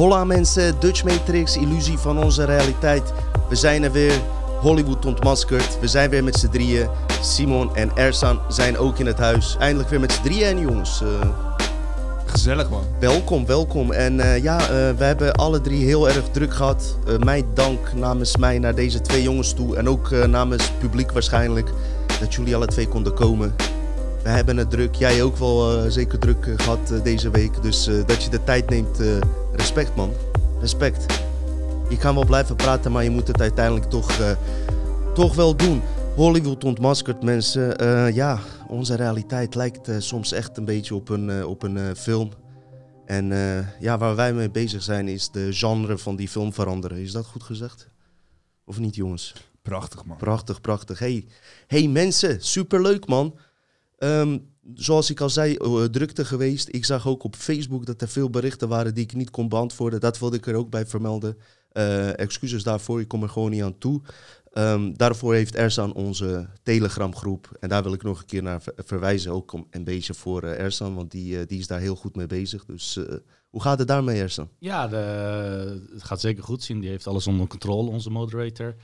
Hola mensen, Dutch Matrix, illusie van onze realiteit. We zijn er weer, Hollywood ontmaskerd. We zijn weer met z'n drieën. Simon en Ersan zijn ook in het huis. Eindelijk weer met z'n drieën en jongens. eh, Gezellig man. welkom, welkom. En eh, ja, eh, we hebben alle drie heel erg druk gehad. Eh mij dank namens mij naar deze twee jongens toe. En ook namens het publiek waarschijnlijk. Dat jullie alle twee konden komen. We hebben het druk. Jij ook wel zeker druk eh, gehad eh, deze week. Dus dat je de tijd neemt, respect man. Respect. Je kan wel blijven praten, maar je moet het uiteindelijk toch, eh, toch wel doen. Hollywood ontmaskerd mensen. Eh, ja, onze realiteit lijkt eh, soms echt een beetje op een, op een film. En ja, waar wij mee bezig zijn is de genre van die film veranderen. Is dat goed gezegd? Of niet jongens? Prachtig man. Prachtig, prachtig. Hey, hey mensen, superleuk man. Ehm, zoals ik al zei, drukte geweest. Ik zag ook op Facebook dat er veel berichten waren die ik niet kon beantwoorden. Dat wilde ik er ook bij vermelden. Eh, excuses daarvoor, ik kom er gewoon niet aan toe. Ehm, daarvoor heeft Ersan onze Telegram groep. En daar wil ik nog een keer naar ver- verwijzen. Ook om, een beetje voor eh, Ersan, want die, eh, die is daar heel goed mee bezig. Dus hoe gaat het daarmee, Ersan? Ja, de, het gaat zeker goed zien. Die heeft alles onder controle, onze moderator.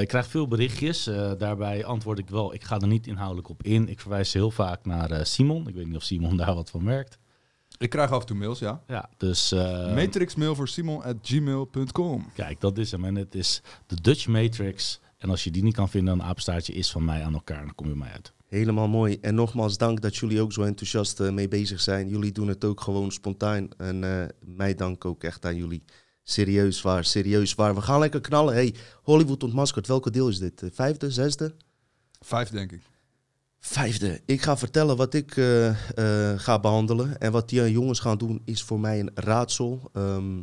Ik krijg veel berichtjes. Daarbij antwoord ik wel. Ik ga er niet inhoudelijk op in. Ik verwijs heel vaak naar Simon. Ik weet niet of Simon daar wat van merkt. Ik krijg af en toe mails, ja. Ja, dus eh, Matrixmail voor Simon at gmail.com. kijk, dat is hem. En het is de Dutch Matrix. En als je die niet kan vinden, een apenstaartje is van mij aan elkaar. Dan kom je mij uit. Helemaal mooi. En nogmaals dank dat jullie ook zo enthousiast eh, mee bezig zijn. Jullie doen het ook gewoon spontaan. En eh, mij dank ook echt aan jullie. Serieus waar, serieus waar. We gaan lekker knallen. Hey, Hollywood ontmaskerd. Welke deel is dit? Eh, Vijfde, zesde? Vijf, denk ik. Vijfde. Ik ga vertellen wat ik eh, eh, ga behandelen. En wat die jongens gaan doen is voor mij een raadsel. Ehm,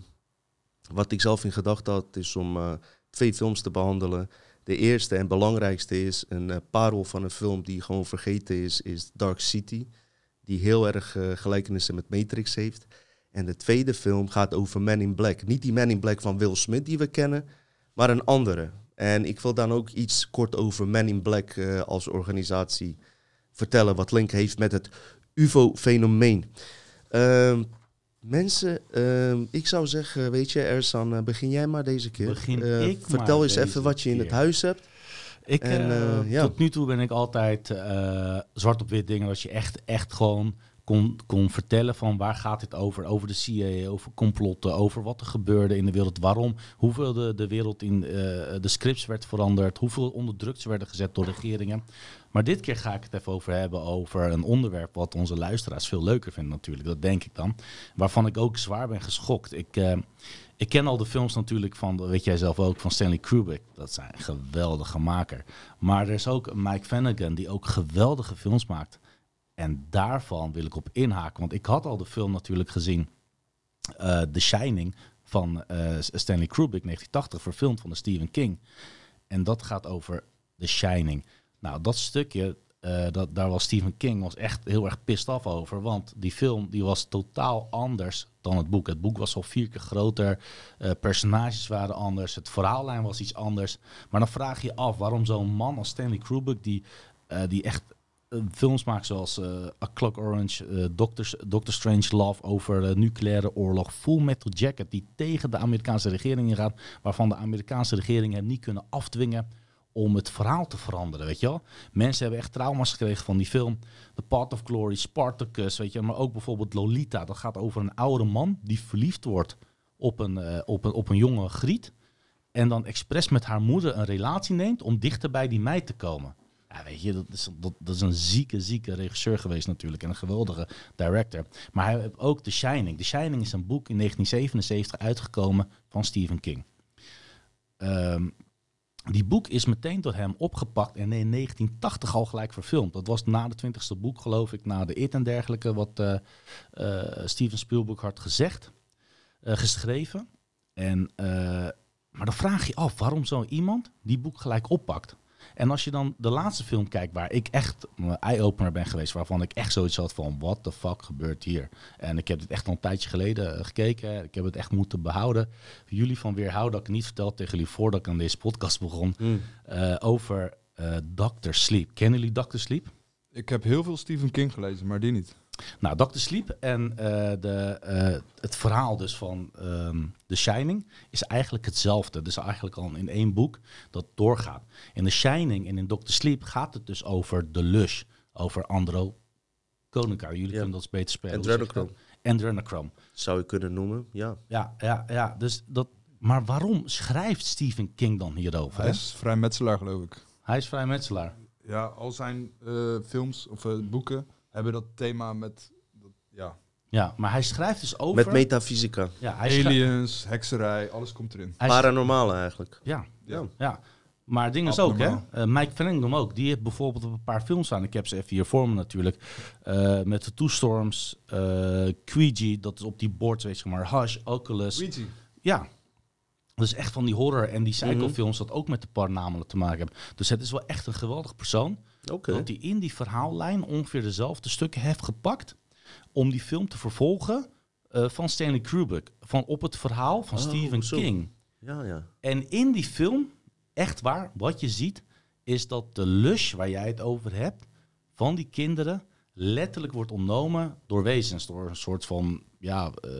wat ik zelf in gedachten had is om eh, twee films te behandelen. De eerste en belangrijkste is een parel van een film die gewoon vergeten is, is Dark City. Die heel erg gelijkenissen met Matrix heeft. En de tweede film gaat over Man in Black. Niet die Man in Black van Will Smith die we kennen, maar een andere. En ik wil dan ook iets kort over Man in Black als organisatie vertellen, wat link heeft met het UFO-fenomeen. Ehm, mensen, ehm, ik zou zeggen, weet je, Ersan, eh, begin jij maar deze keer. Begin Eh, ik vertel maar eens even wat je in het huis hebt. Ik, En, eh, ja. Tot nu toe ben ik altijd zwart op wit dingen. Dat je echt, echt gewoon kon, kon vertellen van waar gaat dit over. Over de CIA, over complotten, over wat er gebeurde in de wereld. Waarom, hoeveel de, de wereld in de scripts werd veranderd. Hoeveel onder druk ze werden gezet door regeringen. Maar dit keer ga ik het even over hebben over een onderwerp wat onze luisteraars veel leuker vinden natuurlijk. Dat denk ik dan. Waarvan ik ook zwaar ben geschokt. Ik... eh, ik ken al de films natuurlijk van, weet jij zelf ook, van Stanley Kubrick. Dat zijn een geweldige maker. Maar er is ook Mike Flanagan die ook geweldige films maakt. En daarvan wil ik op inhaken. Want ik had al de film natuurlijk gezien, eh The Shining van eh, Stanley Kubrick, 1980, verfilmd van de Stephen King. En dat gaat over The Shining. Nou, dat stukje, eh, dat, daar was Stephen King was echt heel erg pissed af over. Want die film die was totaal anders dan het boek. Het boek was al vier keer groter. eh, personages waren anders. Het verhaallijn was iets anders. Maar dan vraag je je af waarom zo'n man als Stanley Kubrick... die, eh, die echt films maakt zoals A Clock Orange, Doctor, Doctor Strange Love over nucleaire oorlog, Full Metal Jacket die tegen de Amerikaanse regering ingaat, waarvan de Amerikaanse regering hem niet kunnen afdwingen om het verhaal te veranderen, weet je wel. Mensen hebben echt trauma's gekregen van die film. The Path of Glory, Spartacus, weet je, maar ook bijvoorbeeld Lolita. Dat gaat over een oude man die verliefd wordt op een, eh, op een, op een jonge griet en dan expres met haar moeder een relatie neemt om dichter bij die meid te komen. Ja, weet je, dat is, dat, dat is een zieke, zieke regisseur geweest natuurlijk en een geweldige director. Maar hij heeft ook The Shining. The Shining is een boek in 1977 uitgekomen van Stephen King. Ehm, die boek is meteen door hem opgepakt en in 1980 al gelijk verfilmd. Dat was na de twintigste boek, geloof ik, na de It en dergelijke, wat eh, eh, Steven Spielberg had gezegd, eh, geschreven. En, maar dan vraag je af waarom zo iemand die boek gelijk oppakt. En als je dan de laatste film kijkt waar ik echt een eye-opener ben geweest, waarvan ik echt zoiets had van, what the fuck gebeurt hier? En ik heb dit echt al een tijdje geleden eh, gekeken. Ik heb het echt moeten behouden. Jullie van weerhouden dat ik niet verteld tegen jullie voordat ik aan deze podcast begon, Mm. eh, over eh Dr. Sleep. Kennen jullie Dr. Sleep? Ik heb heel veel Stephen King gelezen, maar die niet. Nou, Dr. Sleep en eh, de, eh, het verhaal dus van ehm The Shining is eigenlijk hetzelfde. Dus eigenlijk al in één boek dat doorgaat. In The Shining en in Dr. Sleep gaat het dus over de Lush. Over Andro Konica. Jullie Ja. kunnen dat eens beter spelen. Dat? Adrenochrome. Zou je kunnen noemen, ja. Ja, ja, ja. Dus dat, maar waarom schrijft Stephen King dan hierover? Hij is vrij metselaar, geloof ik. Hij is vrijmetselaar. Ja, al zijn eh, films of boeken hebben dat thema met dat, ja, Ja, maar hij schrijft dus over... Met metafysica. ja, hij aliens, hekserij, alles komt erin. Paranormale eigenlijk. Ja, Ja. Ja, maar het ding is ook, hè? Eh, Mike Flanagan ook. Die heeft bijvoorbeeld op een paar films staan. Ik heb ze even hier voor me natuurlijk. eh, met de Two Storms, eh Ouija, dat is op die board, weet je maar. Hush, Oculus. Ja. Dus echt van die horror en die psychofilms dat ook met de paranormale te maken hebben. Dus het is wel echt een geweldig persoon. Oké. Dat hij in die verhaallijn ongeveer dezelfde stukken heeft gepakt. Om die film te vervolgen eh, van Stanley Kubrick. Van op het verhaal van Oh, Stephen zo. King. Ja, ja. En in die film, echt waar, wat je ziet, is dat de lush waar jij het over hebt, van die kinderen, letterlijk wordt ontnomen door wezens. Door een soort van, ja, eh,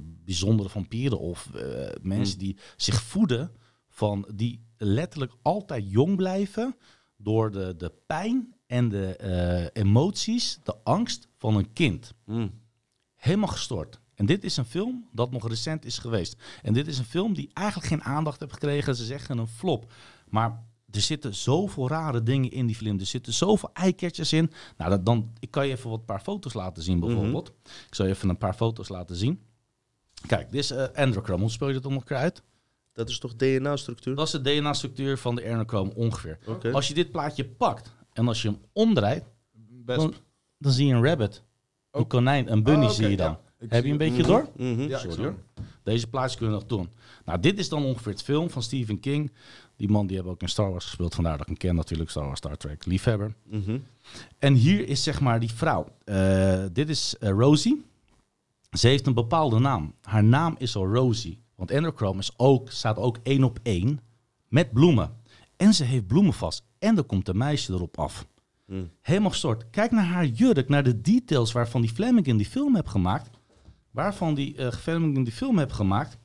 bijzondere vampieren of eh, mensen die zich voeden van, die letterlijk altijd jong blijven door de, de pijn en de eh, emoties, de angst van een kind Mm. helemaal gestoord. En dit is een film dat nog recent is geweest. En dit is een film die eigenlijk geen aandacht heeft gekregen. Ze zeggen een flop. Maar er zitten zoveel rare dingen in die film. Er zitten zoveel eiketjes in. Nou, dat, dan, ik kan je even wat paar foto's laten zien bijvoorbeeld. Ik zal je even een paar foto's laten zien. Kijk, dit is uh, Androchrome. Hoe speel je dat om elkaar uit? Dat is toch DNA-structuur? Dat is de DNA-structuur van de Androchrome ongeveer. Als je dit plaatje pakt en als je hem omdraait, dan, dan zie je een rabbit. Een Oh. konijn, een bunny Ah, zie je dan. ja. Heb je een het. beetje door? Mhm. Ja, Sorry hoor. Deze plaatjes kunnen we nog doen. Nou, dit is dan ongeveer het film van Stephen King. Die man die hebben ook in Star Wars gespeeld. Vandaar dat ik hem ken natuurlijk. Star Wars, Star Trek, liefhebber. Mhm. En hier is zeg maar die vrouw. Eh, dit is eh, Rosie. Ze heeft een bepaalde naam. Haar naam is al Rosie. Want Enderchrome is ook, staat ook één op één met bloemen. En ze heeft bloemen vast. En er komt een meisje erop af. Mm. Helemaal gestort. Kijk naar haar jurk, naar de details waarvan die Flanagan die film heeft gemaakt. Waarvan die uh, Flanagan die film heeft gemaakt.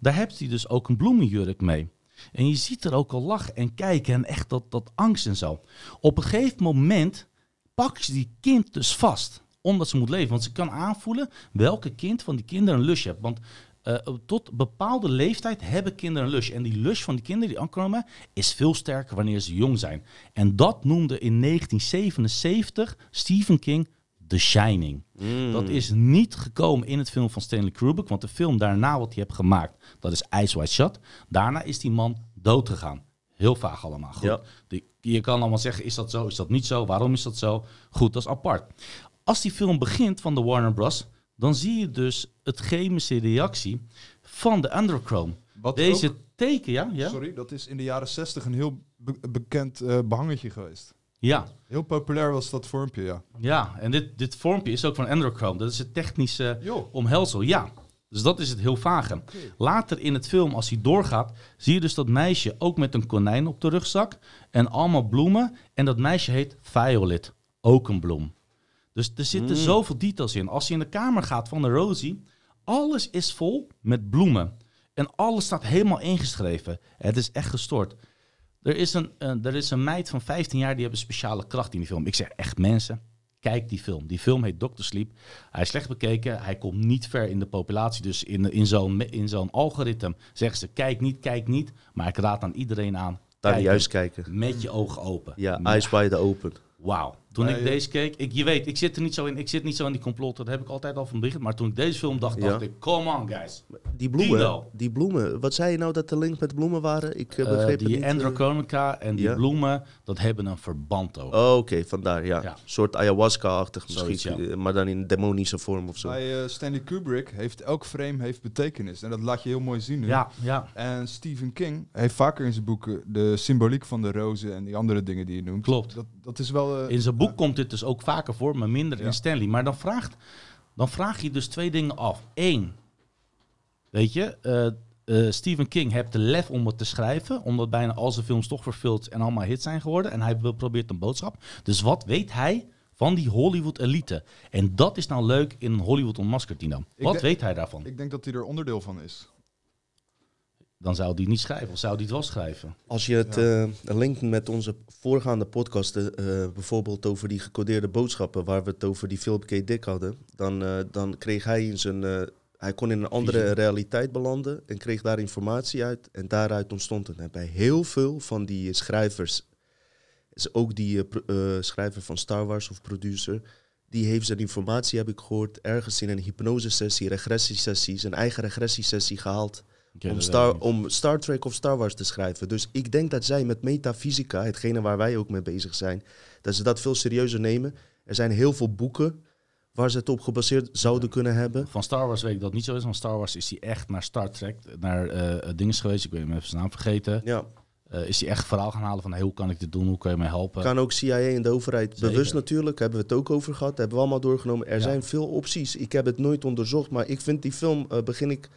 Daar heeft hij dus ook een bloemenjurk mee. En je ziet er ook al lachen en kijken en echt dat, dat angst en zo. Op een gegeven moment pakt ze die kind dus vast. Omdat ze moet leven. Want ze kan aanvoelen welke kind van die kinderen een lust heeft. Want uh, tot bepaalde leeftijd hebben kinderen een lust. En die lust van die kinderen die aankomen is veel sterker wanneer ze jong zijn. En dat noemde in 1977 Stephen King The Shining. Mm. Dat is niet gekomen in het film van Stanley Kubrick. Want de film daarna wat hij heeft gemaakt, dat is Ice White Shut. Daarna is die man dood gegaan. Heel vaag allemaal. Goed. Ja. Die, je kan allemaal zeggen, is dat zo, is dat niet zo? Waarom is dat zo? Goed, dat is apart. Als die film begint van de Warner Bros., dan zie je dus het chemische reactie van de Underchrome. Wat Deze ook- teken, ja? ja? Sorry, dat is in de jaren 60 een heel be- bekend eh, behangetje geweest. Ja, Heel populair was dat vormpje, ja. ja. En dit, dit vormpje is ook van Androchrome. Dat is het technische Joh. omhelsel, ja. Dus dat is het heel vage. Later in het film, als hij doorgaat, zie je dus dat meisje ook met een konijn op de rugzak. En allemaal bloemen. En dat meisje heet Violet. Ook een bloem. Dus er zitten Mm. zoveel details in. Als je in de kamer gaat van de Rosie, alles is vol met bloemen. En alles staat helemaal ingeschreven. Het is echt gestoord. Er is een, eh, er is een meid van 15 jaar die heeft een speciale kracht in die film. Ik zeg echt mensen, kijk die film. Die film heet Doctor Sleep. Hij is slecht bekeken. Hij komt niet ver in de populatie. Dus in, in zo'n in zo'n algoritme zeggen ze kijk niet, kijk niet. Maar ik raad aan iedereen aan. Daar juist kijken. Met je ogen open. Ja, eyes wide open. Wauw. Toen ik eh, deze keek, ik, je weet, ik zit er niet zo in, ik zit niet zo in die complotten, dat heb ik altijd al van begin. Maar toen ik deze film dacht, dacht Ja. ik, come on guys. Die bloemen, Dino. die bloemen. Wat zei je nou dat de link met bloemen waren? Ik eh, Eh, begreep het die niet. eh. Androconica en die ja. bloemen, dat hebben een verband ook. Oh, oké, vandaar, ja. Ja. Een soort ayahuasca-achtig misschien, Zoiets, ja. eh, maar dan in demonische vorm of zo. Bij eh, Stanley Kubrick heeft elk frame heeft betekenis. En dat laat je heel mooi zien nu. Ja, ja, En Stephen King heeft vaker in zijn boeken de symboliek van de rozen en die andere dingen die je noemt. Klopt. Dat, dat is wel... eh, in zijn boek komt dit dus ook vaker voor, maar minder in Stanley. Maar dan, vraagt, dan vraag je dus twee dingen af. Eén, weet je, eh, eh, Stephen King heeft de lef om het te schrijven, omdat bijna al zijn films toch vervuld en allemaal hits zijn geworden. En hij wil- probeert een boodschap. Dus wat weet hij van die Hollywood-elite? En dat is nou leuk in Hollywood ontmaskerd, Tino. Ik Wat weet hij daarvan? Ik denk dat hij er onderdeel van is. Dan zou hij niet schrijven, of zou hij het wel schrijven? Als je het eh, linkt met onze voorgaande podcasten, eh, bijvoorbeeld over die gecodeerde boodschappen, waar we het over die Philip K. Dick hadden, dan, eh, dan kreeg hij in zijn. eh, hij kon in een andere Visie. realiteit belanden en kreeg daar informatie uit. En daaruit ontstond het. En bij heel veel van die schrijvers, is ook die schrijver van Star Wars of producer, die heeft zijn informatie, heb ik gehoord, ergens in een hypnosesessie, regressiesessie, zijn eigen regressiesessie gehaald Om, Star, om Trek of Star Wars te schrijven. Dus ik denk dat zij met metafysica, hetgene waar wij ook mee bezig zijn, dat ze dat veel serieuzer nemen. Er zijn heel veel boeken waar ze het op gebaseerd zouden kunnen hebben. Van Star Wars weet ik dat niet zo is. Want Star Wars is hij echt naar Star Trek, naar eh dingen geweest. Ik weet hem even zijn naam vergeten. Ja, Eh, is hij echt verhaal gaan halen van hey, hoe kan ik dit doen? Hoe kan je mij helpen? kan ook CIA en de overheid Zeker. bewust natuurlijk, hebben we het ook over gehad, hebben we allemaal doorgenomen. Er Ja. zijn veel opties. Ik heb het nooit onderzocht, maar ik vind die film, eh, begin ik...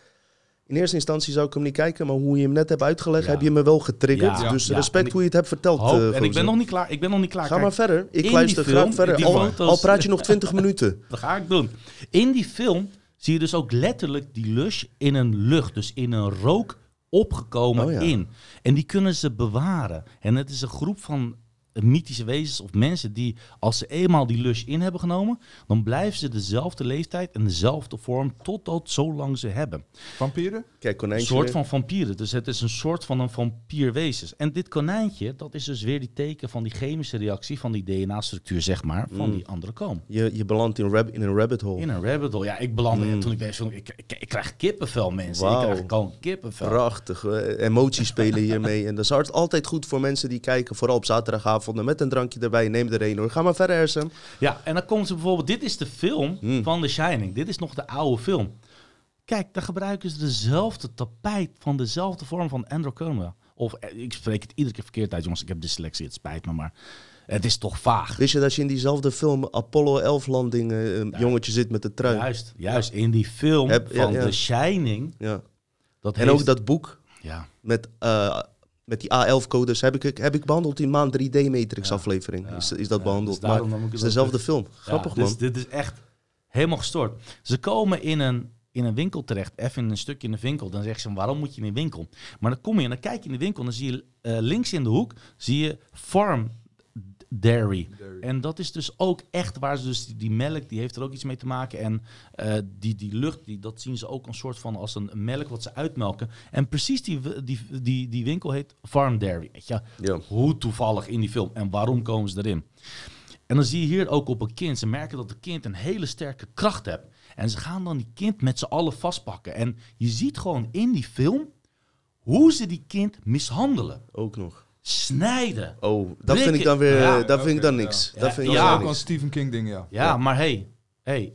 In eerste instantie zou ik hem niet kijken, maar hoe je hem net hebt uitgelegd, Ja. heb je me wel getriggerd. Ja. dus respect ik- hoe je het hebt verteld. Hoop, eh, en ik ben nog niet klaar. Ik ben nog niet klaar. Ga Kijk, maar verder. Ik luister die graag film, verder. Al, foto's- al praat je nog 20 minuten. Dat ga ik doen. In die film zie je dus ook letterlijk die lush in een lucht, dus in een rook opgekomen Oh ja. in. En die kunnen ze bewaren. En het is een groep van mythische wezens of mensen die, als ze eenmaal die lush in hebben genomen, dan blijven ze dezelfde leeftijd en dezelfde vorm totdat zolang ze hebben. Vampieren? Kijk, Een konijntje. soort weer. van vampieren. Dus het is een soort van een vampierwezens. En dit konijntje, dat is dus weer die teken van die chemische reactie van die DNA-structuur, zeg maar, van Mm. die andere koom. Je, je belandt in, rab- in een rabbit hole. In een rabbit hole. Ja, ik belandde Mm. toen ik deze film... Ik, ik, ik krijg kippenvel, mensen. Ik krijg gewoon kippenvel. Prachtig. eh, emoties spelen hiermee. En dat is hard- altijd goed voor mensen die kijken. Vooral op zaterdagavonden met een drankje erbij. Neem er een hoor. Ga maar verder, Ersem. Ja, en dan komt ze bijvoorbeeld... Dit is de film Mm. van The Shining. Dit is nog de oude film. Kijk, daar gebruiken ze dezelfde tapijt van dezelfde vorm van Androcoma. Of, eh, ik spreek het iedere keer verkeerd uit, jongens. Ik heb dyslexie, het spijt me, maar... Het is toch vaag. Wist je dat je in diezelfde film Apollo 11 landing eh, een jongetje zit met de trui? Juist, juist. In die film Heb- van ja. The Shining... Ja. Dat En heeft, ook dat boek Ja, met, eh, met die A11-codes heb ik, heb ik behandeld in maand 3D Matrix Ja. aflevering. Ja. Is, is dat Ja, behandeld? dus maar het is dezelfde film. Grappig man. dus dit is echt helemaal gestoord. Ze komen in een, in een winkel terecht, even in een stukje in de winkel. Dan zeggen ze, waarom moet je in een winkel? Maar dan kom je en dan kijk je in de winkel en dan zie je eh, links in de hoek, zie je Farm Dairy. Dairy. En dat is dus ook echt waar ze dus die, die melk, die heeft er ook iets mee te maken. En eh, die, die lucht, die, dat zien ze ook een soort van als een melk wat ze uitmelken. En precies die, die, die, die winkel heet Farm Dairy. Weet je? Ja. Hoe toevallig in die film en waarom komen ze erin? En dan zie je hier ook op een kind. Ze merken dat het kind een hele sterke kracht heeft. En ze gaan dan die kind met z'n allen vastpakken. En je ziet gewoon in die film hoe ze die kind mishandelen. Ook nog. Snijden. Oh, dat vind ik dan weer, Ja, dat vind ik dan niks. ja. Dat vind ik Ja, ook een Stephen King ding, ja. Ja, maar hey, hey,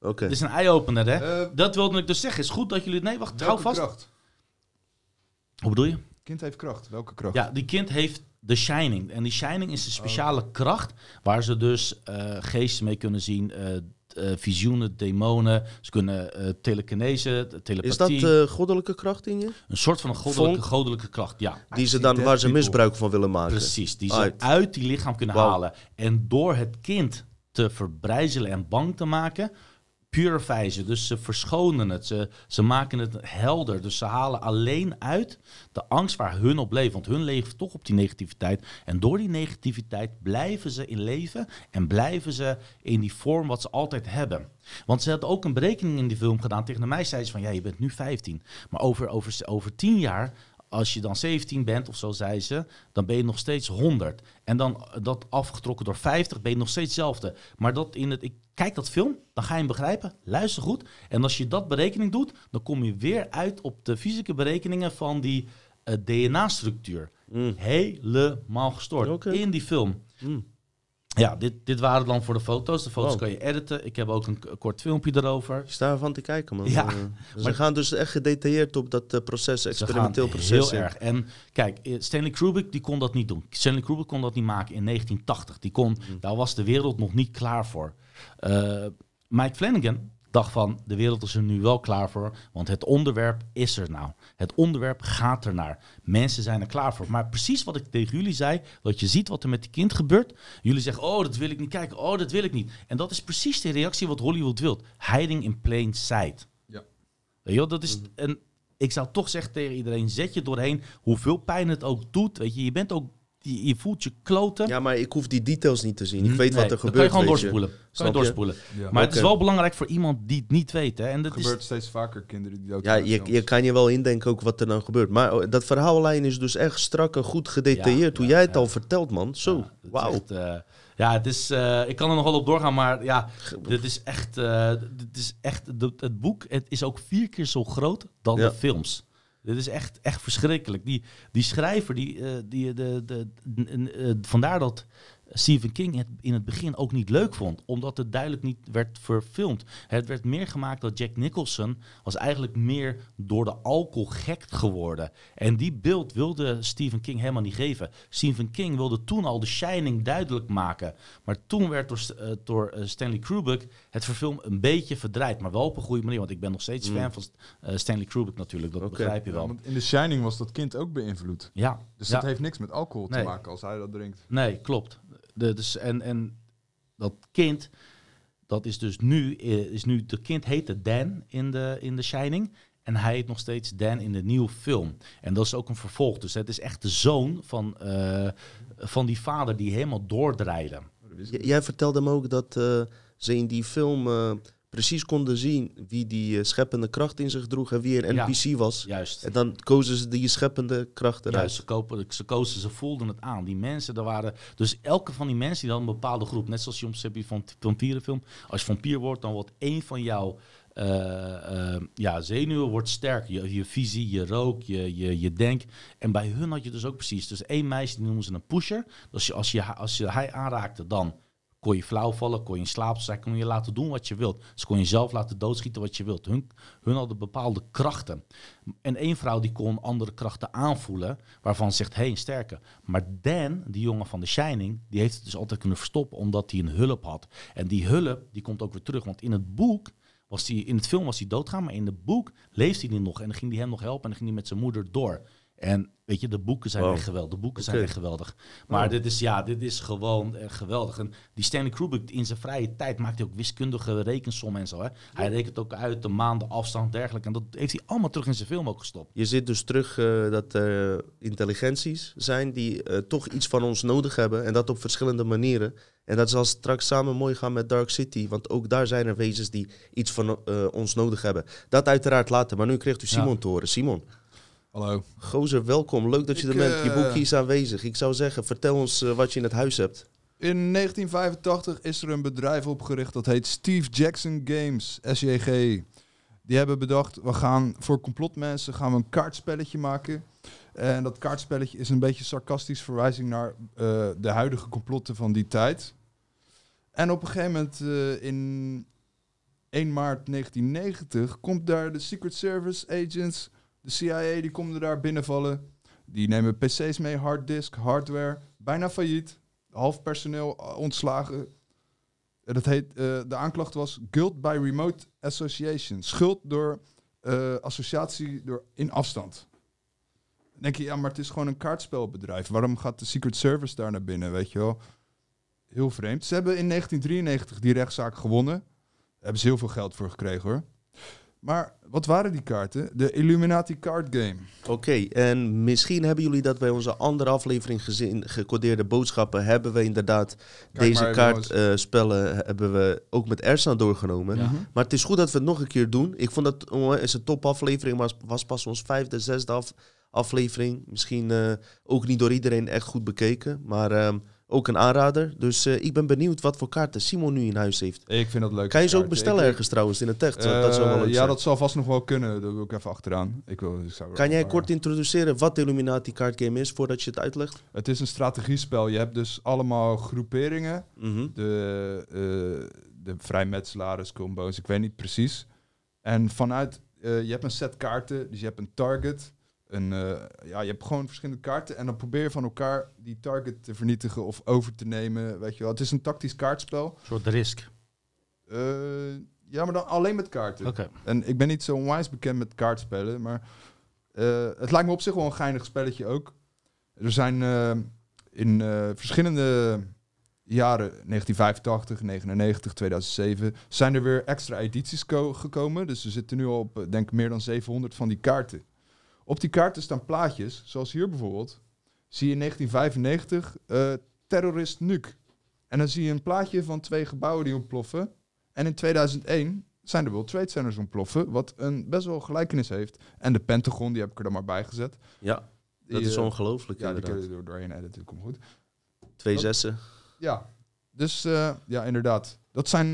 Oké. dit is een eye-opener hè. Eh, dat wilde ik dus zeggen. Is goed dat jullie... Nee, wacht, hou vast. kracht? Hoe bedoel je? Kind heeft kracht. Welke kracht? Ja, die kind heeft de Shining. En die Shining is een speciale kracht waar ze dus eh, geesten mee kunnen zien. eh, eh, visioenen, demonen. Ze kunnen eh telekinese, Is dat telepathie. eh, goddelijke kracht in je? een soort van een goddelijke, Vonk? goddelijke kracht, ja. Die ze dan, waar ze misbruik van willen maken. Precies, die ze Uit. uit die lichaam kunnen halen. En door het kind te verbrijzelen en bang te maken, purify. Dus ze verschonen het, ze, ze maken het helder. Dus ze halen alleen uit de angst waar hun op leven. Want hun leven toch op die negativiteit. En door die negativiteit blijven ze in leven en blijven ze in die vorm wat ze altijd hebben. Want ze hadden ook een berekening in die film gedaan. Tegen mij zei ze van, ja, je bent nu 15. Maar over, over, over 10 jaar als je dan 17 bent of zo, zei ze, dan ben je nog steeds 100. En dan eh, dat afgetrokken door 50, ben je nog steeds hetzelfde. Maar dat in het, ik kijk dat film, dan ga je hem begrijpen. Luister goed. En als je dat berekening doet, dan kom je weer uit op de fysieke berekeningen van die eh, DNA-structuur. Mm. Helemaal gestoord in die film. Mm. Ja, dit, dit waren dan voor de foto's. De foto's Wow. kan je editen. Ik heb ook een kort filmpje erover. Ik sta ervan te kijken, man. Ja, Eh, ze maar- gaan dus echt gedetailleerd op dat eh, proces, experimenteel proces. Heel in. erg. En kijk, eh, Stanley Kubrick die kon dat niet doen. Stanley Kubrick kon dat niet maken in 1980. Die kon, Mm. Daar was de wereld nog niet klaar voor. Mike Flanagan dacht van, de wereld is er nu wel klaar voor. Want het onderwerp is er nou. Het onderwerp gaat er naar. Mensen zijn er klaar voor. Maar precies wat ik tegen jullie zei, dat je ziet wat er met die kind gebeurt. Jullie zeggen, oh, dat wil ik niet kijken. Oh, dat wil ik niet. En dat is precies de reactie wat Hollywood wil. Hiding in plain sight. Ja. Weet je dat is... En ik zou toch zeggen tegen iedereen, zet je doorheen. Hoeveel pijn het ook doet. Weet je, je bent ook... Je, je voelt je kloten. Ja, maar ik hoef die details niet te zien. Ik weet Nee, wat er dan gebeurt. kan je gewoon weet doorspoelen. Kan je doorspoelen. Ja. Maar het is wel belangrijk voor iemand die het niet weet. Hè? En dat Het is, gebeurt steeds vaker kinderen die dood Ja, je, je kan je wel indenken ook wat er dan gebeurt. Maar oh, dat verhaallijn is dus echt strak en goed gedetailleerd. Ja, hoe ja, jij het ja. al vertelt, man. Zo, wauw. eh, ja, het is, eh, ik kan er nog wel op doorgaan, maar ja, dit is echt, eh, dit is echt de- het boek het is ook vier keer zo groot dan Ja. de films. Dit is echt, echt verschrikkelijk. Die, die schrijver, die, eh, die, de, de, eh, vandaar dat Stephen King het in het begin ook niet leuk vond, omdat het duidelijk niet werd verfilmd. Het werd meer gemaakt dat Jack Nicholson was eigenlijk meer door de alcohol gek geworden. En die beeld wilde Stephen King helemaal niet geven. Stephen King wilde toen al The Shining duidelijk maken. Maar toen werd door, eh, door eh, Stanley Kubrick het verfilm een beetje verdraaid. Maar wel op een goede manier, want ik ben nog steeds Mm. fan van eh, Stanley Kubrick natuurlijk. Dat Oké. begrijp je Ja, wel. want in The Shining was dat kind ook beïnvloed. Ja, Dus ja. dat heeft niks met alcohol te maken als hij dat drinkt. Nee, klopt. De, dus, en, en dat kind, dat is dus nu, eh, is nu, de kind heette Dan in de, in The Shining. En hij heet nog steeds Dan in de nieuwe film. En dat is ook een vervolg. Dus het is echt de zoon van, eh, van die vader die helemaal doordraaide. Jij vertelde me ook dat eh, ze in die film precies konden zien wie die eh, scheppende kracht in zich droeg en wie een Ja. NPC was. Juist. En dan kozen ze die scheppende kracht eruit. Juist, ze, kopen, ze kozen, ze voelden het aan. Die mensen, er waren... Dus elke van die mensen die had een bepaalde groep. Net zoals heb je van vampierenfilm. Als je vampier wordt, dan wordt één van jouw eh, eh, ja, zenuwen wordt sterker. Je, je visie, je rook, je, je, je denk. En bij hun had je dus ook precies. Dus één meisje, die noemen ze een pusher. Dus je, als, je, als je hij aanraakte, dan kon je flauw vallen, kon je in slaap zijn, kon je laten doen wat je wilt. Dus kon je zelf laten doodschieten wat je wilt. Hun, hun hadden bepaalde krachten. En één vrouw die kon andere krachten aanvoelen, waarvan ze zegt, hé, hey, een sterke. Maar Dan, die jongen van The Shining, die heeft het dus altijd kunnen verstoppen, omdat hij een hulp had. En die hulp, die komt ook weer terug, want in het boek was hij, in het film was hij doodgaan, maar in het boek leefde hij nog. En dan ging hij hem nog helpen en dan ging hij met zijn moeder door. En weet je, de boeken zijn Wow. echt geweldig. De boeken zijn echt geweldig. Maar Wow. dit is, ja, dit is gewoon eh, geweldig. En die Stanley Kubrick, in zijn vrije tijd maakt hij ook wiskundige rekensommen en zo. Hè. Hij rekent ook uit de maanden afstand dergelijke. En dat heeft hij allemaal terug in zijn film ook gestopt. Je ziet dus terug eh, dat er intelligenties zijn die eh, toch iets van ons nodig hebben. En dat op verschillende manieren. En dat zal straks samen mooi gaan met Dark City. Want ook daar zijn er wezens die iets van eh, ons nodig hebben. Dat uiteraard later. Maar nu krijgt u Simon Ja. te horen. Simon, Hallo. gozer, welkom. Leuk dat je Ik, er bent. Je eh, boekje is aanwezig. Ik zou zeggen, vertel ons eh, wat je in het huis hebt. In 1985 is er een bedrijf opgericht dat heet Steve Jackson Games, SJG. Die hebben bedacht, we gaan voor complotmensen gaan we een kaartspelletje maken. En dat kaartspelletje is een beetje sarcastisch verwijzing naar eh, de huidige complotten van die tijd. En op een gegeven moment eh, in 1 maart 1990 komt daar de Secret Service agents, de CIA, die komen daar binnenvallen. Die nemen PC's mee, harddisk, hardware, bijna failliet half personeel eh, ontslagen. En Dat heet, eh, de aanklacht was guilt by remote association. Schuld door eh, associatie door in afstand. Dan denk je, ja, maar het is gewoon een kaartspelbedrijf. Waarom gaat de Secret Service daar naar binnen, weet je wel? Heel vreemd. Ze hebben in 1993 die rechtszaak gewonnen. Daar hebben ze heel veel geld voor gekregen, hoor. Maar wat waren die kaarten? De Illuminati Card Game. Oké, en misschien hebben jullie dat bij onze andere aflevering gezien, gecodeerde boodschappen, hebben we inderdaad Kijk deze maar even, jongens. kaartspellen hebben we ook met Ersan doorgenomen. Ja. Maar het is goed dat we het nog een keer doen. Ik vond dat oh, is een top aflevering, maar het was pas ons vijfde, zesde af, aflevering. Misschien eh, ook niet door iedereen echt goed bekeken, maar ehm, ook een aanrader. Dus eh, ik ben benieuwd wat voor kaarten Simon nu in huis heeft. Ik vind dat leuk. Kan je ze ook bestellen Ik- ergens trouwens in het echt? dat zou wel Eh, ja, zijn. dat zal vast nog wel kunnen. Dat wil ik even achteraan. Ik wil, ik zou Kan jij kort introduceren wat de Illuminati kaartgame is voordat je het uitlegt? Het is een strategiespel. Je hebt dus allemaal groeperingen. Mhm. De, eh de vrijmetselaars, scumbo's, ik weet niet precies. En vanuit, eh, je hebt een set kaarten, dus je hebt een target. Een, eh, ja, je hebt gewoon verschillende kaarten en dan probeer je van elkaar die target te vernietigen of over te nemen. Weet je wel. Het is een tactisch kaartspel. Een soort risk. Eh, ja, maar dan alleen met kaarten. Oké. En ik ben niet zo onwijs bekend met kaartspellen, maar eh, het lijkt me op zich wel een geinig spelletje ook. Er zijn in verschillende jaren, 1985, 99, 2007, zijn er weer extra edities ko- gekomen. Dus we zitten nu al op, denk ik, meer dan 700 van die kaarten. Op die kaarten staan plaatjes, zoals hier bijvoorbeeld. Zie je in 1995 eh, terrorist Nuke. En dan zie je een plaatje van twee gebouwen die ontploffen. En in 2001 zijn er wel Trade Centers ontploffen, wat een best wel gelijkenis heeft. En de Pentagon, die heb ik er dan maar bij gezet. Ja, dat Die, is eh, ongelooflijk Ja, die inderdaad. kun je er doorheen editen, komt goed. Twee zessen. Ja, dus eh, ja, inderdaad. Dat zijn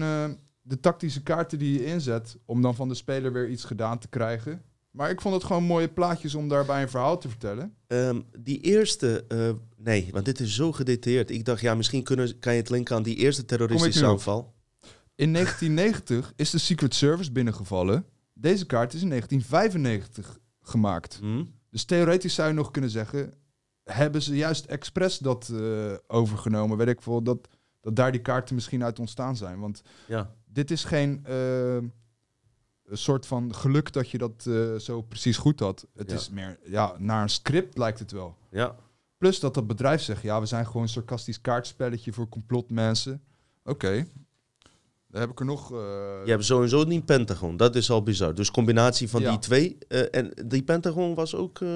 de tactische kaarten die je inzet om dan van de speler weer iets gedaan te krijgen. Maar ik vond het gewoon mooie plaatjes om daarbij een verhaal te vertellen. Ehm, die eerste, eh, nee, want dit is zo gedetailleerd. Ik dacht, ja, misschien kunnen, kan je het linken aan die eerste terroristische aanval. In 1990 is de Secret Service binnengevallen. Deze kaart is in 1995 gemaakt. Hm? Dus theoretisch zou je nog kunnen zeggen, hebben ze juist expres dat eh, overgenomen? Weet ik veel, dat, dat daar die kaarten misschien uit ontstaan zijn. Want Ja, dit is geen eh, een soort van geluk dat je dat eh, zo precies goed had. Het Ja. is meer, ja, naar een script lijkt het wel. ja. Plus dat dat bedrijf zegt, ja, we zijn gewoon een sarcastisch kaartspelletje voor complotmensen. Oké. Dan heb ik er nog... eh, Je hebt sowieso niet Pentagon. Dat is al bizar. Dus combinatie van Ja. die twee. eh, en die Pentagon was ook eh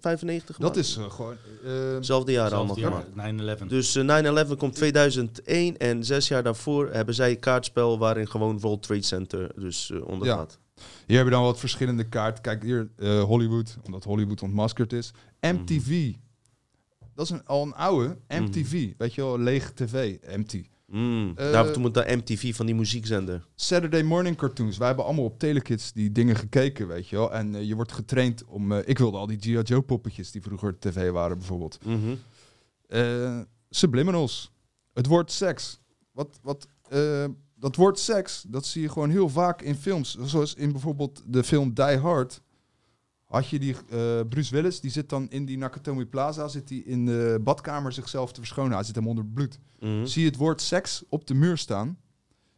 95 dat gemaakt. is eh, gewoon... eh, Hetzelfde jaar allemaal gemaakt. jaar, 9-11. Dus eh, 9-11 komt 2001 en zes jaar daarvoor hebben zij een kaartspel waarin gewoon World Trade Center dus eh ondergaat. Hier hebben we dan wat verschillende kaarten. Kijk hier, eh, Hollywood, omdat Hollywood ontmaskerd is. MTV. Dat is een, al een oude MTV. Weet je wel, lege tv, empty. Mm. Eh, Daarom toen moet de MTV van die muziekzender. Saturday morning cartoons. Wij hebben allemaal op Telekids die dingen gekeken, weet je wel. En eh, je wordt getraind om... eh, ik wilde al die G.I. Joe poppetjes die vroeger tv waren bijvoorbeeld. Mhm. Subliminals. Het woord seks. Wat, wat, dat woord seks, dat zie je gewoon heel vaak in films. Zoals in bijvoorbeeld de film Die Hard. Had je die eh, Bruce Willis, die zit dan in die Nakatomi Plaza, zit hij in de badkamer zichzelf te verschonen. Hij zit hem onder het bloed. Mhm. Zie je het woord seks op de muur staan.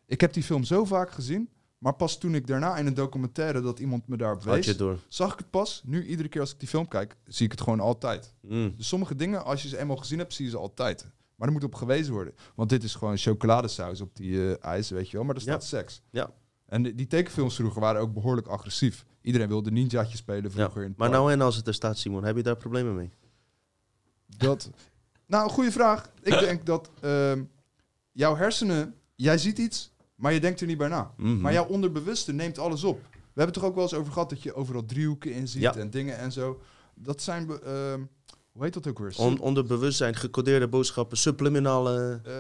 Ik heb die film zo vaak gezien, maar pas toen ik daarna in een documentaire dat iemand me daarop wees, zag ik het pas. Nu, iedere keer als ik die film kijk, zie ik het gewoon altijd. Mm. Dus sommige dingen, als je ze eenmaal gezien hebt, zie je ze altijd. Maar er moet op gewezen worden. Want dit is gewoon chocoladesaus op die eh, ijs, weet je wel. Maar er staat Ja. seks. Ja. En die, die tekenfilms vroeger waren ook behoorlijk agressief. Iedereen wilde ninjaatje spelen Ja. vroeger in het Maar nou en als het er staat, Simon, heb je daar problemen mee? Dat... Nou, goede vraag. Ik denk dat ehm, jouw hersenen... Jij ziet iets, maar je denkt er niet bij na. Mhm. Maar jouw onderbewuste neemt alles op. We hebben het toch ook wel eens over gehad dat je overal driehoeken in ziet Ja. en dingen en zo. Dat zijn... ehm, hoe heet dat ook weer? On, onder bewustzijn, gecodeerde boodschappen, subliminale Eh,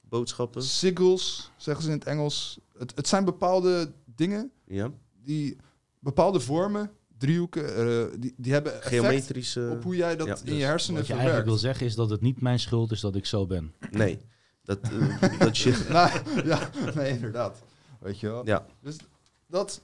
boodschappen. Signals, zeggen ze in het Engels. Het, het zijn bepaalde dingen Ja. die bepaalde vormen, driehoeken, eh, die, die hebben effect Geometrische. op hoe jij dat Ja, in dus je hersenen Wat je eigenlijk verwerkt. wil zeggen is dat het niet mijn schuld is dat ik zo ben. Nee. Dat, eh, dat shit. nou, ja, nee, inderdaad. Weet je wel. Ja. Dus dat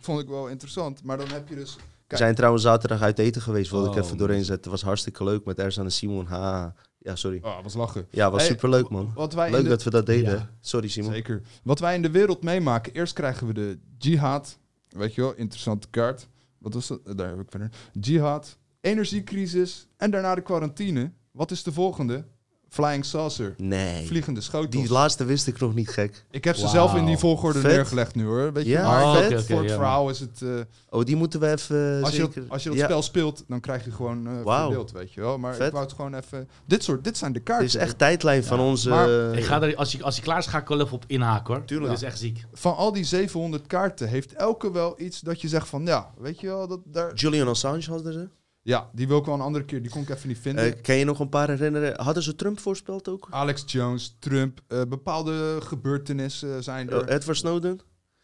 vond ik wel interessant. Maar dan heb je dus... We zijn trouwens zaterdag uit eten geweest, wilde ik Oh, even doorheen zetten. was hartstikke leuk met Erzan en Simon. Ha. Ja, sorry. Oh, was lachen. Ja, was Hey, superleuk, man. Wat wij in Leuk de- dat we dat deden. Ja. Sorry, Simon. Zeker. Wat wij in de wereld meemaken. Eerst krijgen we de jihad. Weet je wel, interessante kaart. Wat was dat? Daar heb ik verder. Jihad, energiecrisis en daarna de quarantine. Wat is de volgende? Flying saucer. Nee. Vliegende schotels. Die laatste wist ik nog niet gek. ik heb ze zelf in die volgorde Vet. neergelegd nu hoor. Weet je, Ja, maar Oh, voor het ja. verhaal is het... eh, Oh, die moeten we even als, je zeker... dat, als je dat Ja, spel speelt, dan krijg je gewoon eh Wauw. verdeeld, weet je wel. Maar Vet. ik wou het gewoon even... Dit soort, dit zijn de Dit kaarten. is echt tijdlijn van onze... Maar- Ik ga er, als, je, als je klaar is, ga ik wel even op inhaken hoor. Tuurlijk. Dat is echt ziek. Van al die 700 kaarten heeft elke wel iets dat je zegt van... Ja, weet je wel, dat daar... Julian Assange hadden ze. Ja, die wil ik wel een andere keer. Die kon ik even niet vinden. Eh, kan je nog een paar herinneren? Hadden ze Trump voorspeld ook? Alex Jones, Trump, eh, bepaalde gebeurtenissen zijn er. Eh, Edward Snowden?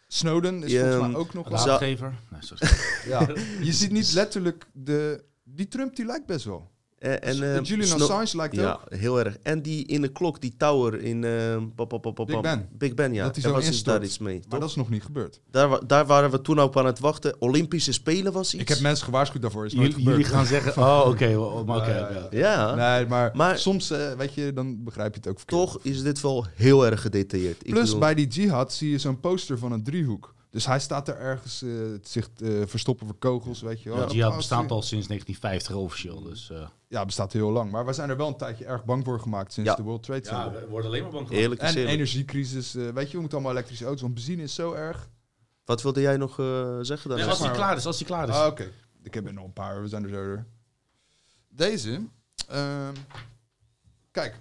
Snowden is volgens mij ook nog Raadgever. Nee, sorry. Ja. Je ziet niet letterlijk de... Die Trump die lijkt best wel. Eh, en, eh, Julian Snow- Assange lijkt Ja, ook. heel erg. En die in de klok, die tower in eh, pap, Big Ben. Big Ben, ja. Dat zo was daar iets mee. Maar toch? dat is nog niet gebeurd. Daar, wa- daar waren we toen op aan het wachten. Olympische Spelen was iets. Ik heb mensen gewaarschuwd daarvoor. Is nooit Jullie, gebeurd. jullie gaan zeggen, oh oké, oké. Ja, ja, oké. Ja, Nee, maar, Maar- soms, eh, weet je, dan begrijp je het ook verkeerd. toch is dit wel heel erg gedetailleerd. Ik Plus bedoel- bij die jihad zie je zo'n poster van een driehoek. Dus hij staat er ergens eh, zich te verstoppen voor kogels, weet je wel. Ja, Jihad bestaat al sinds 1950 officieel. Dus, eh, Ja, bestaat heel lang. Maar we zijn er wel een tijdje erg bang voor gemaakt sinds Ja. de World Trade Center. we worden alleen maar bang Eerlijk is en eerlijk. energiecrisis. eh, weet je, we moeten allemaal elektrische auto's. Want benzine is zo erg. Wat wilde jij nog eh, zeggen dan? Nee, als hij klaar is, als hij klaar is. Ah, Oké. Ik heb er nog een paar. We zijn er zo door. Deze. ehm, kijk.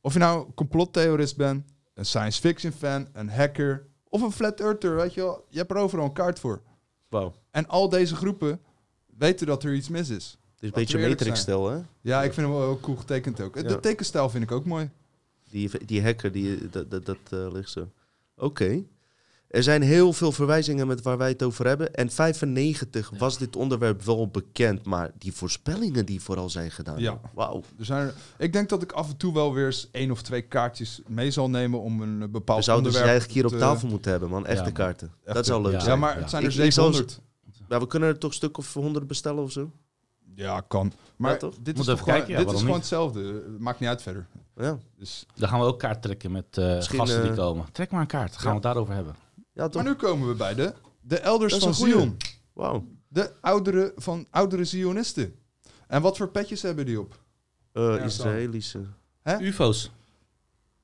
Of je nou complottheorist bent, een science fiction fan, een hacker of een flat earther, weet je wel. Je hebt er overal een kaart voor. Wauw. En al deze groepen weten dat er iets mis is. Dit is een beetje Matrix-stijl, hè? Ja, ik vind hem wel heel cool getekend ook. Ja. De tekenstijl vind ik ook mooi. Die, die hacker, die, dat, dat, dat eh, ligt zo. Oké. Er zijn heel veel verwijzingen met waar wij het over hebben. En 95 was dit onderwerp wel bekend, maar die voorspellingen die vooral zijn gedaan. Ja. Wauw. Er zijn er, ik denk dat ik af en toe wel weer eens één of twee kaartjes mee zal nemen om een eh, bepaald We zouden ze onderwerp eigenlijk hier op tafel moeten hebben, man. Echte man. kaarten. Echte- Dat zou leuk Ja. Ja, zijn. maar het zijn er Ik- ik zou ze- 700. Ja, we kunnen er toch een stuk of 100 bestellen of zo. Ja, kan. Maar Ja, toch? dit Moet is, toch gewoon, kijken, ja, dit is gewoon hetzelfde. Het Maakt niet uit verder. Ja, Dus. Dan gaan we ook kaart trekken met eh, Misschien, gasten die eh, komen. Trek maar een kaart, gaan ja. we het daarover hebben. Ja toch? Maar nu komen we bij de, de elders van. Zion. Wauw. De oudere van oudere Zionisten. En wat voor petjes hebben die op? Eh, Ja, Israëlische, Hè? UFO's.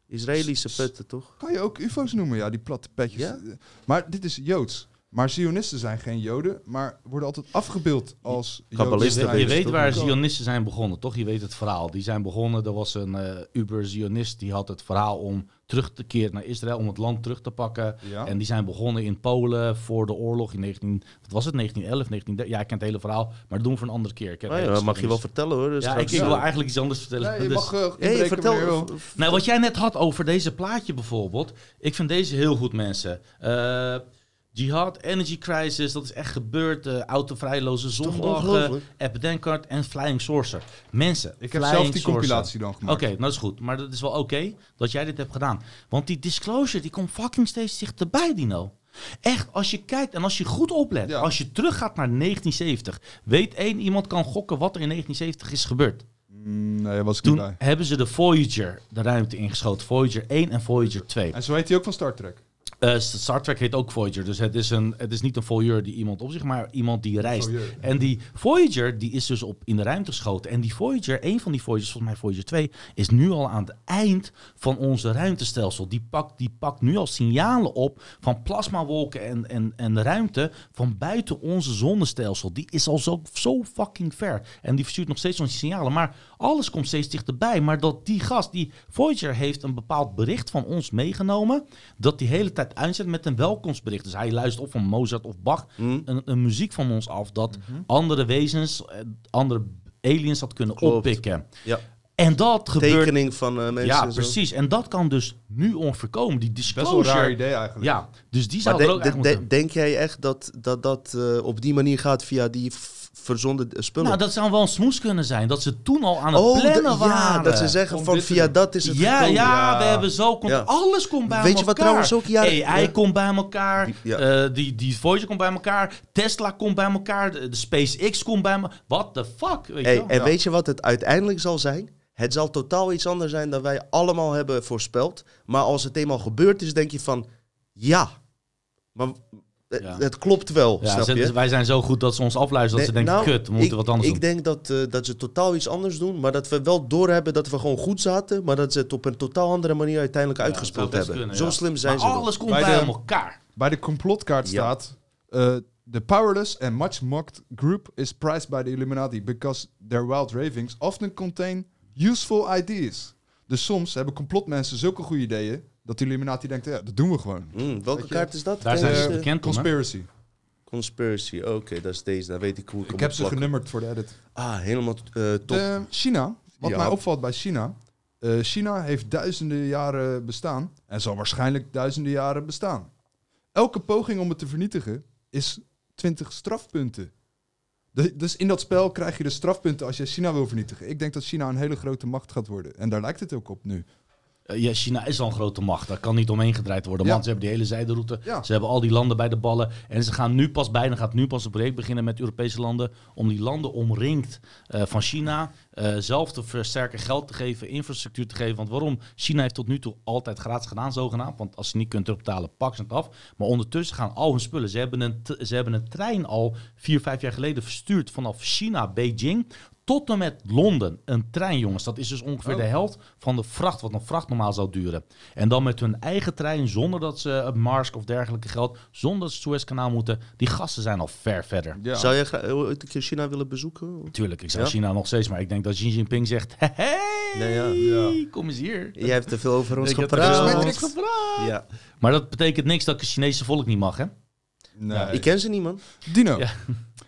Israëlische petten, toch? Kan je ook UFO's noemen, ja, die platte petjes. Ja? Maar dit is Joods. Maar Zionisten zijn geen Joden, maar worden altijd afgebeeld als Kabbalisten Je, Joodse je weet waar? Zionisten zijn begonnen, toch? Je weet het verhaal. Die zijn begonnen, er was een eh Uber-Zionist, die had het verhaal om terug te keren naar Israël, om het land terug te pakken. Ja. En die zijn begonnen in Polen voor de oorlog in 19... Wat was het? 1911, 19... Ja, ik ken het hele verhaal, maar dat doen we voor een andere keer. Ik Ah, de ja, mag je wel vertellen, hoor. Dus Ja, ik, wil eigenlijk iets anders vertellen. Nee, je Dus- mag uh, Hey, vertel. Nou, wat jij net had over deze plaatje bijvoorbeeld. Ik vind deze heel goed, mensen. Eh, Jihad, Energy Crisis, dat is echt gebeurd. Uh, autovrijloze zondag? App Denkart en Flying Saucer. Mensen, Ik heb zelf die compilatie dan Oké, gemaakt. nou dat is goed. Maar dat is wel oké dat jij dit hebt gedaan. Want die disclosure, die komt fucking steeds dichterbij, Dino. Echt, als je kijkt en als je goed oplet, Ja. als je teruggaat naar 1970, weet één iemand kan gokken wat er in 1970 is gebeurd. Mm, nee, was ik niet Toen bij. hebben ze de Voyager de ruimte ingeschoten. Voyager 1 en Voyager 2. En zo heet hij ook van Star Trek. Eh, Star Trek heet ook Voyager. Dus het is, een, het is niet een Voyager die iemand op zich, maar iemand die reist. Voyeur. En die Voyager, die is dus op in de ruimte geschoten. En die Voyager, een van die Voyagers, volgens mij Voyager 2, is nu al aan het eind van onze ruimtestelsel. Die pakt, die pakt nu al signalen op van plasmawolken en, en, en de ruimte van buiten onze zonnestelsel. Die is al zo, zo fucking ver. En die verstuurt nog steeds onze signalen. Maar alles komt steeds dichterbij. Maar dat die gast, die Voyager, heeft een bepaald bericht van ons meegenomen. Dat die hele tijd uitzet met een welkomstbericht. Dus hij luistert of van Mozart of Bach Hm? een, een muziek van ons af dat andere wezens, eh, andere aliens dat kunnen Klopt. oppikken. Ja. En dat gebeurt. Tekening van eh, mensen. Ja, en zo. precies. En dat kan dus nu onverkomen. Die Best wel een disclosure. raar idee eigenlijk. Ja, dus die Maar zou er de- ook de- echt de- moeten. denk jij echt dat dat, dat eh, op die manier gaat via die verzonden eh, spullen? Nou, dat zou wel een smoes kunnen zijn. Dat ze toen al aan het oh, plannen waren. ja, dat ze zeggen Om van te via dat is het ja, gekomen. ja, Ja. we hebben zo... Komt, Ja. Alles komt bij Weet je elkaar. wat trouwens ook jaren- AI ja. komt bij elkaar. Die- ja. eh, die, die Voyager komt bij elkaar. Tesla komt bij elkaar. De, de SpaceX komt bij elkaar. What the fuck? Weet Hey, en Ja. weet je wat het uiteindelijk zal zijn? Het zal totaal iets anders zijn dan wij allemaal hebben voorspeld. Maar als het eenmaal gebeurd is, denk je van... Ja, maar Ja. het klopt wel, Ja, snap ze- je? wij zijn zo goed dat ze ons afluisteren dat Nee, ze denken, nou, kut, we moeten ik, wat anders Ik doen. denk dat, eh, dat ze totaal iets anders doen. Maar dat we wel doorhebben dat we gewoon goed zaten. Maar dat ze het op een totaal andere manier uiteindelijk Ja, uitgespeeld hebben. kunnen, Zo ja. slim zijn maar ze alles komt Bij bij, de- elkaar. Bij de complotkaart Ja. staat... eh, The powerless and much mocked group is prized by the Illuminati because their wild ravings often contain useful ideas. Dus soms hebben complotmensen zulke goede ideeën dat de Illuminati denkt, ja, dat doen we gewoon. Mm, welke kaart is dat? Daar zijn ze de- bekend om? Conspiracy. Conspiracy, oké, dat is deze. Dan weet ik hoe ik, Ik heb ze plakken. genummerd voor de edit. Ah, helemaal eh, top. De China, wat Ja. mij opvalt bij China. eh, China heeft duizenden jaren bestaan en zal waarschijnlijk duizenden jaren bestaan. Elke poging om het te vernietigen is 20 strafpunten. De- dus in dat spel krijg je de strafpunten als je China wil vernietigen. Ik denk dat China een hele grote macht gaat worden. En daar lijkt het ook op nu. Eh, ja, China is al een grote macht. Daar kan niet omheen gedraaid worden. Ja. Want ze hebben die hele zijderoute. Ja. Ze hebben al die landen bij de ballen. En ze gaan nu pas bijna, gaat nu pas een project beginnen met Europese landen. Om die landen omringd eh, van China eh, zelf te versterken, geld te geven, infrastructuur te geven. Want waarom? China heeft tot nu toe altijd gratis gedaan, zogenaamd. Want als ze niet kunt terugbetalen, pak ze het af. Maar ondertussen gaan al hun spullen. Ze hebben een, ze hebben een trein al vier, vijf jaar geleden verstuurd vanaf China, Beijing. Tot en met Londen. Een trein, jongens. Dat is dus ongeveer Oh. de helft van de vracht, wat een vracht normaal zou duren. En dan met hun eigen trein, zonder dat ze een Marsk of dergelijke geld, zonder dat ze het Suezkanaal moeten. Die gasten zijn al ver verder. Ja. Zou jij graag ooit een keer China willen bezoeken? Tuurlijk, ik zou Ja? China nog steeds, maar ik denk dat Xi Jinping zegt: hey, Ja, kom eens hier. Jij hebt te veel over ons er gepraat. Ja. Maar dat betekent niks dat ik het Chinese volk niet mag, hè? Nee. Ik ken ze niet, man. Dino.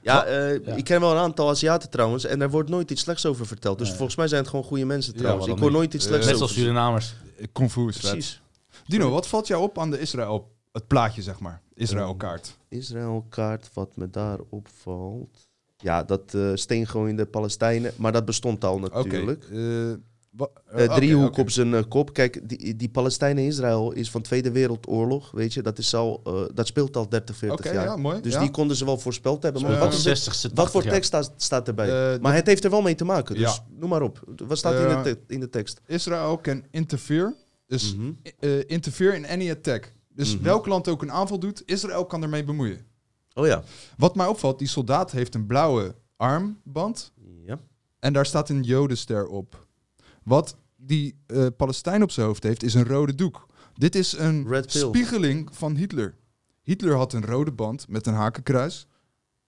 Ja. Ja, eh, Ja. ik ken wel een aantal Aziaten trouwens. En daar wordt nooit iets slechts over verteld. Dus Nee. volgens mij zijn het gewoon goede mensen Ja, trouwens. waarom ik hoor nooit iets Eh, slechts Net over zoals Surinamers. Kung Fu is vet. Precies. Dino, wat valt jou op aan de Israël, het plaatje zeg maar, Israël-kaart? Israël-kaart, wat me daar opvalt. Ja, dat eh steengooiende Palestijnen. Maar dat bestond al Oké. natuurlijk. eh, Eh, oké, driehoek op zijn eh, kop. Kijk, die, die Palestijnen-Israël is van Tweede Wereldoorlog. Weet je, dat, is al, eh, dat speelt al 30, 40 Oké, jaar. ja, mooi. Dus ja. die konden ze wel voorspeld hebben. Maar wat, Van is de het- 60ste, wat voor 80 tekst staat, staat erbij? Maar de- het heeft er wel mee te maken. Dus Ja. noem maar op. Wat staat in, de te- in de tekst? Israël can interfere. Dus eh, interfere in any attack. Dus Mhm. welk land ook een aanval doet, Israël kan ermee bemoeien. Oh ja. Wat mij opvalt, die soldaat heeft een blauwe armband ja. en daar staat een jodenster op. Wat die eh Palestijn op zijn hoofd heeft, is een rode doek. Dit is een spiegeling van Hitler. Hitler had een rode band met een hakenkruis.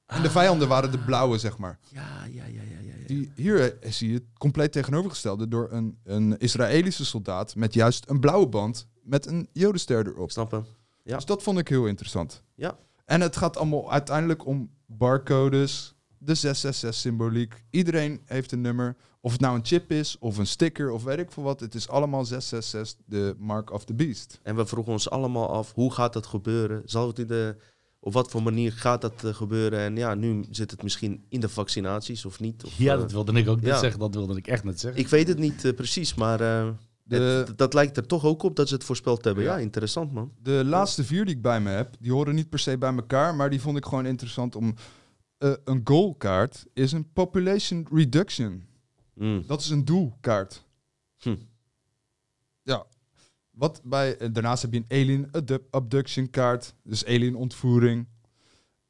En de vijanden waren de blauwe, zeg maar. Ja, ja, ja, ja, ja. ja. Die, hier eh, zie je het compleet tegenovergestelde door een, een Israëlische soldaat met juist een blauwe band met een jodenster erop. Snap hem. Ja. Dus dat vond ik heel interessant. Ja. En het gaat allemaal uiteindelijk om barcodes, de 666-symboliek. Iedereen heeft een nummer. Of het nou een chip is, of een sticker, of weet ik veel wat. Het is allemaal 666, de mark of the beast. En we vroegen ons allemaal af, hoe gaat dat gebeuren? Zal het in de... Op wat voor manier gaat dat eh, gebeuren? En ja, nu zit het misschien in de vaccinaties of niet. Of, Ja, eh, dat wilde ik ook net ja. zeggen. Dat wilde ik echt net zeggen. Ik weet het niet eh, precies, maar eh, De- het- dat lijkt er toch ook op dat ze het voorspeld hebben. Ja, Ja. interessant man. De laatste vier die ik bij me heb, die horen niet per se bij elkaar, maar die vond ik gewoon interessant om... eh, een goalkaart is een population reduction. Mm. Dat is een doelkaart. Hm. Ja. Wat bij, eh, daarnaast heb je een alien abdu- abduction kaart, dus alien ontvoering.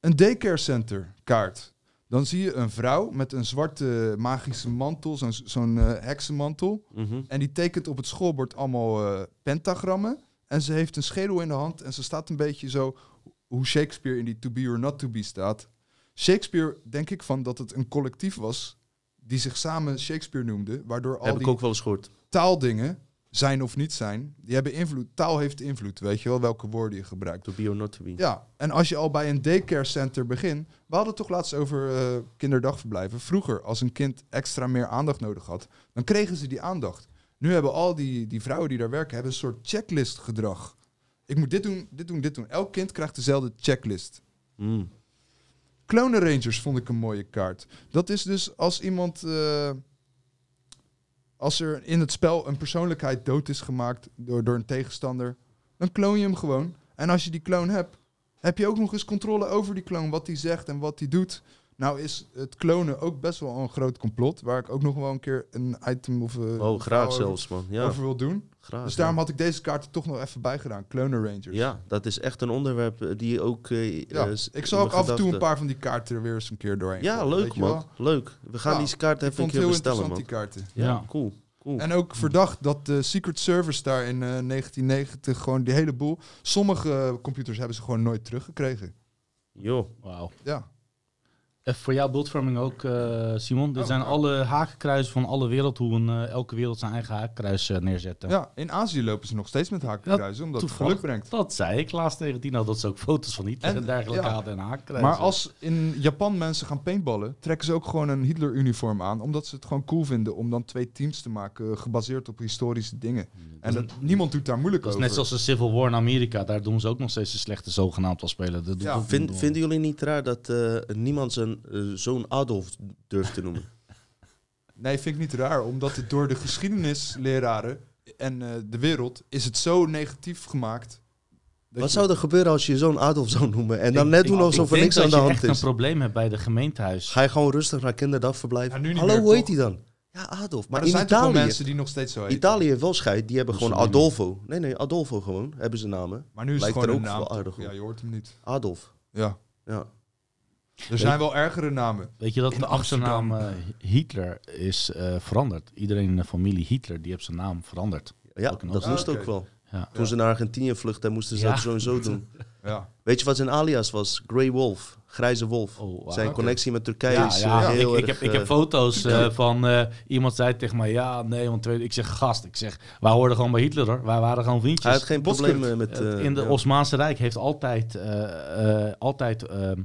Een daycare center kaart. Dan zie je een vrouw met een zwarte magische mantel, zo'n zo'n eh, heksenmantel. Mhm. En die tekent op het schoolbord allemaal pentagrammen. En ze heeft een schedel in de hand en ze staat een beetje zo hoe Shakespeare in die To Be or Not To Be staat. Shakespeare, denk ik van dat het een collectief was die zich samen Shakespeare noemde, waardoor al Heb die ik ook wel eens gehoord. taaldingen, zijn of niet zijn, die hebben invloed. Taal heeft invloed, weet je wel, welke woorden je gebruikt. To be or not to be. Ja, en als je al bij een daycare center begint, we hadden het toch laatst over eh, kinderdagverblijven. Vroeger, als een kind extra meer aandacht nodig had, dan kregen ze die aandacht. Nu hebben al die, die vrouwen die daar werken, hebben een soort checklist gedrag. Ik moet dit doen, dit doen, dit doen. Elk kind krijgt dezelfde checklist. Mm. Clone Rangers vond ik een mooie kaart. Dat is dus als iemand. eh, als er in het spel een persoonlijkheid dood is gemaakt door, door een tegenstander, dan kloon je hem gewoon. En als je die clone hebt, heb je ook nog eens controle over die clone, wat hij zegt en wat hij doet. Nou is het klonen ook best wel een groot complot, waar ik ook nog wel een keer een item of eh, Oh, graag zelfs man. Ja, over wil doen. graag. Dus ja. daarom had ik deze kaart er toch nog even bij gedaan. Clone Rangers. Ja, dat is echt een onderwerp eh, die ook... eh, Ja, ik zal ook af en toe een paar van die kaarten er weer eens een keer doorheen. Ja, leuk man. Leuk. We gaan Ja, die kaart even een keer heel bestellen interessant, man. die kaarten. Ja, Ja. cool. cool. En ook verdacht dat de Secret Service daar in eh, 1990 gewoon die hele boel... Sommige computers hebben ze gewoon nooit teruggekregen. Jo. Wauw. Ja. Eh, voor jou beeldvorming ook, eh, Simon. Dit Oh, zijn alle hakenkruisen van alle wereld, hoe een, eh, elke wereld zijn eigen hakenkruis eh, neerzetten. Ja, in Azië lopen ze nog steeds met hakenkruisen, omdat het geluk brengt. Dat zei ik laatst tegen Dino, dat ze ook foto's van Hitler en, En, dergelijke ja. hadden en hakenkruisen. Maar als in Japan mensen gaan paintballen, trekken ze ook gewoon een Hitler-uniform aan, omdat ze het gewoon cool vinden om dan twee teams te maken, gebaseerd op historische dingen. En dat, niemand doet daar moeilijk Dat is over. net zoals de Civil War in Amerika, daar doen ze ook nog steeds de slechte zogenaamd wel spelen. Dat Ja. Vind- niet vinden jullie niet raar dat eh, niemand zijn eh, zoon Adolf durft te noemen? Nee, vind ik niet raar, omdat het door de geschiedenisleraren en eh, de wereld is het zo negatief gemaakt. Wat je- zou er gebeuren als je je zoon Adolf zou noemen en dan Ik- net doen alsof er niks aan dat de je hand echt een is? probleem hebt bij de gemeentehuis. Ga je gewoon rustig naar kinderdagverblijf? Ja, nu niet Hallo, meer, hoe heet hij dan? Ja, Adolf. Maar Maar, er in zijn toch wel Italië, mensen die nog steeds zo heten. Italië heeft wel scheid, die hebben gewoon. Adolfo. Nee, nee, Adolfo gewoon, hebben ze namen. Maar nu is Lijkt het gewoon er een ook naam. Ja, je hoort hem niet. Adolf. Ja. Ja. Er zijn wel ergere namen. Weet je dat In de achternaam eh, Hitler is eh, veranderd? Iedereen in de familie Hitler, die heeft zijn naam veranderd. Ja, Ook in dat Ah, moest ook wel. Ja. Toen ze naar Argentinië vluchtten, moesten ze Ja. dat sowieso doen. Ja. Weet je wat zijn alias was? Grey Wolf. Grijze wolf. Oh, zijn connectie met Turkije Ja, is ja, eh, heel ik, ik, heb, ik heb foto's eh, van eh, iemand zei tegen mij, ja, nee, want ik zeg gast, ik zeg, wij hoorden gewoon bij Hitler hoor, wij waren gewoon vriendjes. hij had geen problemen met... In de ja. Osmaanse Rijk heeft altijd, altijd ehm,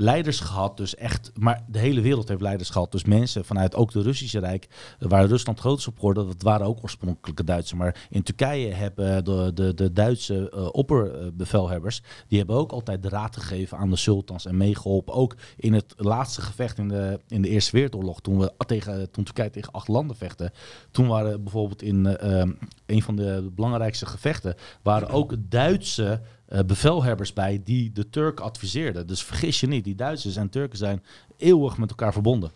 leiders gehad. Dus echt, maar de hele wereld heeft leiders gehad. Dus mensen vanuit ook de Russische Rijk, waar Rusland groot is op geworden, dat waren ook oorspronkelijke Duitsers. Maar in Turkije hebben de, de, de Duitse eh, opperbevelhebbers, die hebben ook altijd de raad gegeven aan de sultans en meegeholpen. Ook in het laatste gevecht in de, in de Eerste Wereldoorlog, toen, we tegen, toen Turkije tegen acht landen vechten. Toen waren bijvoorbeeld in eh, ehm, een van de belangrijkste gevechten, waren ook Duitse eh, bevelhebbers bij die de Turk adviseerden. Dus vergis je niet, die Duitsers en Turken zijn eeuwig met elkaar verbonden.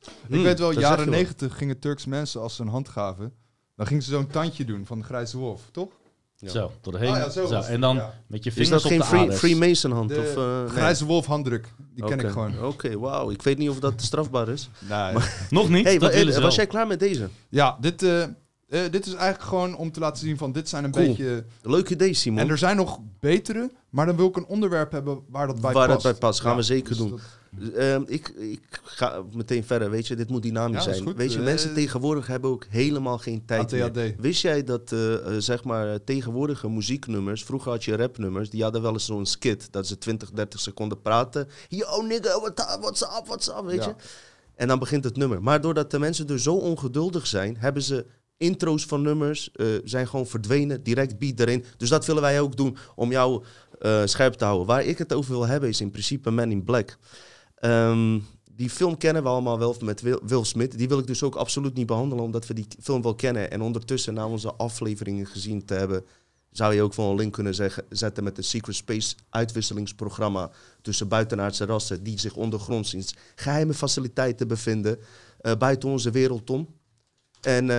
Ik Hmm, weet wel, dat jaren negentig gingen Turks mensen als ze een hand gaven, dan gingen ze zo'n tandje doen van de grijze wolf, toch? Ja. Zo, door de heen. Ah ja, zo En dan ja. met je Is vingers dat geen op de free, aders. Freemason hand? De of, eh, nee? grijze wolf handdruk, die ken ik gewoon. Oké, wauw. Ik weet niet of dat strafbaar is. Nee. Nog niet, Hey, dat wa- willen eh, ze was jij klaar met deze? Ja, dit, eh, eh, dit is eigenlijk gewoon om te laten zien van dit zijn een Cool. beetje... Leuk idee, Simon. En er zijn nog betere, maar dan wil ik een onderwerp hebben waar dat bij Waar dat past. bij past, gaan we zeker dus doen. dat- Ehm, ik, ik ga meteen verder, weet je, dit moet dynamisch Ja, zijn. Weet je, Eh, mensen tegenwoordig hebben ook helemaal geen tijd meer. Wist jij dat, eh, eh, zeg maar, eh, tegenwoordige muzieknummers, vroeger had je rapnummers, die hadden wel eens zo'n skit, dat ze 20, 30 seconden praten. Yo nigga, what's up, what's up, weet Ja. je. En dan begint het nummer. Maar doordat de mensen dus zo ongeduldig zijn, hebben ze intro's van nummers, eh, zijn gewoon verdwenen, direct beat erin. Dus dat willen wij ook doen om jou eh, scherp te houden. Waar ik het over wil hebben is in principe Man in Black. Ehm, die film kennen we allemaal wel met Will, Smith. Die wil ik dus ook absoluut niet behandelen, omdat we die film wel kennen. En ondertussen, na onze afleveringen gezien te hebben, zou je ook wel een link kunnen zeggen, zetten met het Secret Space uitwisselingsprogramma tussen buitenaardse rassen die zich ondergronds in geheime faciliteiten bevinden eh, buiten onze wereld om. En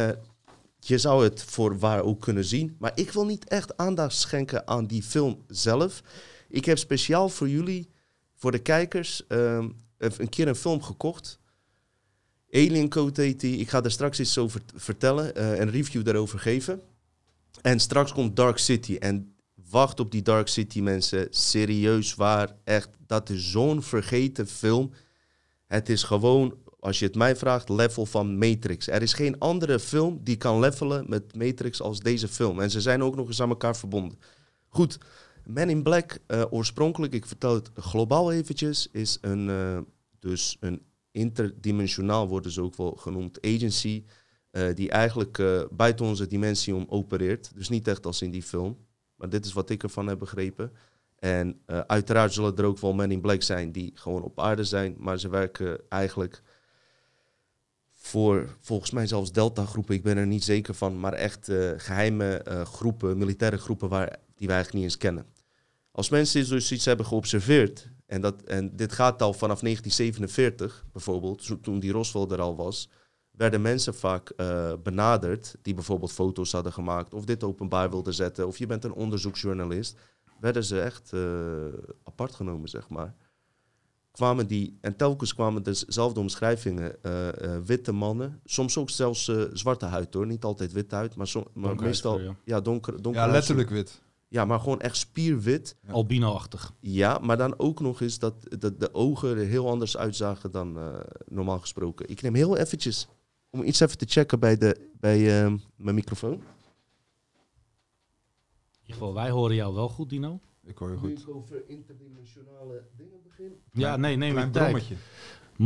je zou het voor waar ook kunnen zien. Maar ik wil niet echt aandacht schenken aan die film zelf. Ik heb speciaal voor jullie, voor de kijkers, ehm, een keer een film gekocht. Alien Code heet die. Ik ga daar straks iets over vertellen, eh, een review daarover geven. En straks komt Dark City. En wacht op die Dark City, mensen. Serieus waar. Echt, dat is zo'n vergeten film. Het is gewoon, als je het mij vraagt, level van Matrix. Er is geen andere film die kan levelen met Matrix als deze film. En ze zijn ook nog eens aan elkaar verbonden. Goed, Man in Black, eh, oorspronkelijk, ik vertel het globaal eventjes, is een, eh, dus een interdimensionaal, worden ze ook wel genoemd, agency, eh, die eigenlijk buiten onze dimensie om opereert. Dus niet echt als in die film, maar dit is wat ik ervan heb begrepen. En uiteraard zullen er ook wel Men in Black zijn die gewoon op aarde zijn, maar ze werken eigenlijk voor volgens mij zelfs Delta-groepen, ik ben er niet zeker van, maar echt eh, geheime eh, groepen, militaire groepen waar, die wij eigenlijk niet eens kennen. Als mensen dus iets hebben geobserveerd, en, dat, en dit gaat al vanaf 1947 bijvoorbeeld, toen die Roswell er al was, werden mensen vaak eh, benaderd die bijvoorbeeld foto's hadden gemaakt of dit openbaar wilden zetten, of je bent een onderzoeksjournalist, werden ze echt apart genomen, zeg maar. Kwamen die, en telkens kwamen dezelfde omschrijvingen. eh, eh, witte mannen, soms ook zelfs eh, zwarte huid hoor, niet altijd witte huid, maar, som- maar meestal ja. donker, donker Ja, letterlijk wit. Ja, maar gewoon echt spierwit. Ja. Albino-achtig. Ja, maar dan ook nog eens dat, dat de ogen er heel anders uitzagen dan eh, normaal gesproken. Ik neem heel eventjes, om iets even te checken bij, de, bij eh, mijn microfoon. In ieder geval, wij horen jou wel goed, Dino. Ik hoor je goed. ik over interdimensionale dingen begin? Ja, nee, neem je Klein tijd. brommetje.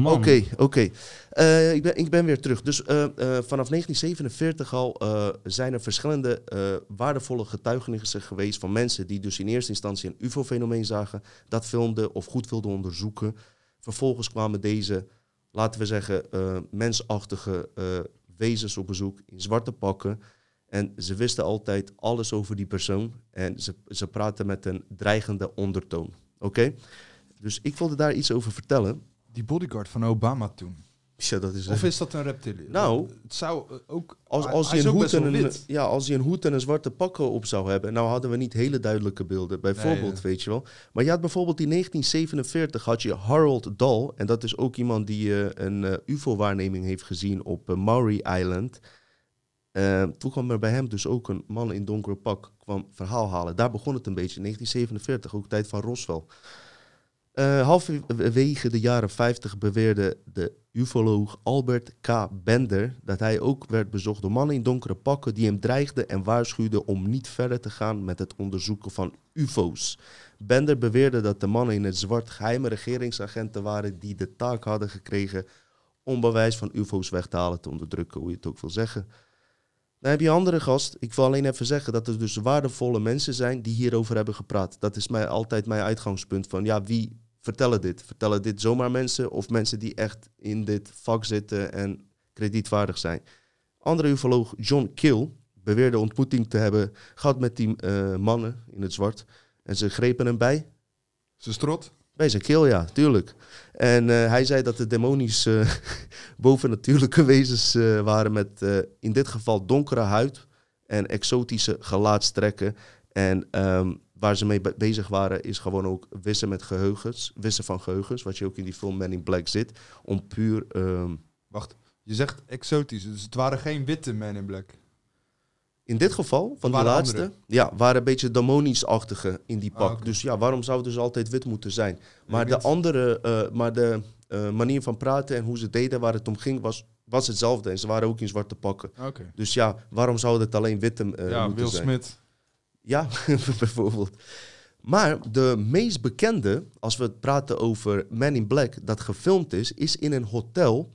Oké, oké. Eh, ik, ben, ik ben weer terug. Dus eh, eh, vanaf 1947 al eh, zijn er verschillende eh, waardevolle getuigenissen geweest van mensen die dus in eerste instantie een UFO-fenomeen zagen, dat filmden of goed wilden onderzoeken. Vervolgens kwamen deze, laten we zeggen, eh, mensachtige eh, wezens op bezoek in zwarte pakken. En ze wisten altijd alles over die persoon. En ze, ze praten met een dreigende ondertoon. Oké? Dus ik wilde daar iets over vertellen. Die bodyguard van Obama toen. Ja, dat is Of is dat een reptiliën? Nou, het zou eh, ook... Als, als, hij een hoed en een, ja, als hij een hoed en een zwarte pakken op zou hebben, nou hadden we niet hele duidelijke beelden. Bijvoorbeeld, ja. weet je wel. Maar je had bijvoorbeeld in 1947 had je Harold Dahl. En dat is ook iemand die eh, een eh, UFO-waarneming heeft gezien op eh, Maury Island. Eh, toen kwam er bij hem dus ook een man in donkere pak kwam verhaal halen. Daar begon het een beetje, in 1947, ook tijd van Roswell. Eh, halverwege de jaren 50 beweerde de ufoloog Albert K. Bender dat hij ook werd bezocht door mannen in donkere pakken die hem dreigden en waarschuwden om niet verder te gaan met het onderzoeken van ufo's. Bender beweerde dat de mannen in het zwart geheime regeringsagenten waren die de taak hadden gekregen om bewijs van ufo's weg te halen, te onderdrukken, hoe je het ook wil zeggen. Dan heb je andere gast. Ik wil alleen even zeggen dat er dus waardevolle mensen zijn die hierover hebben gepraat. Dat is mij altijd mijn uitgangspunt van ja, wie vertellen dit? Vertellen dit zomaar mensen of mensen die echt in dit vak zitten en kredietwaardig zijn? Andere ufoloog John Kill beweerde ontmoeting te hebben gehad met die eh, mannen in het zwart. En ze grepen hem bij. Ze strot. Bij zijn keel, ja, tuurlijk. En eh, hij zei dat de demonisch eh, bovennatuurlijke wezens eh, waren met in dit geval donkere huid en exotische gelaatstrekken. En ehm, waar ze mee be- bezig waren is gewoon ook wissen met geheugens, wissen van geheugens, wat je ook in die film Men in Black zit, om puur... ehm, Wacht, je zegt exotisch. Dus het waren geen witte men in black. In dit geval, van die Waren laatste, andere? ja, waren een beetje demonisch-achtige in die Ah, pak. oké. Dus ja, waarom zouden ze altijd wit moeten zijn? Maar weet de andere, eh, maar de eh, manier van praten en hoe ze deden, waar het om ging, was, was hetzelfde. En ze waren ook in zwarte pakken. Oké. Dus ja, waarom zou het alleen witte eh, ja, moeten Will zijn? Smith. Ja, bijvoorbeeld. Maar de meest bekende, als we praten over Man in Black, dat gefilmd is, is in een hotel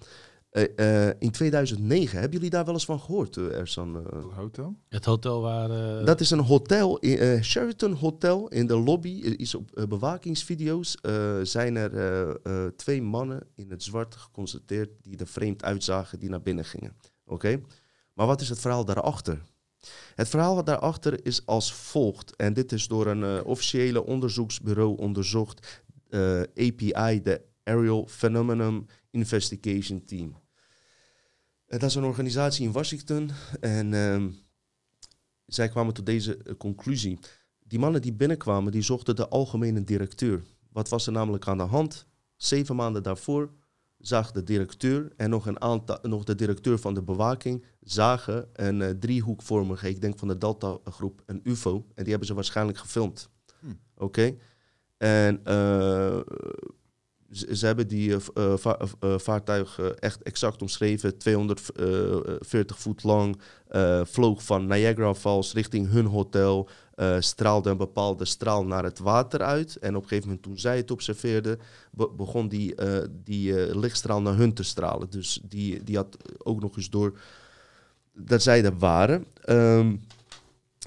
eh, eh, in 2009. Hebben jullie daar wel eens van gehoord, uh, Ersan? Dat hotel? Het hotel waar... eh, Dat is een hotel, in, eh, Sheraton Hotel. In de lobby is op bewakingsvideo's eh, zijn er eh, eh, twee mannen in het zwart geconstateerd die er vreemd uitzagen, die naar binnen gingen. Oké? Maar wat is het verhaal daarachter? Het verhaal daarachter is als volgt. En dit is door een eh, officiële onderzoeksbureau onderzocht. eh, API, de Aerial Phenomenon Investigation Team. Eh, dat is een organisatie in Washington. En ehm, zij kwamen tot deze eh, conclusie. Die mannen die binnenkwamen, die zochten de algemene directeur. Wat was er namelijk aan de hand? Zeven maanden daarvoor zag de directeur en nog, een aantal, nog de directeur van de bewaking zagen een eh, driehoekvormige, ik denk van de Delta-groep, een UFO. En die hebben ze waarschijnlijk gefilmd. Hm. Oké? En ze, hebben die eh, eh, va- eh, vaartuig echt exact omschreven. 240 voet lang, vloog van Niagara Falls richting hun hotel. eh, straalde een bepaalde straal naar het water uit. En op een gegeven moment toen zij het observeerden, be- begon die, die lichtstraal naar hun te stralen. Dus die, die had ook nog eens door dat zij er waren. Ehm,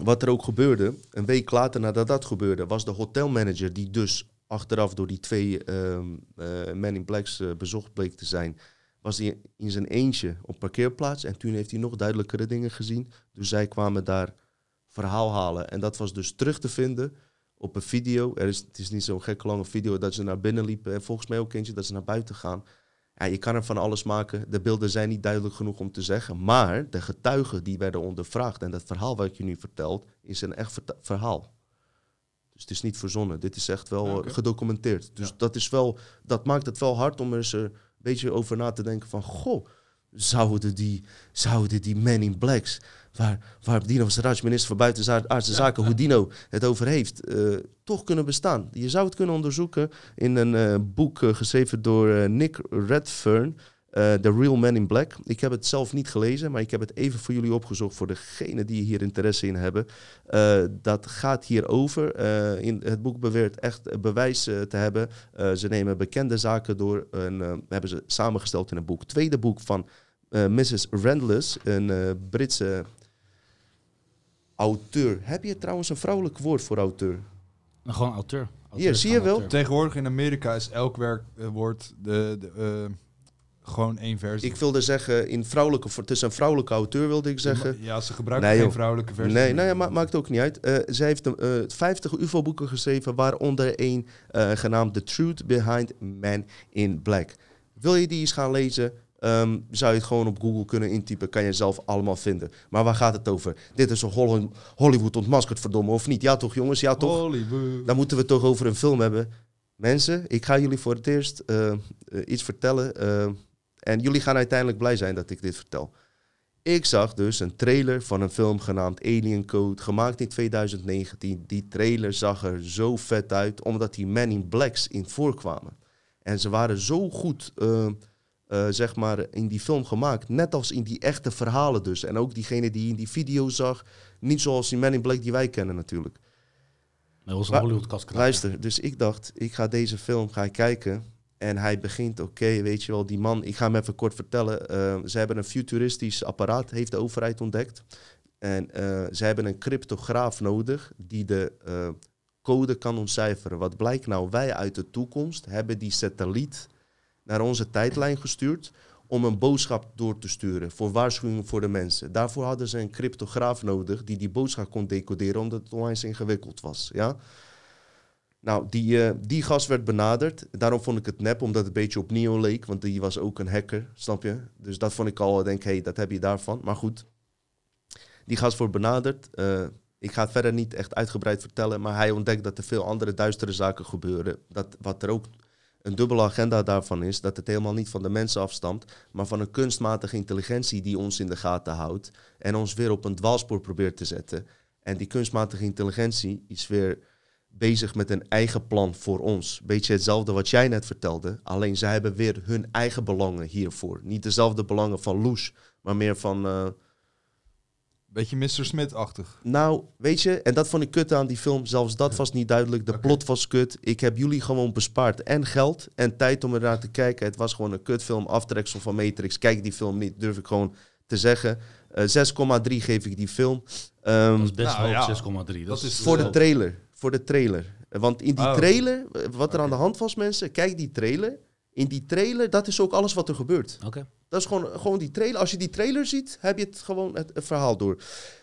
wat er ook gebeurde, een week later nadat dat gebeurde, was de hotelmanager die dus achteraf door die twee eh, Men in Blacks eh, bezocht bleek te zijn, was hij in zijn eentje op parkeerplaats. En toen heeft hij nog duidelijkere dingen gezien. Dus zij kwamen daar verhaal halen. En dat was dus terug te vinden op een video. Er is, het is niet zo'n gekke lange video dat ze naar binnen liepen. En volgens mij ook eentje dat ze naar buiten gaan. Ja, je kan er van alles maken. De beelden zijn niet duidelijk genoeg om te zeggen. Maar de getuigen die werden ondervraagd en dat verhaal wat ik je nu vertelt, is een echt verhaal. Dus het is niet verzonnen. Dit is echt wel Ja, eh, gedocumenteerd. Dus Ja. dat, is wel, dat maakt het wel hard om er eens eh, een beetje over na te denken van... Goh, zouden die, zouden die Men in Blacks waar, waar Dino Saraj, minister van Buitenaardse Zaken, hoe Dino het over heeft, eh, toch kunnen bestaan. Je zou het kunnen onderzoeken in een boek geschreven door Nick Redfern, The Real Man in Black. Ik heb het zelf niet gelezen, maar ik heb het even voor jullie opgezocht voor degenen die hier interesse in hebben. Eh, dat gaat hierover. Eh in het boek beweert echt bewijs eh, te hebben. Eh, ze nemen bekende zaken door en eh, hebben ze samengesteld in een boek. Tweede boek van eh, Mrs. Randless, een eh, Britse auteur. Heb je trouwens een vrouwelijk woord voor auteur? Nou, gewoon auteur. Auteur Hier, zie je wel? auteur. Tegenwoordig in Amerika is elk werkwoord de, de, eh, gewoon één versie. Ik wilde zeggen, in vrouwelijke, het is een vrouwelijke auteur wilde ik zeggen. Ja, ze gebruiken Nee, geen vrouwelijke versie. Nee, nee ma maakt ook niet uit. Eh, zij heeft een, eh, 50 UFO-boeken geschreven, waaronder een eh, genaamd The Truth Behind Man in Black. Wil je die eens gaan lezen? ehm, zou je het gewoon op Google kunnen intypen, kan je zelf allemaal vinden. Maar waar gaat het over? Dit is een Hol- Hollywood ontmaskerd, verdomme, of niet? Ja toch, jongens? Ja toch? Hollywood. Dan moeten we het toch over een film hebben. Mensen, ik ga jullie voor het eerst iets vertellen. En jullie gaan uiteindelijk blij zijn dat ik dit vertel. Ik zag dus een trailer van een film genaamd Alien Code, gemaakt in 2019. Die trailer zag er zo vet uit, omdat die Men in Blacks in voorkwamen. En ze waren zo goed, eh, eh, zeg maar, in die film gemaakt. Net als in die echte verhalen dus. En ook diegene die in die video zag. Niet zoals die Men in Black die wij kennen natuurlijk. Dat was een Maar- Hollywood kast. Luister, dus ik dacht, ik ga deze film gaan kijken. En hij begint, oké, weet je wel, die man, ik ga hem even kort vertellen. eh, ze hebben een futuristisch apparaat, heeft de overheid ontdekt. En eh, ze hebben een cryptograaf nodig die de eh, code kan ontcijferen. Wat blijkt nou? Wij uit de toekomst hebben die satelliet naar onze tijdlijn gestuurd om een boodschap door te sturen voor waarschuwing voor de mensen. Daarvoor hadden ze een cryptograaf nodig die die boodschap kon decoderen omdat het onwijs ingewikkeld was. Ja? Nou, die, eh, die gast werd benaderd. Daarom vond ik het nep, omdat het een beetje op Neo leek. Want die was ook een hacker, snap je? Dus dat vond ik al, denk hé, hey, dat heb je daarvan. Maar goed, die gast wordt benaderd. Eh, ik ga het verder niet echt uitgebreid vertellen. Maar hij ontdekt dat er veel andere duistere zaken gebeuren. Dat, wat er ook een dubbele agenda daarvan is. Dat het helemaal niet van de mensen afstamt. Maar van een kunstmatige intelligentie die ons in de gaten houdt. En ons weer op een dwaalspoor probeert te zetten. En die kunstmatige intelligentie is weer bezig met een eigen plan voor ons. Beetje hetzelfde wat jij net vertelde. Alleen zij hebben weer hun eigen belangen hiervoor. Niet dezelfde belangen van Loes, maar meer van... eh, Beetje Mr. Smith-achtig. nou, weet je, en dat vond ik kut aan die film. Zelfs dat was niet duidelijk. De plot was kut. Ik heb jullie gewoon bespaard. En geld en tijd om ernaar te kijken. Het was gewoon een kutfilm. Aftreksel van Matrix. Kijk die film niet, durf ik gewoon te zeggen. Eh 6,3 geef ik die film. Ehm, Dat is best Nou, hoog, ja. 6,3. Dat is voor de trailer. Voor de trailer. Want in die Oh. trailer, eh, wat er aan de hand was, mensen, kijk die trailer. In die trailer, dat is ook alles wat er gebeurt. Oké. Dat is gewoon, gewoon die trailer. Als je die trailer ziet, heb je het gewoon het, het verhaal door.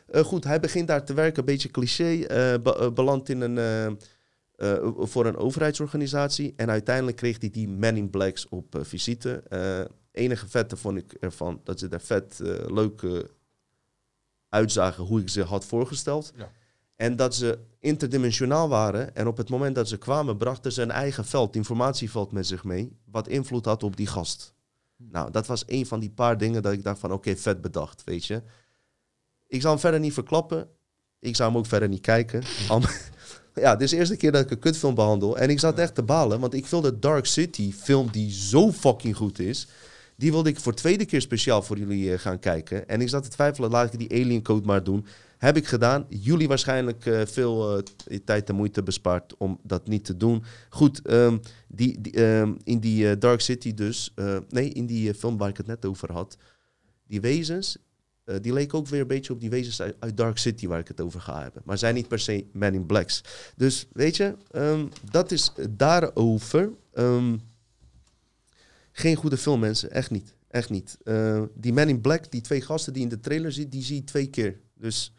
Eh, goed, hij begint daar te werken, een beetje cliché. be- eh, belandt in een, voor een overheidsorganisatie. En uiteindelijk kreeg hij die Men in Blacks op visite. Enige vette vond ik ervan dat ze daar vet leuke uitzagen hoe ik ze had voorgesteld. Ja. En dat ze interdimensionaal waren. En op het moment dat ze kwamen, brachten ze een eigen veld, informatieveld met zich mee. Wat invloed had op die gast. Nou, dat was een van die paar dingen dat ik dacht van oké, vet bedacht, weet je. Ik zal hem verder niet verklappen. Ik zou hem ook verder niet kijken. Ja, dit is de eerste keer dat ik een kutfilm behandel. En ik zat echt te balen, want ik wilde Dark City film die zo fucking goed is. Die wilde ik voor tweede keer speciaal voor jullie eh, gaan kijken. En ik zat te twijfelen, laat ik die Alien Code maar doen. Heb ik gedaan. Jullie waarschijnlijk eh, veel eh, tijd en moeite bespaard om dat niet te doen. Goed, ehm, die, die, ehm, in die Dark City dus... nee, in die film waar ik het net over had. Die wezens, die leken ook weer een beetje op die wezens uit, Dark City waar ik het over ga hebben. Maar zijn niet per se Men in Blacks. Dus weet je, ehm, dat is daarover. Ehm, geen goede film, mensen. Echt niet. Echt niet. Eh, die Man in Black, die twee gasten die in de trailer zitten, die zie je twee keer. Dus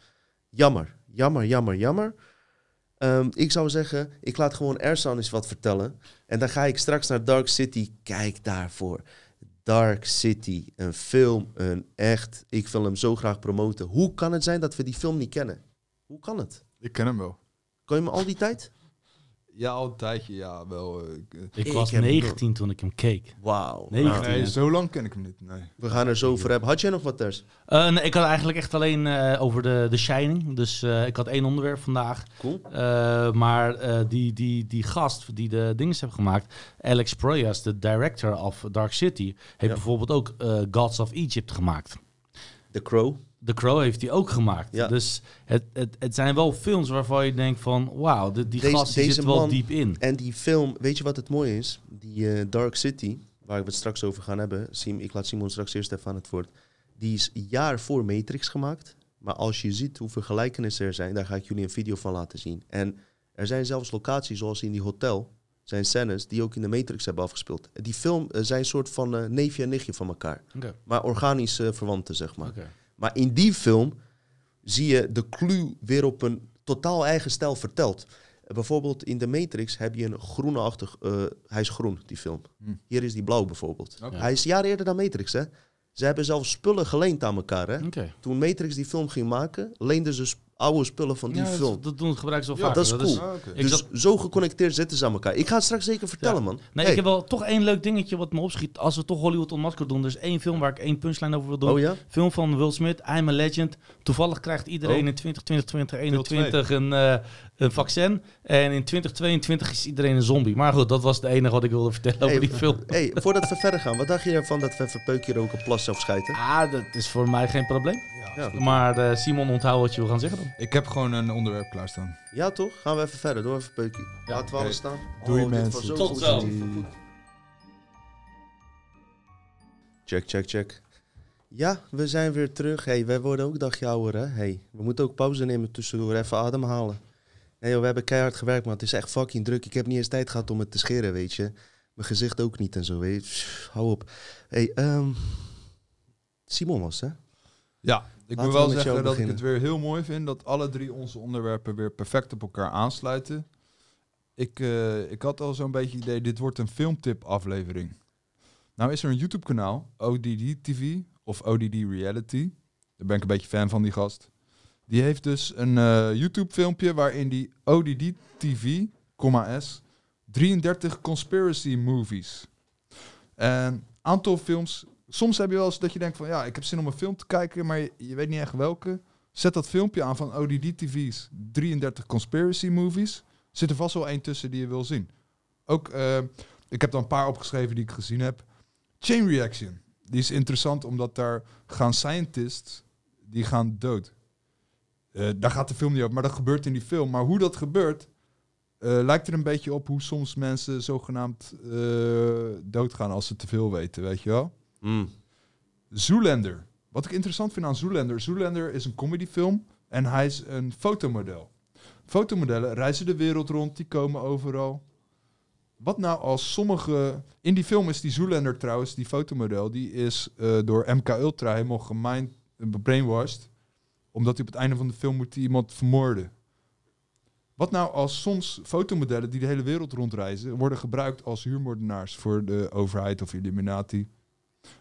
jammer. Jammer, jammer, jammer. Ehm, ik zou zeggen, ik laat gewoon Ersan eens wat vertellen. En dan ga ik straks naar Dark City. Kijk daarvoor. Dark City, een film, een echt. Ik wil hem zo graag promoten. Hoe kan het zijn dat we die film niet kennen? Hoe kan het? Ik ken hem wel. Kan je me al die tijd? Ja, al een tijdje, ja, wel. eh, ik, eh, Ik Ik was heb- 19 toen ik hem keek. Wauw. 19. Nou, nee, zo lang ken ik hem niet. Nee. we gaan er zo over hebben. Had jij nog wat, Ters? Eh, nee, ik had eigenlijk echt alleen eh, over de, de Shining. Dus eh, ik had één onderwerp vandaag. Cool. Eh, maar eh, die, die, die gast die de dingen heeft gemaakt, Alex Proyas, de director of Dark City, heeft Ja. bijvoorbeeld ook eh, Gods of Egypt gemaakt. The Crow. The Crow heeft hij ook gemaakt. Ja. Dus het, het, het zijn wel films waarvan je denkt van... wauw, de- die Deze- gast die deze zit wel man- diep in. En die film, weet je wat het mooie is? Die eh, Dark City, waar we het straks over gaan hebben. Sim, ik laat Simon straks eerst even aan het woord. Die is een jaar voor Matrix gemaakt. Maar als je ziet hoeveel gelijkenissen er zijn, daar ga ik jullie een video van laten zien. En er zijn zelfs locaties zoals in die hotel, zijn scènes die ook in de Matrix hebben afgespeeld. Die film eh, zijn een soort van eh, neefje en nichtje van elkaar. Maar organisch eh, verwanten, zeg maar. oké. Maar in die film zie je de clue weer op een totaal eigen stijl verteld. Bijvoorbeeld in de Matrix heb je een groene-achtig... eh, hij is groen, die film. Hm. Hier is die blauw bijvoorbeeld. Hij is jaren eerder dan Matrix, hè. Ze hebben zelfs spullen geleend aan elkaar, hè. Toen Matrix die film ging maken, leenden ze oude spullen van die Ja, film. dat, doen gebruiken ze wel Ja, vaker. dat is cool. Ah, dus zat- zo geconnecteerd zitten ze aan elkaar. Ik ga het straks zeker vertellen, Ja. man. Nee, Hey. ik heb wel toch één leuk dingetje wat me opschiet. Als we toch Hollywood Unmasked doen. Er is één film waar ik één punchline over wil doen. Oh ja? Film van Will Smith, I'm a Legend. Toevallig krijgt iedereen Oh. in 2020, 2021 een, eh, een vaccin. En in 2022 is iedereen een zombie. Maar goed, dat was het enige wat ik wilde vertellen over die film. hey, voordat we verder gaan, wat dacht je ervan dat we even peukje roken, plassen of schijten? Ah, dat is voor mij geen probleem. Ja. Maar eh, Simon, onthoud wat je wil gaan zeggen dan. Ik heb gewoon een onderwerp klaarstaan. Ja, toch? Gaan we even verder. Doe even peukje. Ja, Laten we alles oké. staan. Doei, dit mensen. zo Tot zo. Check, check, check. Ja, we zijn weer terug. Hey, wij worden ook een dagje ouder, hè? Hey, we moeten ook pauze nemen tussendoor, even ademhalen. Nee, joh, we hebben keihard gewerkt, maar het is echt fucking druk. Ik heb niet eens tijd gehad om het te scheren, weet je. Mijn gezicht ook niet en zo, weet je. Hou op. Hey, ehm, Simon was, hè? Ja, Laten ik moet we wel zeggen dat ik het weer heel mooi vind dat alle drie onze onderwerpen weer perfect op elkaar aansluiten. Ik, eh, ik had al zo'n beetje idee, dit wordt een filmtip aflevering. Nou is er een YouTube kanaal, ODD TV of ODD Reality. Daar ben ik een beetje fan van die gast. Die heeft dus een eh, YouTube filmpje waarin die ODD TV, S, 33 conspiracy movies. En aantal films soms heb je wel eens dat je denkt van ja, ik heb zin om een film te kijken, maar je, je weet niet echt welke. Zet dat filmpje aan van ODD TV's 33 conspiracy movies. Zit er vast wel één tussen die je wil zien. Ook, eh, ik heb er een paar opgeschreven die ik gezien heb. Chain Reaction. Die is interessant omdat daar gaan scientists die gaan dood. Eh, daar gaat de film niet over, maar dat gebeurt in die film. Maar hoe dat gebeurt, eh, lijkt er een beetje op hoe soms mensen zogenaamd eh, doodgaan als ze te veel weten, weet je wel? Mm. Zoolander. Wat ik interessant vind aan Zoolander. Zoolander is een comedyfilm en hij is een fotomodel. Fotomodellen reizen de wereld rond, die komen overal. Wat nou als sommige... In die film is die Zoolander trouwens, die fotomodel, die is door MK Ultra helemaal gemind, brainwashed. Omdat hij op het einde van de film moet iemand vermoorden. Wat nou als soms fotomodellen die de hele wereld rondreizen, worden gebruikt als huurmoordenaars voor de overheid of Illuminati?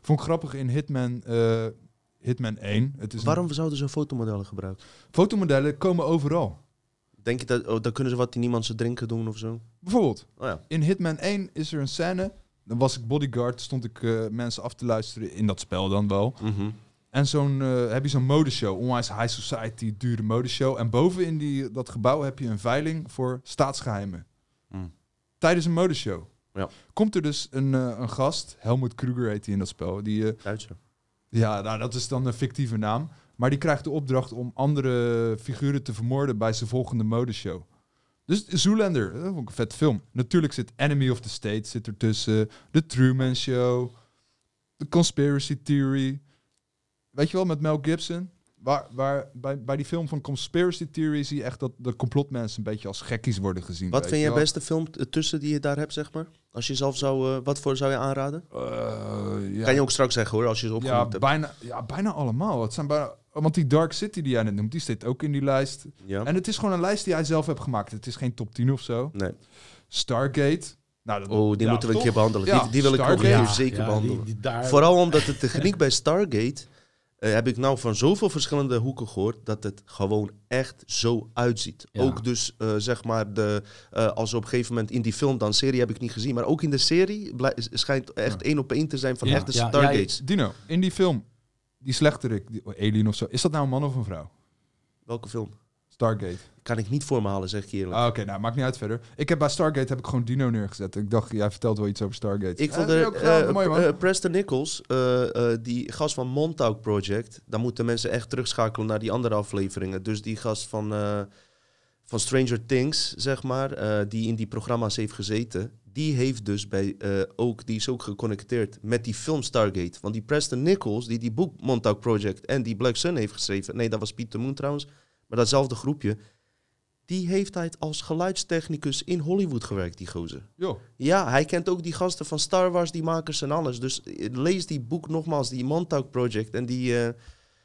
Vond ik grappig in Hitman, eh, Hitman 1. Het is een- Waarom zouden ze fotomodellen gebruiken? Fotomodellen komen overal. Denk je dat, oh, dan kunnen ze wat in niemand ze drinken doen of zo? Bijvoorbeeld, Oh ja. in Hitman 1 is er een scène. Dan was ik bodyguard, stond ik eh, mensen af te luisteren in dat spel dan wel. Mhm. En zo'n eh, heb je zo'n modeshow, onwijs high society, dure modeshow. En boven in die, dat gebouw heb je een veiling voor staatsgeheimen. Mm. Tijdens een modeshow. Ja. Komt er dus een, eh, een gast, Helmut Kruger heet hij in dat spel. Die, eh, Duitser. Ja, nou, dat is dan een fictieve naam. Maar die krijgt de opdracht om andere figuren te vermoorden bij zijn volgende modeshow. Dus Zoolander, dat vond ik een vet film. Natuurlijk zit Enemy of the State zit ertussen. The Truman Show. The Conspiracy Theory. Weet je wel, met Mel Gibson. Waar, waar, bij, bij die film van Conspiracy Theory zie je echt dat de complotmensen een beetje als gekkies worden gezien. Wat vind je jij wel. beste film tussen die je daar hebt, zeg maar? Als je zelf zou... eh, wat voor zou je aanraden? Eh, ja. Kan je ook straks zeggen hoor, als je ze Ja, opgenoemd hebt. bijna, ja, bijna allemaal. Het zijn bijna, want die Dark City die jij net noemt, die zit ook in die lijst. Ja. En het is gewoon een lijst die hij zelf heeft gemaakt. Het is geen top 10 of zo. Nee. Stargate. Nou, dat, Oh, die ja, moeten we een keer behandelen. Ja, die, die wil ik ook zeker Ja, behandelen. die- die daar- Vooral omdat de techniek bij Stargate eh, heb ik nou van zoveel verschillende hoeken gehoord dat het gewoon echt zo uitziet. Ja. Ook dus, eh, zeg maar, de, eh, als op een gegeven moment in die film, dan serie heb ik niet gezien, maar ook in de serie schijnt echt één op één te zijn van Ja, echte Stargates. Dino, in die film, die slechterik, die Alien of zo, is dat nou een man of een vrouw? Welke film? Stargate. Kan ik niet voor me halen, zeg ik je eerlijk. Ah, Oké, nou, maakt niet uit verder. Ik heb bij Stargate heb ik gewoon Dino neergezet. Ik dacht, jij vertelt wel iets over Stargate. Ik vond er, ook eh, mooi man. eh, Preston Nichols, eh, die gast van Montauk Project, daar moeten mensen echt terugschakelen naar die andere afleveringen. Dus die gast van, van Stranger Things, zeg maar, die in die programma's heeft gezeten, die heeft dus bij ook, die is ook geconnecteerd met die film Stargate. Want die Preston Nichols, die die boek Montauk Project en die Black Sun heeft geschreven, nee, dat was Peter Moon trouwens, maar datzelfde groepje, die heeft hij als geluidstechnicus in Hollywood gewerkt, die gozer. Joh. Ja, hij kent ook die gasten van Star Wars, die makers en alles. Dus eh, lees die boek nogmaals, die Montauk Project en die eh,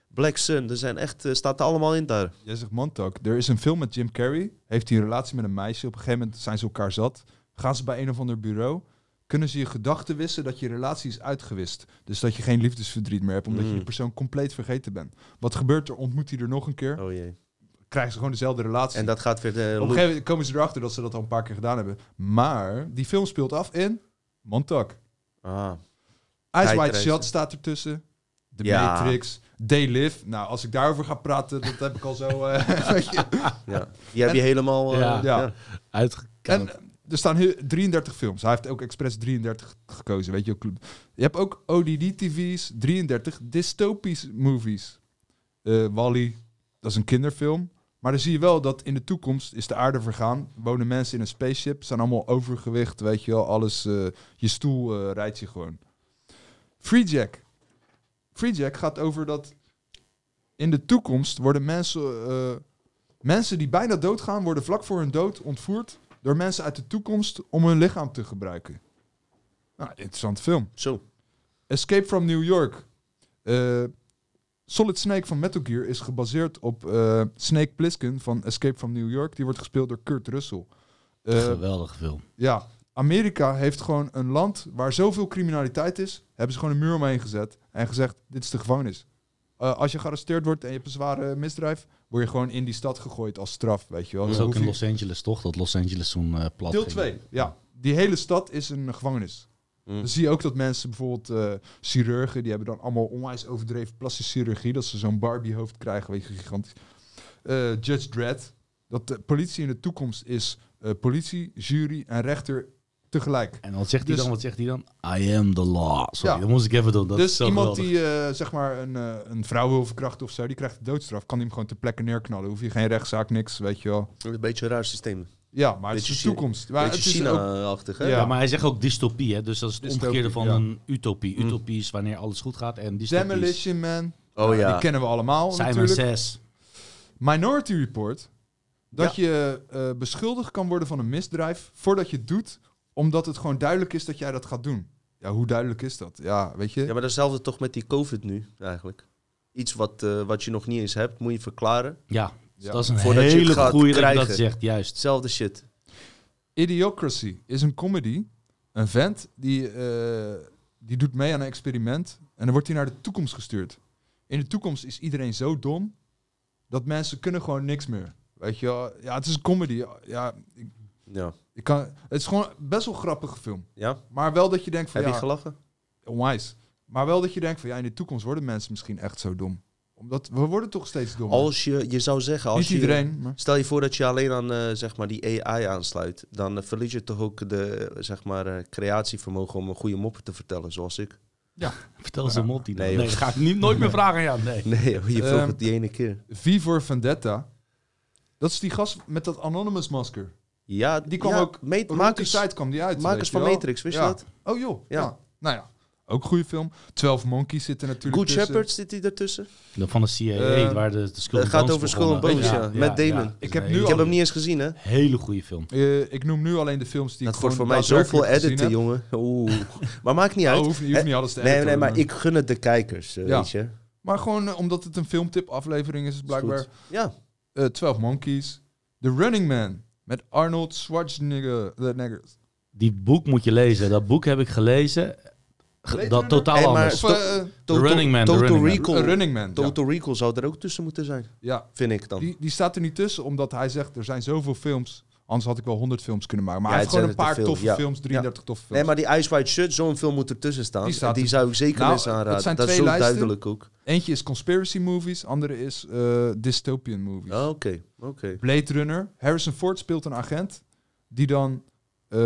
Black Sun. Er zijn echt, eh, staat er allemaal in daar. Jij zegt Montauk. Er is een film met Jim Carrey. Heeft hij een relatie met een meisje. Op een gegeven moment zijn ze elkaar zat. Gaan ze bij een of ander bureau. Kunnen ze je gedachten wissen dat je relatie is uitgewist. Dus dat je geen liefdesverdriet meer hebt. Omdat je Mm. die persoon compleet vergeten bent. Wat gebeurt er? Ontmoet hij er nog een keer. Oh jee. Krijgen ze gewoon dezelfde relatie. En dat gaat weer de Op een gegeven moment komen ze erachter dat ze dat al een paar keer gedaan hebben. Maar die film speelt af in Montauk. Ah, Ice White Tijdreizen. Shot staat ertussen. The Ja. Matrix. They Live. Nou, als ik daarover ga praten, dat heb ik al zo... eh, weet je. ja. Die heb je En- helemaal... eh, Ja. En eh, er staan heel- 33 films. Hij heeft ook expres 33 gekozen, weet je. ook. Je hebt ook ODD-TV's, 33 dystopisch movies. Eh Wally, dat is een kinderfilm. Maar dan zie je wel dat in de toekomst is de aarde vergaan. Wonen mensen in een spaceship, zijn allemaal overgewicht, weet je wel. Alles, eh, je stoel eh, rijdt je gewoon. Free Jack. Free Jack gaat over dat in de toekomst worden mensen, eh, mensen die bijna doodgaan, worden vlak voor hun dood ontvoerd door mensen uit de toekomst om hun lichaam te gebruiken. Nou, interessante film. Zo. Escape from New York. Eh, Solid Snake van Metal Gear is gebaseerd op eh, Snake Plissken van Escape from New York. Die wordt gespeeld door Kurt Russell. Eh, Geweldige film. ja, Amerika heeft gewoon een land waar zoveel criminaliteit is. Hebben ze gewoon een muur omheen gezet en gezegd: dit is de gevangenis. Eh, als je gearresteerd wordt en je hebt een zware misdrijf, word je gewoon in die stad gegooid als straf, weet je wel. Dat is ook in je- Los Angeles, toch? Dat Los Angeles eh plat Deel ging. 2, ja. Die hele stad is een gevangenis. Mm. Dan zie je ook dat mensen, bijvoorbeeld eh, chirurgen, die hebben dan allemaal onwijs overdreven plastische chirurgie. Dat ze zo'n Barbie-hoofd krijgen, weet je, gigantisch. Eh, Judge Dredd. Dat de politie in de toekomst is eh, politie, jury en rechter tegelijk. En wat zegt hij Dus- dan? Wat zegt hij dan? I am the law. Sorry, Ja. dat moest ik even doen. Dat is dus zo iemand geweldig. die eh, zeg maar een, een vrouw wil verkrachten of zo, die krijgt de doodstraf. Kan die hem gewoon ter plekke neerknallen. Hoef je geen rechtszaak, niks, weet je wel. Een beetje een raar systeem. Ja, maar het is de toekomst. Maar beetje het is ook, China-achtig, hè? Ja. Ja, maar hij zegt ook dystopie, hè? dus dat is het Dystopie, omgekeerde van ja. een utopie. Mm. Utopie is wanneer alles goed gaat en dystopie is Demolition Man. Oh Nou, ja. Die kennen we allemaal Simon natuurlijk. Says. Minority Report. Dat je eh, beschuldigd kan worden van een misdrijf voordat je het doet, omdat het gewoon duidelijk is dat jij dat gaat doen. Ja, hoe duidelijk is dat? Ja, weet je? Ja, maar datzelfde toch met die COVID nu, eigenlijk. Iets wat, eh, wat je nog niet eens hebt, moet je verklaren. Ja, Ja. dat is een Voordat hele gaat goede dat je dat zegt, juist. Hetzelfde shit. Idiocracy is een comedy. Een vent die, eh, die doet mee aan een experiment en dan wordt hij naar de toekomst gestuurd. In de toekomst is iedereen zo dom dat mensen kunnen gewoon niks meer. Weet je wel? Ja, het is een comedy. Ja, ik, Ja. ik kan, het is gewoon best wel een grappige film. Ja? Maar wel dat je denkt van Heb ja, je gelachen? onwijs. Maar wel dat je denkt van ja, in de toekomst worden mensen misschien echt zo dom. Omdat we worden toch steeds dommer. Als je, je zou zeggen, als Niet je, iedereen, maar Stel je voor dat je alleen aan eh, zeg maar die AI aansluit. Dan eh, verlies je toch ook de zeg maar, eh, creatievermogen om een goede moppen te vertellen, zoals ik. Vertel eens een mot die Nee, nee, nee, joh. dat ga ik niet, nooit meer vragen aan jou. Nee. Nee, je vroeg Ehm, het die ene keer. V voor Vendetta. Dat is die gast met dat Anonymous masker. Ja, Die kwam ja, ook die makers, kwam die uit. makers je van. Matrix, wist Ja. je dat? Oh joh, ja. Ja. Nou ja, ook een goede film. 12 Monkeys zitten natuurlijk Good tussen. Shepherd zit hij ertussen? De Van de CIA, Eh, waar de, de Skull Het gaat over Skull. Bones, ja, met Damon. is Ik heb nu Ik heb hem niet eens gezien, hè? Hele goede film. Eh, ik noem nu alleen de films die Dat ik wordt voor gewoon mij zoveel editen, jongen. Oeh. Maar maakt niet uit. Oh, hoeft, niet- je hoeft niet alles te nee, editen, nee, hoor, maar ik gun het de kijkers, eh, Ja. weet je. Maar gewoon omdat het een filmtip aflevering is, is blijkbaar. goed. Ja, Eh 12 Monkeys. The Running Man. Met Arnold Schwarzenegger. Die boek moet je lezen. Dat boek heb ik gelezen. Dat totaal Hey, maar anders. Of, eh, Running Man, The Total Running Man. Recall, Running Man. ja. Total Recall zou er ook tussen moeten zijn, Ja, vind ik dan. die, die staat er niet tussen, omdat hij zegt, er zijn zoveel films. Anders had ik wel 100 films kunnen maken. Maar Ja, hij heeft het gewoon een paar er toffe ja. films, 33 toffe films. Nee, maar die Ice White Shirt, zo'n film moet ertussen staan. Die Die, staat die er- zou ik zeker Nou, het aanraden. zijn dat is twee zo lijsten. duidelijk ook. Eentje is conspiracy movies, andere is eh, dystopian movies. Ah, Oké, oké. Blade Runner. Harrison Ford speelt een agent die dan eh,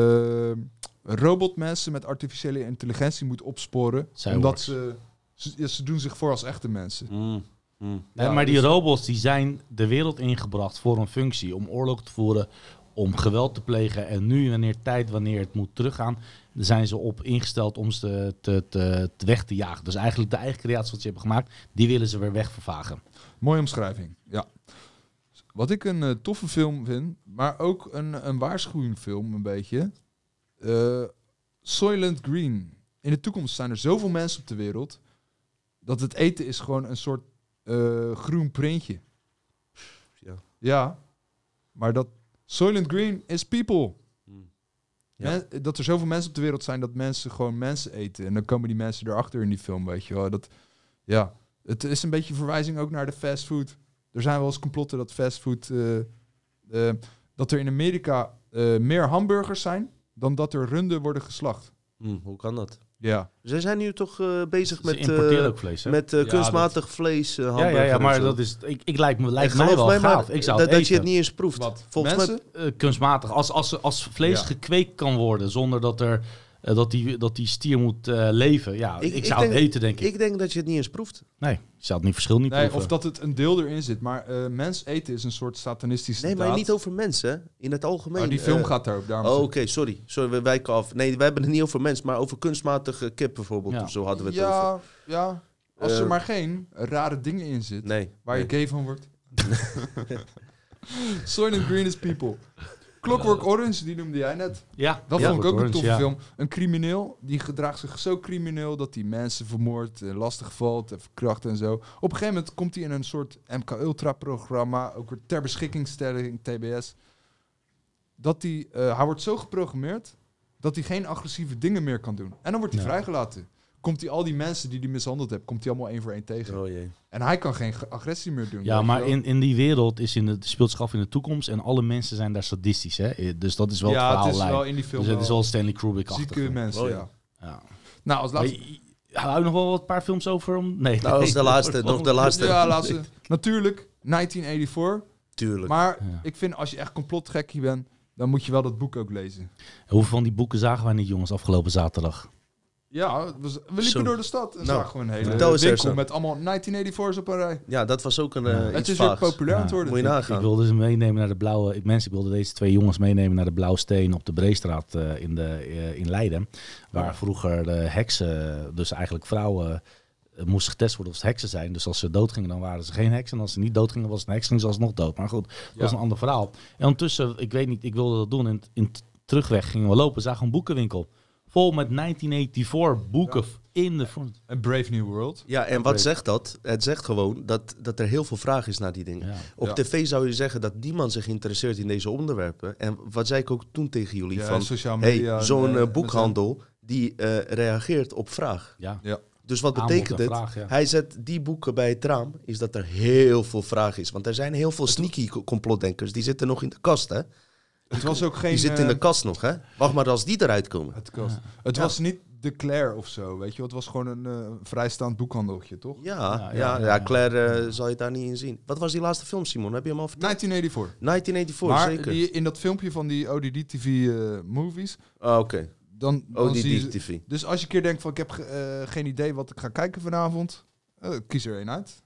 robotmensen met artificiële intelligentie moet opsporen. Cyborgs. Omdat ze, ze, ja, ze doen zich voor als echte mensen. Mm, mm. Ja, maar die dus- robots die zijn de wereld ingebracht voor een functie. Om oorlog te voeren, om geweld te plegen. En nu, wanneer tijd, wanneer het moet teruggaan, zijn ze op ingesteld om ze te, te, te weg te jagen. Dus eigenlijk de eigen creatie wat ze hebben gemaakt, die willen ze weer wegvervagen. Mooie omschrijving, ja. Wat ik een eh, toffe film vind, maar ook een, een waarschuwingfilm een beetje. Eh, Soylent Green. In de toekomst zijn er zoveel mensen op de wereld... dat het eten is gewoon een soort eh, groen printje. Ja. Ja, maar dat... Soylent Green is people. Mm. Ja. Men- dat er zoveel mensen op de wereld zijn dat mensen gewoon mensen eten. En dan komen die mensen erachter in die film, weet je wel. Dat, ja, het is een beetje verwijzing ook naar de fastfood. Er zijn wel eens complotten dat fastfood... eh, eh, dat er in Amerika eh, meer hamburgers zijn dan dat er runden worden geslacht. Mm, hoe kan dat? Ja. Ze zijn nu toch eh, bezig Ze met, importeren eh, ook vlees, hè? met eh, Ja, kunstmatig vlees, eh ja, ja, ja, maar dat is, ik, ik lijkt me, lijkt mij wel mij gaaf. maar Ik zou dat, het dat je het niet eens proeft. Wat? Volgens Mensen? mij... Eh, kunstmatig. Als, als, als vlees Ja. gekweekt kan worden zonder dat, er, eh, dat, die, dat die stier moet eh, leven. Ja, ik, Ik- ik zou denk- het eten, denk ik. Ik denk dat je het niet eens proeft. Nee, ik zou het niet verschil niet Nee, proeven. of dat het een deel erin zit. Maar eh, mens eten is een soort satanistische Nee, maar daad. niet over mensen. In het algemeen. Oh, die film gaat daarop. Daarom Oh, oké, sorry. Sorry, we wijken af. Nee, we hebben het niet over mens, maar over kunstmatige kip bijvoorbeeld. Ja. Of zo hadden we het over. ja, ja. Als er maar geen rare dingen in zitten. Nee. Waar nee. je gay van wordt. Soylent Green is people. Clockwork Orange, die noemde jij net. ja, Dat ja, vond ik ook een toffe ja. film. Een crimineel, die gedraagt zich zo crimineel dat hij mensen vermoordt, eh, lastig valt, en verkracht en zo. Op een gegeven moment komt hij in een soort MK-Ultra-programma, ook weer ter beschikkingstelling, TBS. Dat hij, eh, hij wordt zo geprogrammeerd dat hij geen agressieve dingen meer kan doen. En dan wordt hij Ja. vrijgelaten. Komt hij al die mensen die hij mishandeld heeft, komt hij allemaal één voor één tegen. Oh jee. En hij kan geen ge- agressie meer doen. Ja, maar in, in die wereld is in de, speelt zich af in de toekomst en alle mensen zijn daar sadistisch. Hè? Eh, Dus dat is wel het ja, verhaal. het is wel in die film dus het is wel Stanley Kubrick-achtig. zieke mensen, Oh, ja. ja. Nou, als laatste... Hou je nog wel wat paar films over? Om... Nee, Nou, dat is de laatste, nog de laatste. Ja, laatste. Natuurlijk, 1984. Tuurlijk. Maar Ja. ik vind als je echt complotgekkie bent, dan moet je wel dat boek ook lezen. Hoeveel van die boeken zagen wij niet, jongens, afgelopen zaterdag? Ja, we, we liepen Zo. door de stad en Nou, zagen we een hele eens, winkel met allemaal 1984's op een rij. Ja, dat was ook een Ja. eh, Het iets is weer vaags. populair aan het Ja. worden. Moet je Ik wilde ze meenemen naar de blauwe. Ik, mensen, ik wilde deze twee jongens meenemen naar de Blauwe Steen op de Breestraat eh, in, de, eh, in Leiden. Waar Ja. vroeger de heksen, dus eigenlijk vrouwen, eh, moesten getest worden of ze heksen zijn. Dus als ze doodgingen, dan waren ze geen heksen. En als ze niet doodgingen, was het een heks, gingen ze alsnog dood. Maar goed, dat Ja. was een ander verhaal. En ondertussen, ik weet niet, ik wilde dat doen. En in t- terugweg gingen we lopen, zagen een boekenwinkel. Vol met 1984 boeken in de front. Een Brave New World. Ja, en wat zegt dat? Het zegt gewoon dat, dat er heel veel vraag is naar die dingen. Ja. Op Ja. tv zou je zeggen dat niemand zich interesseert in deze onderwerpen. En wat zei ik ook toen tegen jullie? Ja, van, sociale media. hey, zo'n eh, eh, boekhandel die eh, reageert op vraag. Ja. Dus wat Aanbod betekent en het? vraag, ja. Hij zet die boeken bij het raam, is dat er heel veel vraag is. Want er zijn heel veel sneaky co- complotdenkers, die zitten nog in de kast, hè? Het was ook geen... Die zitten in de eh, kast nog, hè? Wacht maar als die eruit komen. Het, kost. het was niet de Claire of zo, weet je. Het was gewoon een eh, vrijstaand boekhandeltje, toch? Ja, Ja, ja, ja, ja, ja. Claire eh, zal je daar niet in zien. Wat was die laatste film, Simon? Heb je hem al verteld? 1984. 1984, maar zeker. die, in dat filmpje van die ODD-TV eh, movies, Ah, oké. dan, dan Oh, die zie je... TV. Dus als je een keer denkt van ik heb ge- eh, geen idee wat ik ga kijken vanavond, eh, kies er één uit.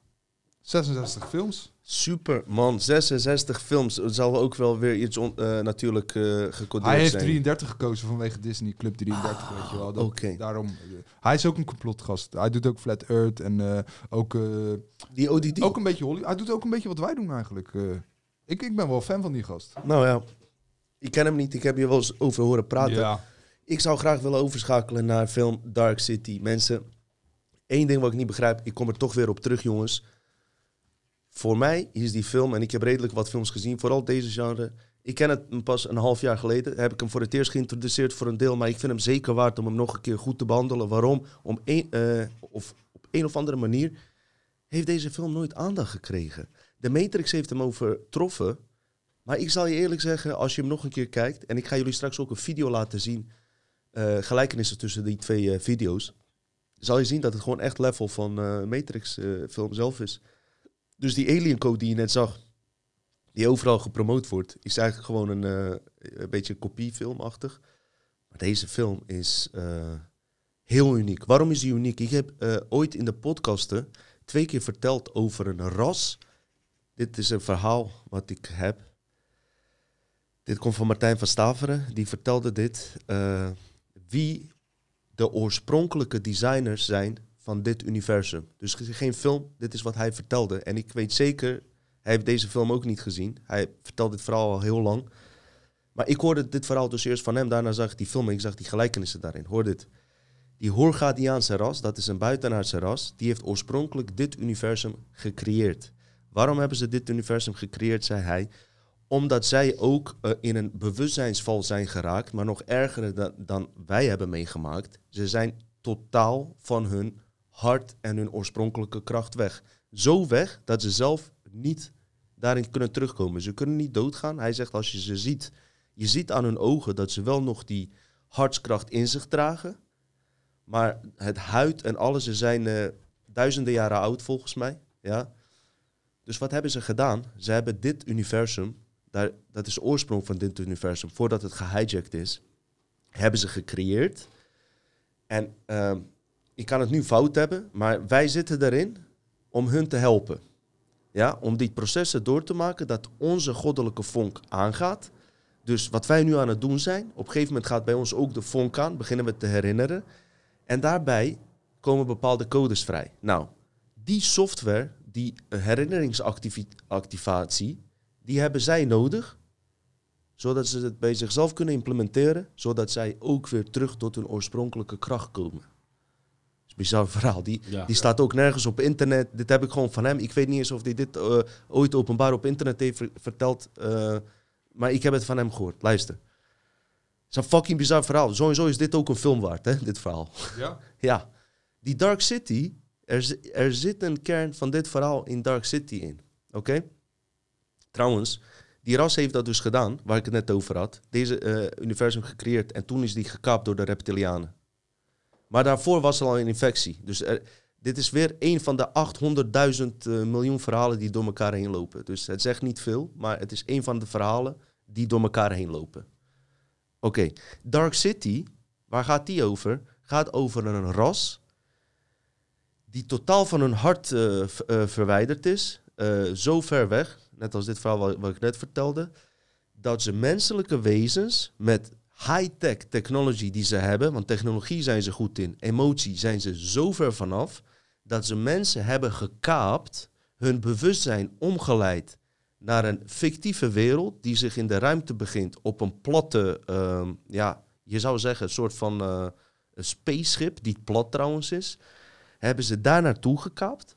66 films. Super, man. 66 films. Het zal ook wel weer iets on- eh, natuurlijk eh gecodeerd Hij heeft zijn. 33 gekozen vanwege Disney Club 33, weet je wel. Dat, oké. Daarom. eh, hij is ook een complotgast. Hij doet ook Flat Earth en ook, Die ODD. ook een beetje Holly. Hij doet ook een beetje wat wij doen eigenlijk. ik, ik ben wel fan van die gast. Nou ja, ik ken hem niet. Ik heb je wel eens over horen praten. Ja. Ik zou graag willen overschakelen naar film Dark City. Mensen, één ding wat ik niet begrijp. Ik kom er toch weer op terug, jongens. Voor mij is die film, en ik heb redelijk wat films gezien, vooral deze genre. Ik ken het pas een half jaar geleden. Heb ik hem voor het eerst geïntroduceerd voor een deel. Maar ik vind hem zeker waard om hem nog een keer goed te behandelen. Waarom? Om een, eh, of op een of andere manier heeft deze film nooit aandacht gekregen. De Matrix heeft hem overtroffen. Maar ik zal je eerlijk zeggen, als je hem nog een keer kijkt... en ik ga jullie straks ook een video laten zien... eh, gelijkenissen tussen die twee eh, video's... zal je zien dat het gewoon echt level van Matrix-film zelf is. Dus die Alien Code die je net zag... die overal gepromoot wordt... is eigenlijk gewoon een, eh, een beetje kopiefilmachtig. Maar deze film is eh, heel uniek. Waarom is die uniek? Ik heb eh, ooit in de podcasten twee keer verteld over een ras. Dit is een verhaal wat ik heb. Dit komt van Martijn van Staveren. Die vertelde dit. wie de oorspronkelijke designers zijn van dit universum. Dus geen film, dit is wat hij vertelde. En ik weet zeker, hij heeft deze film ook niet gezien. Hij vertelt dit verhaal al heel lang. Maar ik hoorde dit verhaal dus eerst van hem. Daarna zag ik die film en ik zag die gelijkenissen daarin. Hoor dit. Die Horgadiaanse ras, dat is een buitenaardse ras, die heeft oorspronkelijk dit universum gecreëerd. Waarom hebben ze dit universum gecreëerd, zei hij? Omdat zij ook eh, in een bewustzijnsval zijn geraakt, maar nog erger dan, dan wij hebben meegemaakt. Ze zijn totaal van hun hart en hun oorspronkelijke kracht weg. Zo weg dat ze zelf niet daarin kunnen terugkomen. Ze kunnen niet doodgaan. Hij zegt als je ze ziet, je ziet aan hun ogen dat ze wel nog die hartskracht in zich dragen. Maar het huid en alles, ze zijn eh, duizenden jaren oud volgens mij. Ja. Dus wat hebben ze gedaan? Ze hebben dit universum, daar, dat is de oorsprong van dit universum, voordat het gehijacked is, hebben ze gecreëerd. En ehm, ik kan het nu fout hebben, maar wij zitten erin om hun te helpen. Ja, om die processen door te maken dat onze goddelijke vonk aangaat. Dus wat wij nu aan het doen zijn, op een gegeven moment gaat bij ons ook de vonk aan, beginnen we te herinneren. En daarbij komen bepaalde codes vrij. Nou, die software, die herinneringsactivatie, die hebben zij nodig, zodat ze het bij zichzelf kunnen implementeren, zodat zij ook weer terug tot hun oorspronkelijke kracht komen. Bizar verhaal. Die, Ja. die staat ook nergens op internet. Dit heb ik gewoon van hem. Ik weet niet eens of hij dit eh, ooit openbaar op internet heeft ver- verteld. eh, maar ik heb het van hem gehoord. Luister. Het is een fucking bizar verhaal. Sowieso is dit ook een film waard, hè, dit verhaal. Ja? Ja, die Dark City, er, er zit een kern van dit verhaal in Dark City in. Oké? Trouwens, die ras heeft dat dus gedaan, waar ik het net over had. Deze eh, universum gecreëerd en toen is die gekaapt door de reptilianen. Maar daarvoor was er al een infectie. Dus dit is weer een van de 800.000 eh, miljoen verhalen die door elkaar heen lopen. Dus het zegt niet veel, maar het is een van de verhalen die door elkaar heen lopen. Oké, Dark City, waar gaat die over? Gaat over een ras die totaal van hun hart eh, eh, verwijderd is. zo ver weg, net als dit verhaal wat ik net vertelde, dat ze menselijke wezens met high-tech technology die ze hebben, want technologie zijn ze goed in, emotie zijn ze zo ver vanaf, dat ze mensen hebben gekaapt, hun bewustzijn omgeleid naar een fictieve wereld die zich in de ruimte begint op een platte, ehm, ja, je zou zeggen, een soort van eh, een spaceship, die plat trouwens is, hebben ze daar naartoe gekaapt.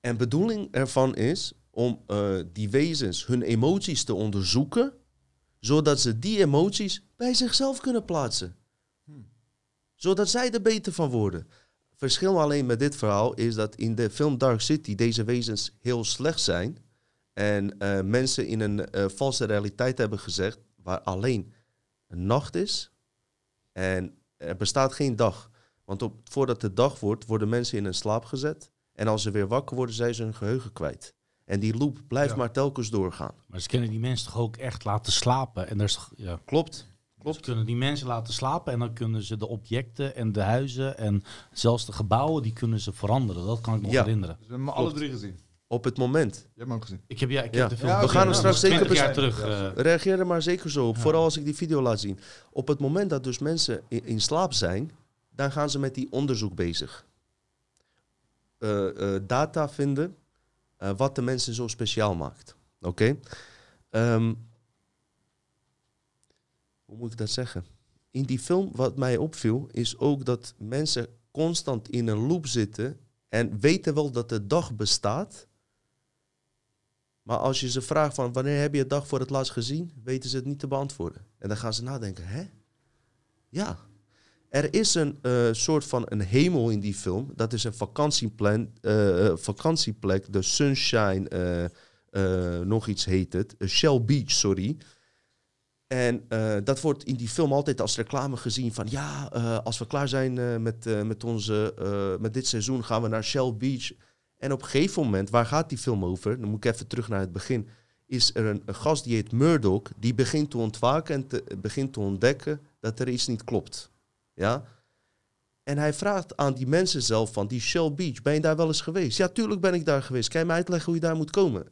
En bedoeling ervan is om eh, die wezens hun emoties te onderzoeken, zodat ze die emoties bij zichzelf kunnen plaatsen. Zodat zij er beter van worden. Verschil alleen met dit verhaal is dat in de film Dark City deze wezens heel slecht zijn. En eh, mensen in een eh, valse realiteit hebben gezegd waar alleen een nacht is en er bestaat geen dag. Want op, voordat het dag wordt, worden mensen in een slaap gezet. En als ze weer wakker worden, zijn ze hun geheugen kwijt. En die loop blijft Ja. maar telkens doorgaan. Maar ze kunnen die mensen toch ook echt laten slapen. En daar is toch, ja. Klopt. Ze kunnen die mensen laten slapen en dan kunnen ze de objecten en de huizen en zelfs de gebouwen, die kunnen ze veranderen. Dat kan ik nog Ja. herinneren. Dus we hebben alle drie gezien. Op het moment. Je hebt hem ook gezien. Ik heb, ja, ik Ja. heb de film Ja, we gaan hem dat straks zeker 20 jaar terug. eh, Reageer er maar zeker zo op. Vooral als ik die video laat zien. Op het moment dat dus mensen in, in slaap zijn, dan gaan ze met die onderzoek bezig. Eh, eh, data vinden eh, wat de mensen zo speciaal maakt. Oké? Ehm, hoe moet ik dat zeggen? In die film, wat mij opviel, is ook dat mensen constant in een loop zitten en weten wel dat de dag bestaat, Maar als je ze vraagt van wanneer heb je het dag voor het laatst gezien, weten ze het niet te beantwoorden. En dan gaan ze nadenken, hè? Ja. Er is een eh, soort van een hemel in die film. Dat is een vakantieplan, eh, eh, vakantieplek, de Sunshine, nog iets heet het. Shell Beach, sorry. En dat wordt in die film altijd als reclame gezien van ja, als we klaar zijn met, met, onze, met dit seizoen gaan we naar Shell Beach. En op een gegeven moment, waar gaat die film over? Dan moet ik even terug naar het begin. Is er een, een gast die heet Murdoch, die begint te ontwaken en begint te ontdekken dat er iets niet klopt. Ja? En hij vraagt aan die mensen zelf van die Shell Beach, ben je daar wel eens geweest? Ja, tuurlijk ben ik daar geweest. Kan je mij uitleggen hoe je daar moet komen?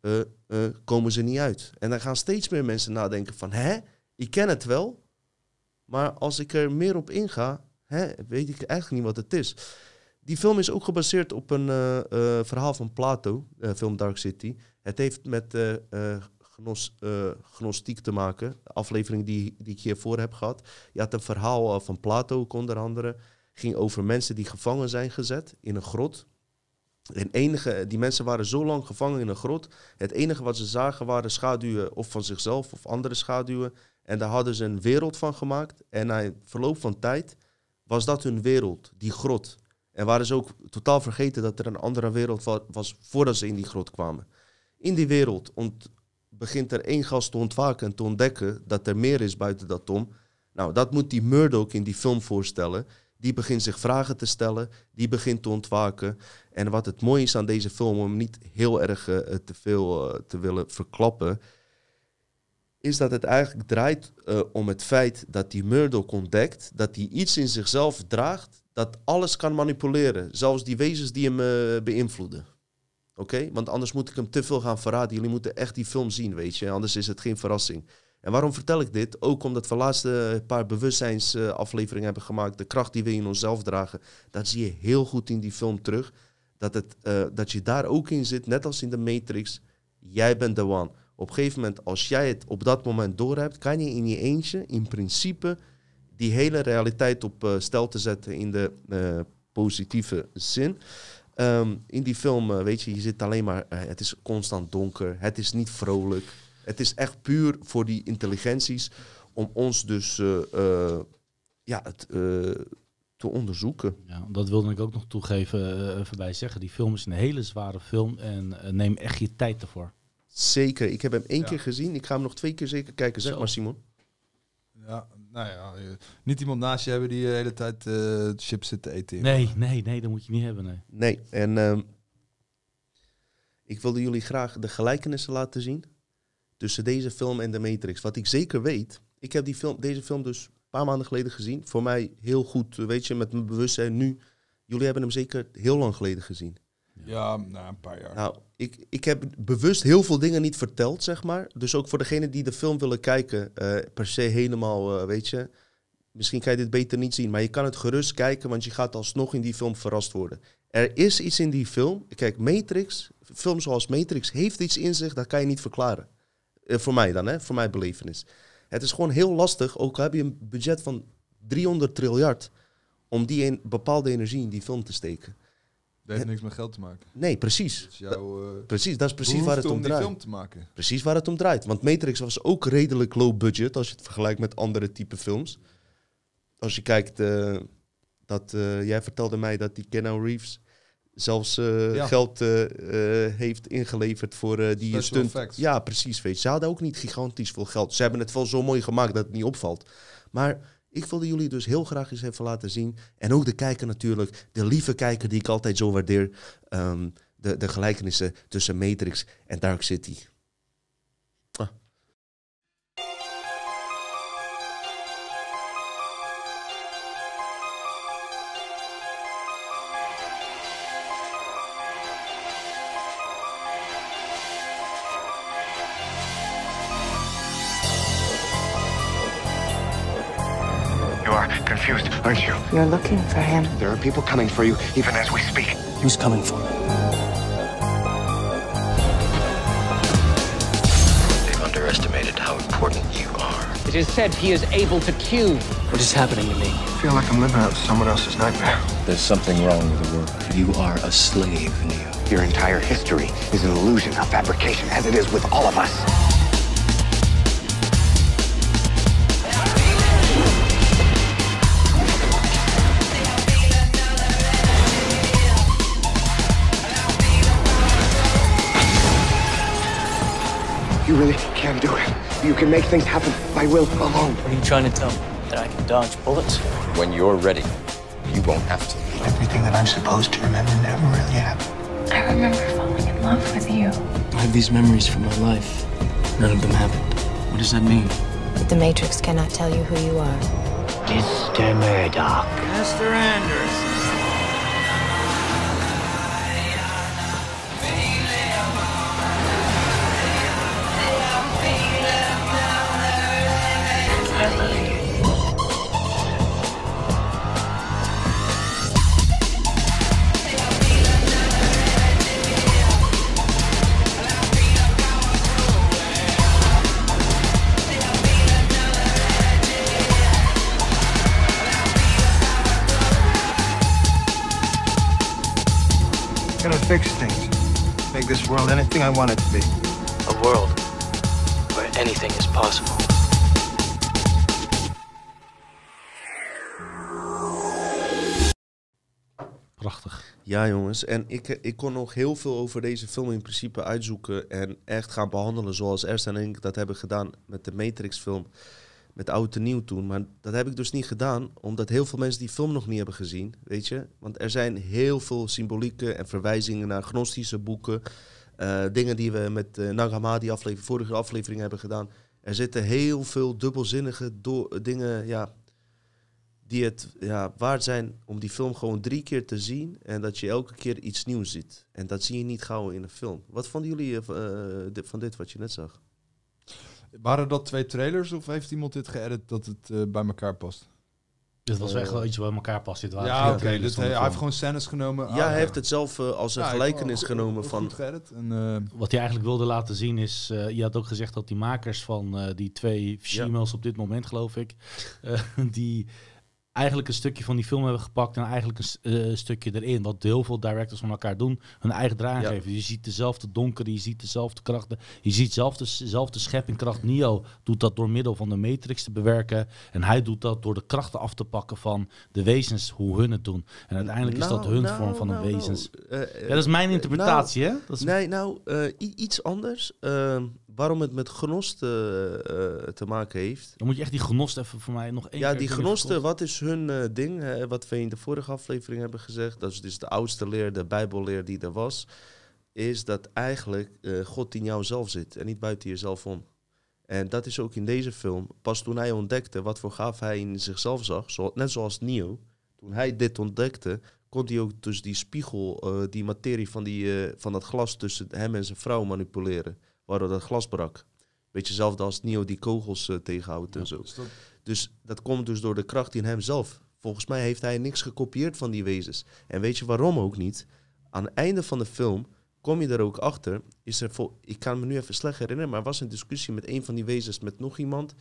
Eh, eh, komen ze niet uit. En dan gaan steeds meer mensen nadenken van, hè, ik ken het wel, maar als ik er meer op inga, hè, weet ik eigenlijk niet wat het is. Die film is ook gebaseerd op een eh, verhaal van Plato, film Dark City. Het heeft met eh, gnostiek te maken, de aflevering die, die ik hiervoor heb gehad. Je had een verhaal eh, van Plato, onder andere. Ging over mensen die gevangen zijn gezet in een grot. En enige, die mensen waren zo lang gevangen in een grot. Het enige wat ze zagen waren schaduwen of van zichzelf of andere schaduwen. En daar hadden ze een wereld van gemaakt. En na verloop van tijd was dat hun wereld, die grot. En waren ze ook totaal vergeten dat er een andere wereld wa- was voordat ze in die grot kwamen. In die wereld ont- begint er één gast te ontwaken en te ontdekken dat er meer is buiten dat om. Nou, dat moet die Murdoch in die film voorstellen. Die begint zich vragen te stellen, die begint te ontwaken. En wat het mooie is aan deze film, om niet heel erg eh, te veel eh, te willen verklappen, is dat het eigenlijk draait eh, om het feit dat die Murdoch ontdekt dat hij iets in zichzelf draagt dat alles kan manipuleren. Zelfs die wezens die hem eh, beïnvloeden. Oké? Want anders moet ik hem te veel gaan verraden. Jullie moeten echt die film zien, weet je. Anders is het geen verrassing. En waarom vertel ik dit? Ook omdat we laatst een paar bewustzijnsafleveringen hebben gemaakt. De kracht die we in onszelf dragen. Dat zie je heel goed in die film terug. Dat, het, eh, dat je daar ook in zit, net als in de Matrix. Jij bent de one. Op een gegeven moment, als jij het op dat moment doorhebt, kan je in je eentje in principe die hele realiteit op eh, stel te zetten in de eh, positieve zin. Ehm, in die film, eh, weet je, je zit alleen maar, eh, het is constant donker, het is niet vrolijk. Het is echt puur voor die intelligenties om ons dus eh, eh, ja, het, eh, te onderzoeken. Ja, dat wilde ik ook nog toegeven, eh, even bij zeggen. Die film is een hele zware film en neem echt je tijd ervoor. Zeker, ik heb hem één Ja. keer gezien. Ik ga hem nog twee keer zeker kijken. Zeg Zo. maar, Simon. Ja, nou ja, eh, niet iemand naast je hebben die de hele tijd eh, chips zit te eten. Nee, nee, nee, dat moet je niet hebben. Nee. Nee, en ehm, ik wilde jullie graag de gelijkenissen laten zien tussen deze film en de Matrix. Wat ik zeker weet, ik heb die film, deze film dus een paar maanden geleden gezien. Voor mij heel goed, eh, weet je, met mijn bewustzijn nu. Jullie hebben hem zeker heel lang geleden gezien. Ja, nou, een paar jaar. Nou, ik, ik heb bewust heel veel dingen niet verteld, zeg maar. Dus ook voor degenen die de film willen kijken, eh, per se helemaal, eh, weet je. Misschien kan je dit beter niet zien, maar je kan het gerust kijken, want je gaat alsnog in die film verrast worden. Er is iets in die film. Kijk, Matrix, film zoals Matrix, heeft iets in zich, dat kan je niet verklaren. Eh, voor mij dan, hè, voor mijn belevenis. Het is gewoon heel lastig, ook al heb je een budget van 300 triljard, om die een bepaalde energie in die film te steken. Dat heeft niks met geld te maken. Nee, precies. Dat is jouw eh Precies, dat is precies waar het om om die draait. film te maken. Precies waar het om draait. Want Matrix was ook redelijk low budget als je het vergelijkt met andere type films. Als je kijkt, eh, dat, eh, jij vertelde mij dat die Keanu Reeves zelfs Ja. geld heeft ingeleverd voor die Special stunt. effects. Ja, precies. Weet. Ze hadden ook niet gigantisch veel geld. Ze hebben het wel zo mooi gemaakt dat het niet opvalt. Maar ik wilde jullie dus heel graag eens even laten zien. En ook de kijker natuurlijk, de lieve kijker die ik altijd zo waardeer. ehm, de, de gelijkenissen tussen Matrix en Dark City. Aren't you? You're looking for him. There are people coming for you even as we speak. Who's coming for me? They've underestimated how important you are. It is said he is able to cue. What is happening to me? I feel like I'm living out someone else's nightmare. There's something wrong with the world. You are a slave, Neo. Your entire history is an illusion, a fabrication, as it is with all of us. Really can do it. You can make things happen by will alone. What are you trying to tell me? That I can dodge bullets? When you're ready, you won't have to. Everything that I'm supposed to remember never really happened. I remember falling in love with you. I have these memories from my life. None of them happened. What does that mean? But the Matrix cannot tell you who you are. Mr. Murdoch. Mr. Anderson. I want it to be. A world where anything is possible. Prachtig. Ja, jongens. En ik, eh, ik kon nog heel veel over deze film in principe uitzoeken en echt gaan behandelen zoals Ersten en ik dat hebben gedaan met de Matrix-film. Met oud en nieuw toen. Maar dat heb ik dus niet gedaan, omdat heel veel mensen die film nog niet hebben gezien. Weet je? Want er zijn heel veel symbolieken en verwijzingen naar gnostische boeken. Eh, dingen die we met uh, Nagamadi aflevering, vorige aflevering hebben gedaan. Er zitten heel veel dubbelzinnige dingen, ja, die het ja, waard zijn om die film gewoon drie keer te zien en dat je elke keer iets nieuws ziet. En dat zie je niet gauw in een film. Wat vonden jullie eh, eh, van dit wat je net zag? Waren dat twee trailers of heeft iemand dit geëdit dat het eh, bij elkaar past? Dit was echt wel iets wat bij elkaar past. Dit waren ja, oké. dus hij, heeft gewoon scènes genomen. ja, Ah, hij heeft het zelf eh, als een Ja, gelijkenis goed- genomen van... En, eh, Wat hij eigenlijk wilde laten zien is... eh, je had ook gezegd dat die makers van eh, die twee females op dit moment, geloof ik... eh, die eigenlijk een stukje van die film hebben gepakt... en eigenlijk een eh, stukje erin. Wat heel veel directors van elkaar doen. Hun eigen draai Ja. geven. Je ziet dezelfde donkere, je ziet dezelfde krachten. Je ziet zelf dezelfde scheppingkracht. Neo doet dat door middel van de Matrix te bewerken. En hij doet dat door de krachten af te pakken van de wezens, hoe hun het doen. En uiteindelijk is dat Nou, hun nou, vorm van nou, een nou, wezens. eh, eh, Ja, dat is mijn interpretatie, hè? Dat is Nee, nou, eh, iets anders. Waarom het met gnosten eh, te maken heeft. Dan moet je echt die gnost even voor mij nog één Ja, keer die gnosten, verkloppen. wat is hun eh, ding? hè, wat we in de vorige aflevering hebben gezegd. Dat is dus de oudste leer, de bijbelleer die er was. Is dat eigenlijk eh, God in jou zelf zit en niet buiten jezelf om. En dat is ook in deze film. Pas toen hij ontdekte wat voor gaaf hij in zichzelf zag, zo, net zoals Neo. Toen hij dit ontdekte, kon hij ook dus die spiegel, eh, die materie van, die, eh, van dat glas tussen hem en zijn vrouw manipuleren. Waardoor dat glas brak. Beetje hetzelfde als Neo die kogels eh, tegenhoudt en zo. dus dat- Dus dat komt dus door de kracht in hemzelf. Volgens mij heeft hij niks gekopieerd van die wezens. En weet je waarom ook niet? Aan het einde van de film kom je er ook achter. Is er vol, ik kan me nu even slecht herinneren, maar er was een discussie met een van die wezens met nog iemand.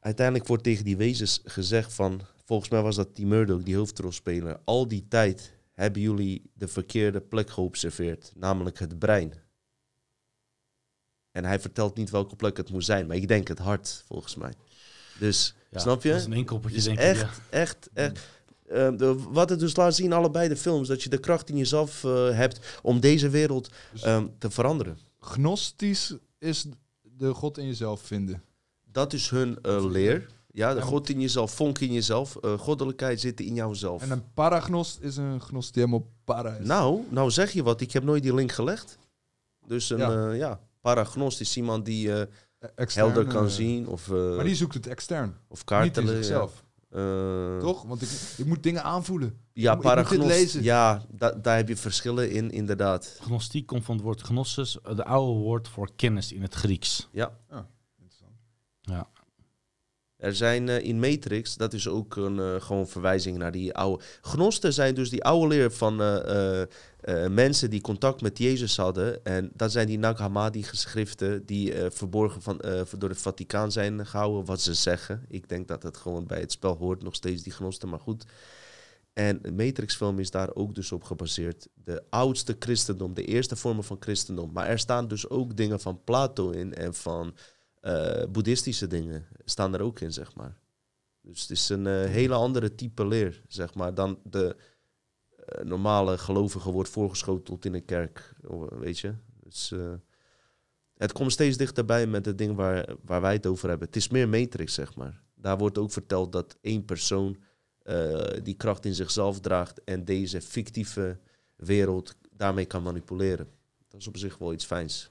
Uiteindelijk wordt tegen die wezens gezegd van, volgens mij was dat die Murdoch, die hoofdrolspeler. Al die tijd hebben jullie de verkeerde plek geobserveerd, namelijk het brein. En hij vertelt niet welke plek het moet zijn, maar ik denk het hart, volgens mij. Dus, Ja, snap je? Dat is een inkoppertje, is denk echt, ik. ja. echt, echt. eh, de- wat het dus laat zien, allebei de films, dat je de kracht in jezelf eh, hebt om deze wereld ehm, te veranderen. Gnostisch is de God in jezelf vinden. Dat is hun eh, leer. Ja, de God in jezelf, vonk in jezelf, eh, goddelijkheid zit in jouzelf. En een paragnost is een gnost die helemaal para is. Nou, nou zeg je wat, ik heb nooit die link gelegd. Dus een, ja paragnost is iemand die eh, E- extern, helder kan eh, zien of, eh, Maar die zoekt het extern. of Niet kaartelen. ja. zichzelf. Eh, Toch? Want ik, ik moet dingen aanvoelen. Ja, Ik paragnost. lezen. Ja, da- daar heb je verschillen in, inderdaad. Gnostiek komt van het woord gnosis, de oude woord voor kennis in het Grieks. Ja. Interessant. Ja. Er zijn eh, in Matrix, dat is ook een eh, gewoon verwijzing naar die oude. Gnosten zijn dus die oude leer van eh, mensen die contact met Jezus hadden. En dat zijn die Nag Hammadi-geschriften die verborgen van, door het Vaticaan zijn gehouden, wat ze zeggen. Ik denk dat het gewoon bij het spel hoort, nog steeds die gnosten, maar goed. En de Matrix-film is daar ook dus op gebaseerd. De oudste christendom, de eerste vormen van christendom. Maar er staan dus ook dingen van Plato in en van eh, boeddhistische dingen staan er ook in, zeg maar. Dus het is een eh, hele andere type leer, zeg maar, dan de eh, normale gelovige wordt voorgeschoteld in een kerk, weet je. Dus, het komt steeds dichterbij met het ding waar, waar wij het over hebben. Het is meer Matrix, zeg maar. Daar wordt ook verteld dat één persoon die kracht in zichzelf draagt en deze fictieve wereld daarmee kan manipuleren. Dat is op zich wel iets fijns.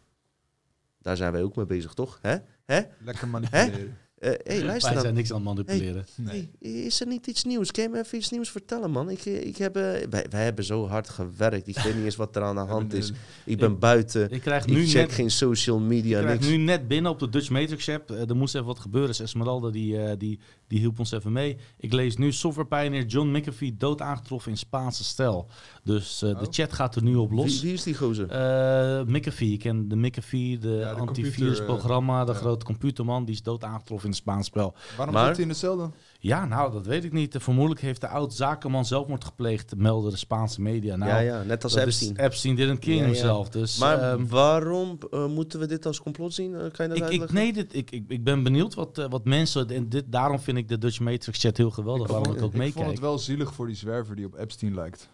Daar zijn wij ook mee bezig, toch? Hè? Hè? Lekker manipuleren. Eh, hey, luister Wij dan. zijn niks aan het manipuleren. Hey, is er niet iets nieuws? Kun je me even iets nieuws vertellen, man? Ik, ik heb, eh, wij, wij hebben zo hard gewerkt. Ik weet niet eens wat er aan de hand is. Ik ben buiten. Ik krijg Ik nu check net, geen social media, ik krijg niks. nu net binnen op de Dutch Matrix app. Eh, er moest even wat gebeuren. Dus Esmeralda die, eh, die, die hielp ons even mee. Ik lees nu software pioneer John McAfee dood aangetroffen in Spaanse stijl. Dus eh, de Oh. chat gaat er nu op los. Wie, wie is die gozer? Eh, McAfee, ik ken de McAfee, de, Ja, de antivirusprogramma, de computer, eh, grote computerman, die is dood aangetroffen in het Spaans spel. Waarom Maar- zit hij in de cel dan? Ja, nou, dat weet ik niet. Vermoedelijk heeft de oud-zakenman zelfmoord gepleegd, melden de Spaanse media. Nou, ja, ja, net als Epstein. Is Epstein didn't kill Ja, ja. himself. Dus, maar ehm, waarom eh, moeten we dit als complot zien? Eh, kan je dat ik, ik, nee, dit, ik, ik, ik ben benieuwd wat, eh, wat mensen... En dit, daarom vind ik de Dutch Matrix chat heel geweldig, waarom ik ook Ik vond meekijk. het wel zielig voor die zwerver die op Epstein lijkt.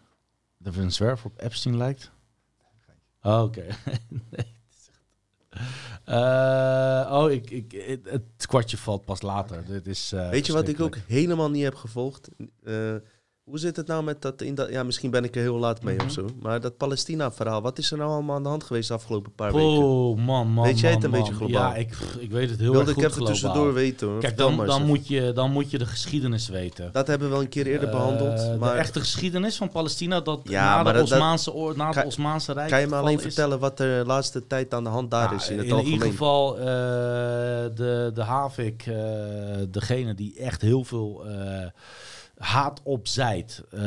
Dat er een zwerver op Epstein lijkt? Oh, oké. nee, Eh, oh, ik, ik, het, kwartje valt pas later. Dit is, eh, Weet je wat ik ook helemaal niet heb gevolgd? Eh, hoe zit het nou met dat, in dat... Ja, misschien ben ik er heel laat mee Mhm. of zo. Maar dat Palestina-verhaal, wat is er nou allemaal aan de hand geweest de afgelopen paar weken? Oh, man, man, Weet jij het man, een beetje globaal? Ja, ik, ik weet het heel Wilde erg ik goed even globaal. tussendoor weten hoor. Kijk, dan, dan, moet je, dan moet je de geschiedenis weten. Dat hebben we wel een keer eerder Eh, behandeld. Maar De echte geschiedenis van Palestina, dat Ja, na, maar de dat- Osmaanse, na het Osmaanse Rijk kan je me alleen is. vertellen wat er de laatste tijd aan de hand daar Ja, is in het in algemeen? ieder geval eh, de, de Havik, eh, degene die echt heel veel haat opzijt. Eh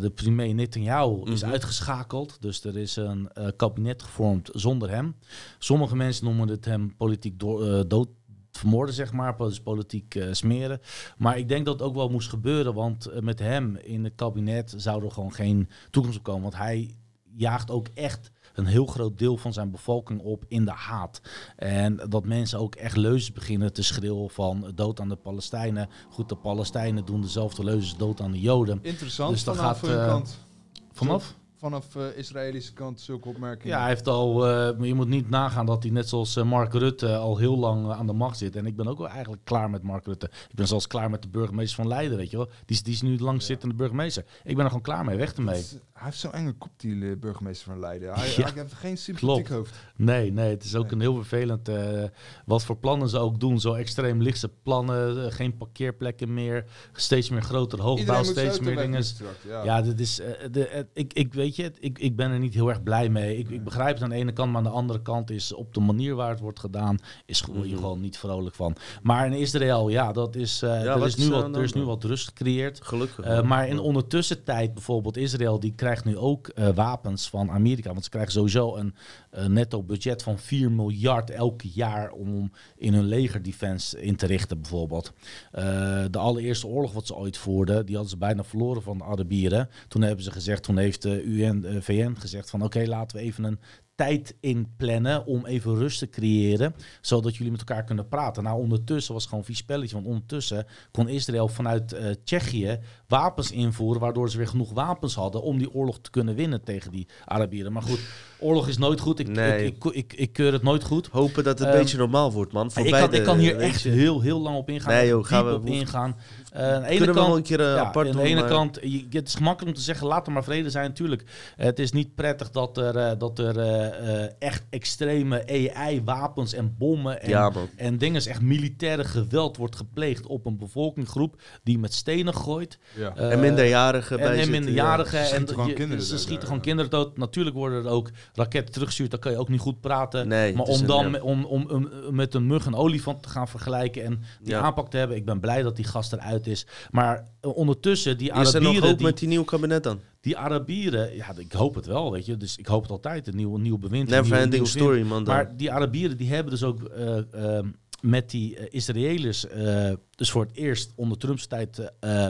de premier Netanyahu is Mhm. uitgeschakeld. Dus er is een eh, kabinet gevormd zonder hem. Sommige mensen noemen het hem politiek door, eh, dood vermoorden, zeg maar, dus politiek smeren. Maar ik denk dat het ook wel moest gebeuren, want met hem in het kabinet zou er gewoon geen toekomst op komen. Want hij jaagt ook echt een heel groot deel van zijn bevolking op in de haat. En dat mensen ook echt leuzes beginnen te schreeuwen van dood aan de Palestijnen. Goed, de Palestijnen doen dezelfde leuzes dood aan de Joden. Interessant Dus vanaf gaat, eh, kant. Vanaf? Vanaf eh, Israëlische kant zulke opmerkingen. Ja, hij heeft al, maar je moet niet nagaan dat hij net zoals eh, Mark Rutte al heel lang aan de macht zit. En ik ben ook wel eigenlijk klaar met Mark Rutte. Ik ben zelfs klaar met de burgemeester van Leiden, weet je wel. Die, is- die is nu lang zittende burgemeester. Ik ben er gewoon klaar mee, weg ermee. Is- Hij heeft zo'n enge kop, die burgemeester van Leiden. Hij, Ja, hij heeft geen sympathiek hoofd. Nee, nee, het is ook Nee. een heel vervelend. wat voor plannen ze ook doen. Zo extreem lichtse plannen, geen parkeerplekken meer. Steeds meer grotere hoogbouw, steeds meer dingen. Ja. Ja, dit is, de, ik, ik weet je, ik, ik ben er niet heel erg blij mee. Ik, ik begrijp het aan de ene kant, maar aan de andere kant is op de manier waar het wordt gedaan, is gewoon, je Mhm. gewoon niet vrolijk van. Maar in Israël, ja, dat is, eh, er, is nu wat, er is nu wat rust gecreëerd. Gelukkig. Eh, maar in ondertussen tijd, bijvoorbeeld Israël, die krijgt nu ook wapens van Amerika. Want ze krijgen sowieso een netto budget van 4 miljard elke jaar om in hun legerdefense in te richten, bijvoorbeeld. De allereerste oorlog wat ze ooit voerden, die hadden ze bijna verloren van de Arabieren. Toen hebben ze gezegd, toen heeft de UN, eh, VN gezegd van oké, laten we even een tijd inplannen om even rust te creëren, zodat jullie met elkaar kunnen praten. Nou, ondertussen was het gewoon vies spelletje, want ondertussen kon Israël vanuit eh, Tsjechië wapens invoeren, waardoor ze weer genoeg wapens hadden om die oorlog te kunnen winnen tegen die Arabieren. Maar goed, oorlog is nooit goed. Ik, Nee. ik, ik, ik, ik keur het nooit goed. Hopen dat het een Ehm, beetje normaal wordt, man. Voor ik, kan, ik kan hier echt je. heel, heel lang op ingaan. Nee, joh, gaan we- op ingaan. Eh, aan de ene kant, een keer ja, apart aan doen. de ene maar- kant, je, het is gemakkelijk om te zeggen, laat er maar vrede zijn, natuurlijk. het is niet prettig dat er, eh, dat er echt extreme AI-wapens en bommen en, Ja, en dingen, echt militaire geweld wordt gepleegd op een bevolkingsgroep die met stenen gooit. Ja. Eh, En minderjarigen bij en, en minderjarigen. ja. Ze en schieten gewoon je- kinderen Ze dood schieten daar, gewoon ja. kinderen dood. Natuurlijk worden er ook raketten teruggestuurd. Dan kan je ook niet goed praten. Nee, maar is om een, dan om, om, om, met een mug en olifant te gaan vergelijken en die Ja. aanpak te hebben. Ik ben blij dat die gast eruit is. Maar eh, ondertussen, die Is er nog Arabieren, hoop die, met die nieuw kabinet dan? die Arabieren, ja, ik hoop het wel, weet je. Dus ik hoop het altijd, een nieuw, nieuw bewind. een Never nieuw- ending nieuw wind. story, man. Dan. Maar die Arabieren die hebben dus ook eh, ehm, met die eh, Israëliërs eh, dus voor het eerst onder Trumps tijd eh,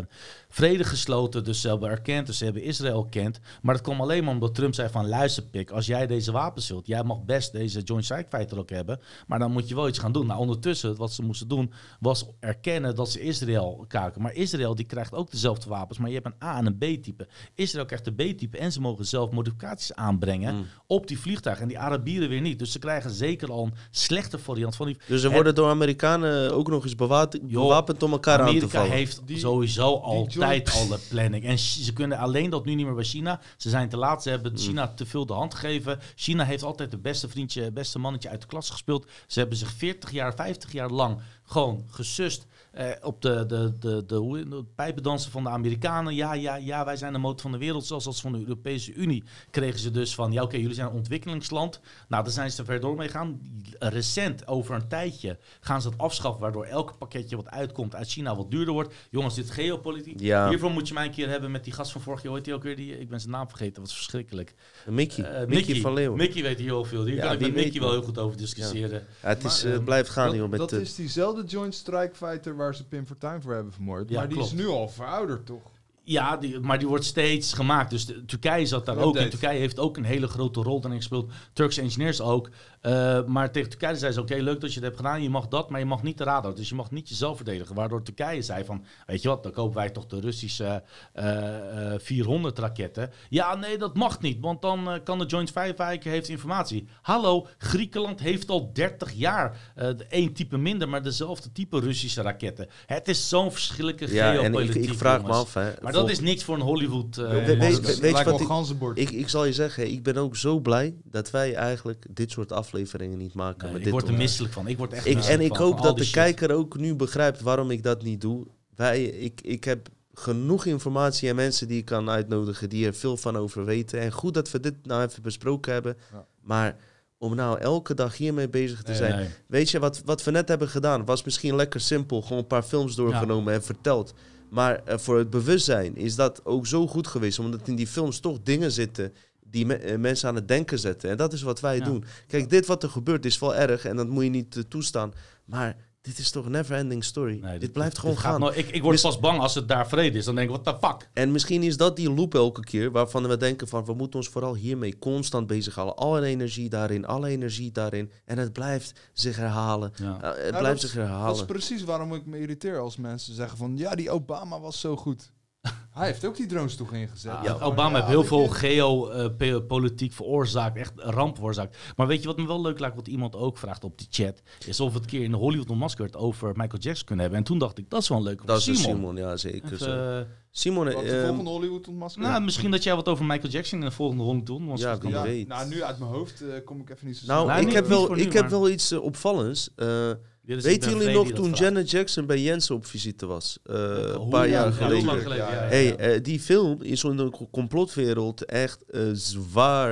vrede gesloten. Dus ze hebben erkend, dus ze hebben Israël erkend. Maar dat kwam alleen maar omdat Trump zei van luister pik, als jij deze wapens wilt, jij mag best deze Joint Strike Fighter ook hebben, maar dan moet je wel iets gaan doen. Nou, ondertussen, wat ze moesten doen, was erkennen dat ze Israël kaken. Maar Israël die krijgt ook dezelfde wapens, maar je hebt een A en een B-type. Israël krijgt de B-type en ze mogen zelf modificaties aanbrengen Mm. op die vliegtuigen. En die Arabieren weer niet. Dus ze krijgen zeker al een slechte variant van die. Dus ze En- worden door Amerikanen ook nog eens bewaat- Joh, bewapend om elkaar aan te Amerika vallen. heeft Die- sowieso altijd joint- al de planning. En ze kunnen alleen dat nu niet meer bij China. Ze zijn te laat. Ze hebben China te veel de hand gegeven. China heeft altijd de beste vriendje, beste mannetje uit de klas gespeeld. Ze hebben zich 40 jaar, 50 jaar lang gewoon gesust. Eh, op de, de, de, de, hoe- de pijpendansen van de Amerikanen. Ja, ja, ja, wij zijn de motor van de wereld. Zoals als van de Europese Unie kregen ze dus van... Ja, oké, jullie zijn een ontwikkelingsland. Nou, daar zijn ze ver door mee gaan. Recent, over een tijdje, gaan ze het afschaffen... waardoor elk pakketje wat uitkomt uit China wat duurder wordt. Jongens, dit is geopolitiek. Ja. Hiervoor moet je mij een keer hebben met die gast van vorig jaar. Die ook weer? Die, ik ben zijn naam vergeten, dat was verschrikkelijk. Mickey, Eh, Mickey, van Leeuwen. Mickey weet hier heel veel. Hier Ja, kan ik met Mickey wel heel goed over discussiëren. Ja, het is, Maar, eh, ehm, blijft gaan, dat, joh. Met, dat eh, is diezelfde Joint Strike Fighter waar ze Pim Fortuyn voor hebben vermoord. Ja, maar die is nu al verouderd, toch? Ja, die, maar die wordt steeds gemaakt. Dus de- Turkije zat daar ook. Update. Turkije heeft ook een hele grote rol daarin gespeeld. Turkse engineers ook. Uh, maar tegen Turkije zei ze, oké, leuk dat je het hebt gedaan. Je mag dat, maar je mag niet de radar. Dus je mag niet jezelf verdedigen. Waardoor Turkije zei van, weet je wat, dan kopen wij toch de Russische uh, uh, 400 raketten. Ja, nee, dat mag niet. Want dan uh, kan de Joint Firefighter heeft informatie. Hallo, Griekenland heeft al 30 jaar één type minder, maar dezelfde type Russische raketten. Het is zo'n verschillende ja, geopolitiek, en ik, ik vraag jongens. me af, hè. Maar dat is niks voor een Hollywood. Uh, we, we, weet, weet, weet je wat ik. Ik, ik zal je zeggen, ik ben ook zo blij dat wij eigenlijk dit soort afleveringen niet maken. Nee, met ik dit word er misselijk van. Ik word echt ik, en ik van, hoop van dat de shit. kijker ook nu begrijpt waarom ik dat niet doe. Wij, ik, ik heb genoeg informatie en mensen die ik kan uitnodigen die er veel van over weten. En goed dat we dit nou even besproken hebben. Ja. Maar om nou elke dag hiermee bezig te Nee, zijn. nee. Weet je, wat, wat we net hebben gedaan was misschien lekker simpel. Gewoon een paar films doorgenomen en verteld. Maar uh, voor het bewustzijn is dat ook zo goed geweest. Omdat in die films toch dingen zitten die me uh, mensen aan het denken zetten. En dat is wat wij Ja. doen. Kijk, dit wat er gebeurt is wel erg en dat moet je niet uh, toestaan. Maar dit is toch een never-ending story. Nee, dit, blijft gewoon gaan. ik, ik word Dus- pas bang als het daar vrede is. Dan denk ik, what the fuck? En misschien is dat die loop elke keer waarvan we denken van we moeten ons vooral hiermee constant bezighouden. Alle energie daarin, alle energie daarin. En het blijft zich herhalen. Ja. Uh, het Nou, blijft zich herhalen. Dat is precies waarom ik me irriteer als mensen zeggen van... Ja, die Obama was zo goed. Hij heeft ook die drones toch ingezet. Ja, Obama ja, heeft heel veel geopolitiek veroorzaakt, echt ramp veroorzaakt. Maar weet je wat me wel leuk lijkt, wat iemand ook vraagt op die chat, is of we het keer in de Hollywood Unmasked over Michael Jackson kunnen hebben. En toen dacht ik, dat is wel een leuke Dat is voor een Simon. Simon, ja zeker. Even, zo. eh, Simon, Wat, de ehm, volgende Hollywood ontmaskeren? nou, misschien dat jij wat over Michael Jackson in de volgende ronde doet. want Ja, ja, weet. nou, nu uit mijn hoofd eh, kom ik even niet zo nou, snel. Nou, ik, heb wel, ik heb wel iets eh, opvallends. Eh, is- weten ben jullie nog toen. Janet Jackson bij Jensen op visite was? Eh, een paar jaar Ja, geleden. hoe lang geleden? Ja, ja, ja. Hey, eh, die film is in de co- complotwereld echt eh, zwaar,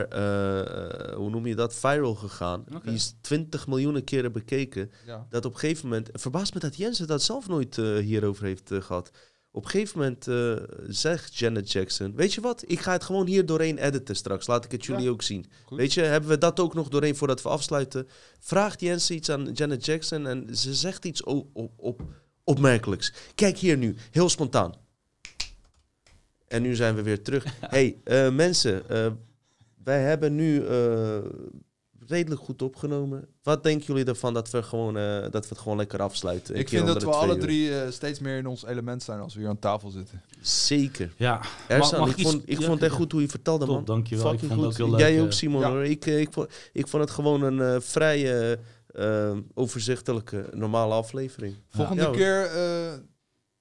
hoe noem je dat, viral gegaan. Die is 20 miljoenen keren bekeken. Dat op een gegeven moment, verbaast me dat Jensen dat zelf nooit hierover heeft eh, gehad. Op een gegeven moment eh, zegt Janet Jackson, weet je wat, ik ga het gewoon hier doorheen editen straks. Laat ik het jullie Ja. ook zien. Goed. Weet je, hebben we dat ook nog doorheen voordat we afsluiten. Vraagt Jensen iets aan Janet Jackson en ze zegt iets op, op, op, opmerkelijks. Kijk hier nu, heel spontaan. En nu zijn we weer terug. hey, eh, mensen, eh, wij hebben nu redelijk goed opgenomen. Wat denken jullie ervan dat we, gewoon, eh, dat we het gewoon lekker afsluiten? Ik vind dat we alle uur? drie eh, steeds meer in ons element zijn als we hier aan tafel zitten. Zeker. Ja, Ersan, mag ik, vond, ik ja, vond het echt ja. goed hoe je vertelde, Top, man. dankjewel. Ik Fucking vond het ook heel leuk, Jij ook, Simon. ja. Hoor. Ik, ik, vond, ik vond het gewoon een eh, vrij eh, eh, overzichtelijke, normale aflevering. Volgende keer, eh,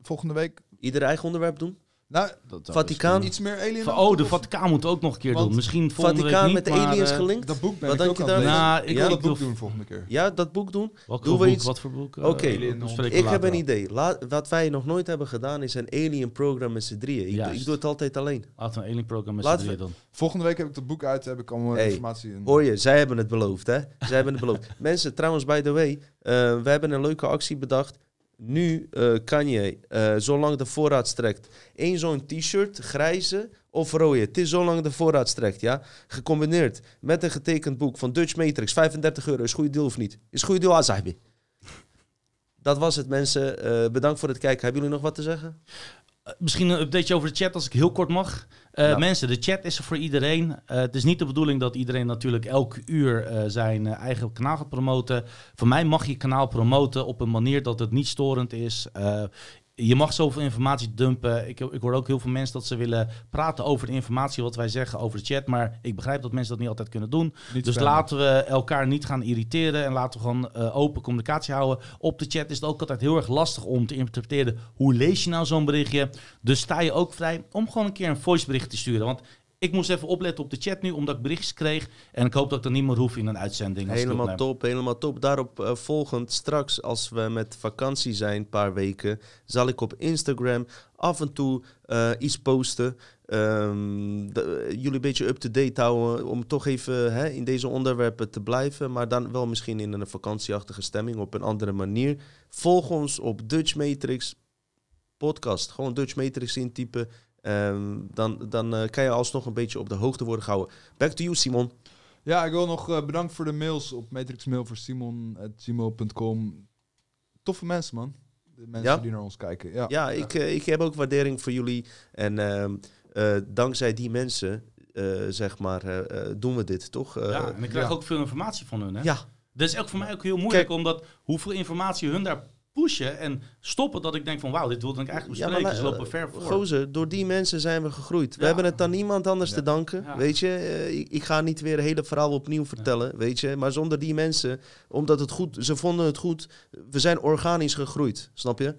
volgende week... Ieder eigen onderwerp doen? Nou, Dat- dat Vaticaan? iets meer alien. Oh, de Vaticaan moet ook nog een keer Want doen. Misschien volgende Vaticaan week met maar, aliens eh, gelinkt? Dat boek ben Wat ik ook je het daar? Nou, ik wil dat boek doen volgende keer. Ja, dat boek doen? Welke Doen we boek? iets? Wat voor boek? Oké. Eh, we Ik heb een idee. Laat, wat wij nog nooit hebben gedaan is een alien program met z'n drieën. Ik, doe het altijd alleen. Laten we een alien programma met z'n drieën doen. Volgende week heb ik dat boek uit, heb ik allemaal Hey, informatie in. Hoor je, zij hebben het beloofd, hè? Zij hebben het beloofd. Mensen, trouwens, by the way, eh, we hebben een leuke actie bedacht. Nu eh, kan je, eh, zolang de voorraad strekt, één zo'n t-shirt, grijze of rode. Het is zolang de voorraad strekt, ja? Gecombineerd met een getekend boek van Dutch Matrix, 35 euro. Is goede deal of niet? Is goede deal, Azabi. dat was het mensen. Eh, bedankt voor het kijken. Hebben jullie nog wat te zeggen? Misschien een updateje over de chat, als ik heel kort mag. Eh, Ja. Mensen, de chat is er voor iedereen. Eh, het is niet de bedoeling dat iedereen natuurlijk elk uur eh, zijn eigen kanaal gaat promoten. Voor mij mag je kanaal promoten op een manier dat het niet storend is. Je mag zoveel informatie dumpen. Ik, ik hoor ook heel veel mensen dat ze willen praten over de informatie wat wij zeggen over de chat. Maar ik begrijp dat mensen dat niet altijd kunnen doen. Niet dus laten we elkaar niet gaan irriteren en laten we gewoon eh, open communicatie houden. Op de chat is het ook altijd heel erg lastig om te interpreteren hoe lees je nou zo'n berichtje. Dus sta je ook vrij om gewoon een keer een voicebericht te sturen. Want ik moest even opletten op de chat nu, omdat ik berichtjes kreeg. En ik hoop dat ik dat niet meer hoef in een uitzending. Helemaal top, helemaal top. Daarop eh, volgend, straks als we met vakantie zijn, een paar weken, zal ik op Instagram af en toe eh, iets posten. Ehm, de- jullie een beetje up-to-date houden om toch even hè, in deze onderwerpen te blijven. Maar dan wel misschien in een vakantieachtige stemming op een andere manier. Volg ons op Dutch Matrix podcast. Gewoon Dutch Matrix intypen. Ehm, dan dan eh, kan je alsnog een beetje op de hoogte worden gehouden. Back to you, Simon. Ja, ik wil nog eh, bedankt voor de mails op matrixmail voor simon.gmail.com. Toffe mensen, man. De mensen Ja? die naar ons kijken. Ja, Ja, ik, eh, ik heb ook waardering voor jullie. En ehm, eh, dankzij die mensen, eh, zeg maar, doen we dit, toch? Eh, ja, en ik krijg ja. ook veel informatie van hun. Hè? ja, Dat is ook voor mij ook heel moeilijk, Kijk- omdat hoeveel informatie hun daar pushen en stoppen, dat ik denk van wauw, dit wilde ik eigenlijk Ja, maar Ze lopen ver voor. gozer, door die mensen zijn we gegroeid. We Ja. hebben het aan niemand anders Ja. te danken, Ja. weet je. Eh, ik, ik ga niet weer het hele verhaal opnieuw vertellen, weet je. Maar zonder die mensen, omdat het goed, ze vonden het goed. We zijn organisch gegroeid, snap je?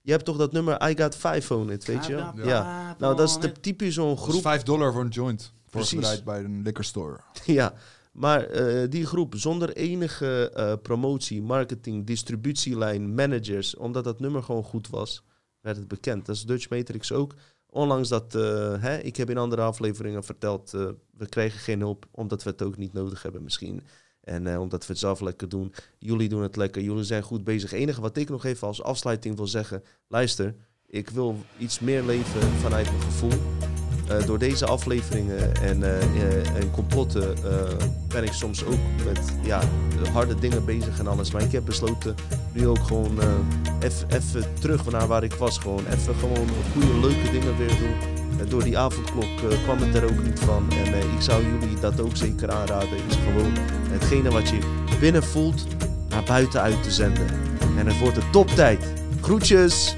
Je hebt toch dat nummer I Got Five on it, weet je? Ja. five Nou, dat is de typisch zo'n groep 5 dollar voor een joint. Precies. Voorbereid bij een liquor store. Ja, maar eh, die groep zonder enige eh, promotie, marketing, distributielijn, managers, omdat dat nummer gewoon goed was, werd het bekend. Dat is Dutch Matrix ook. Ondanks dat, eh, hè, ik heb in andere afleveringen verteld, we krijgen geen hulp, omdat we het ook niet nodig hebben misschien. En omdat we het zelf lekker doen. Jullie doen het lekker, jullie zijn goed bezig. Het enige wat ik nog even als afsluiting wil zeggen, luister, ik wil iets meer leven vanuit mijn gevoel. Eh, door deze afleveringen en, eh, en complotten ben ik soms ook met ja, harde dingen bezig en alles. Maar ik heb besloten nu ook gewoon even terug naar waar ik was. Gewoon even gewoon goede, leuke dingen weer doen. Door die avondklok kwam het er ook niet van. En ik zou jullie dat ook zeker aanraden. Is gewoon hetgene wat je binnen voelt naar buiten uit te zenden. En het wordt de toptijd. Groetjes!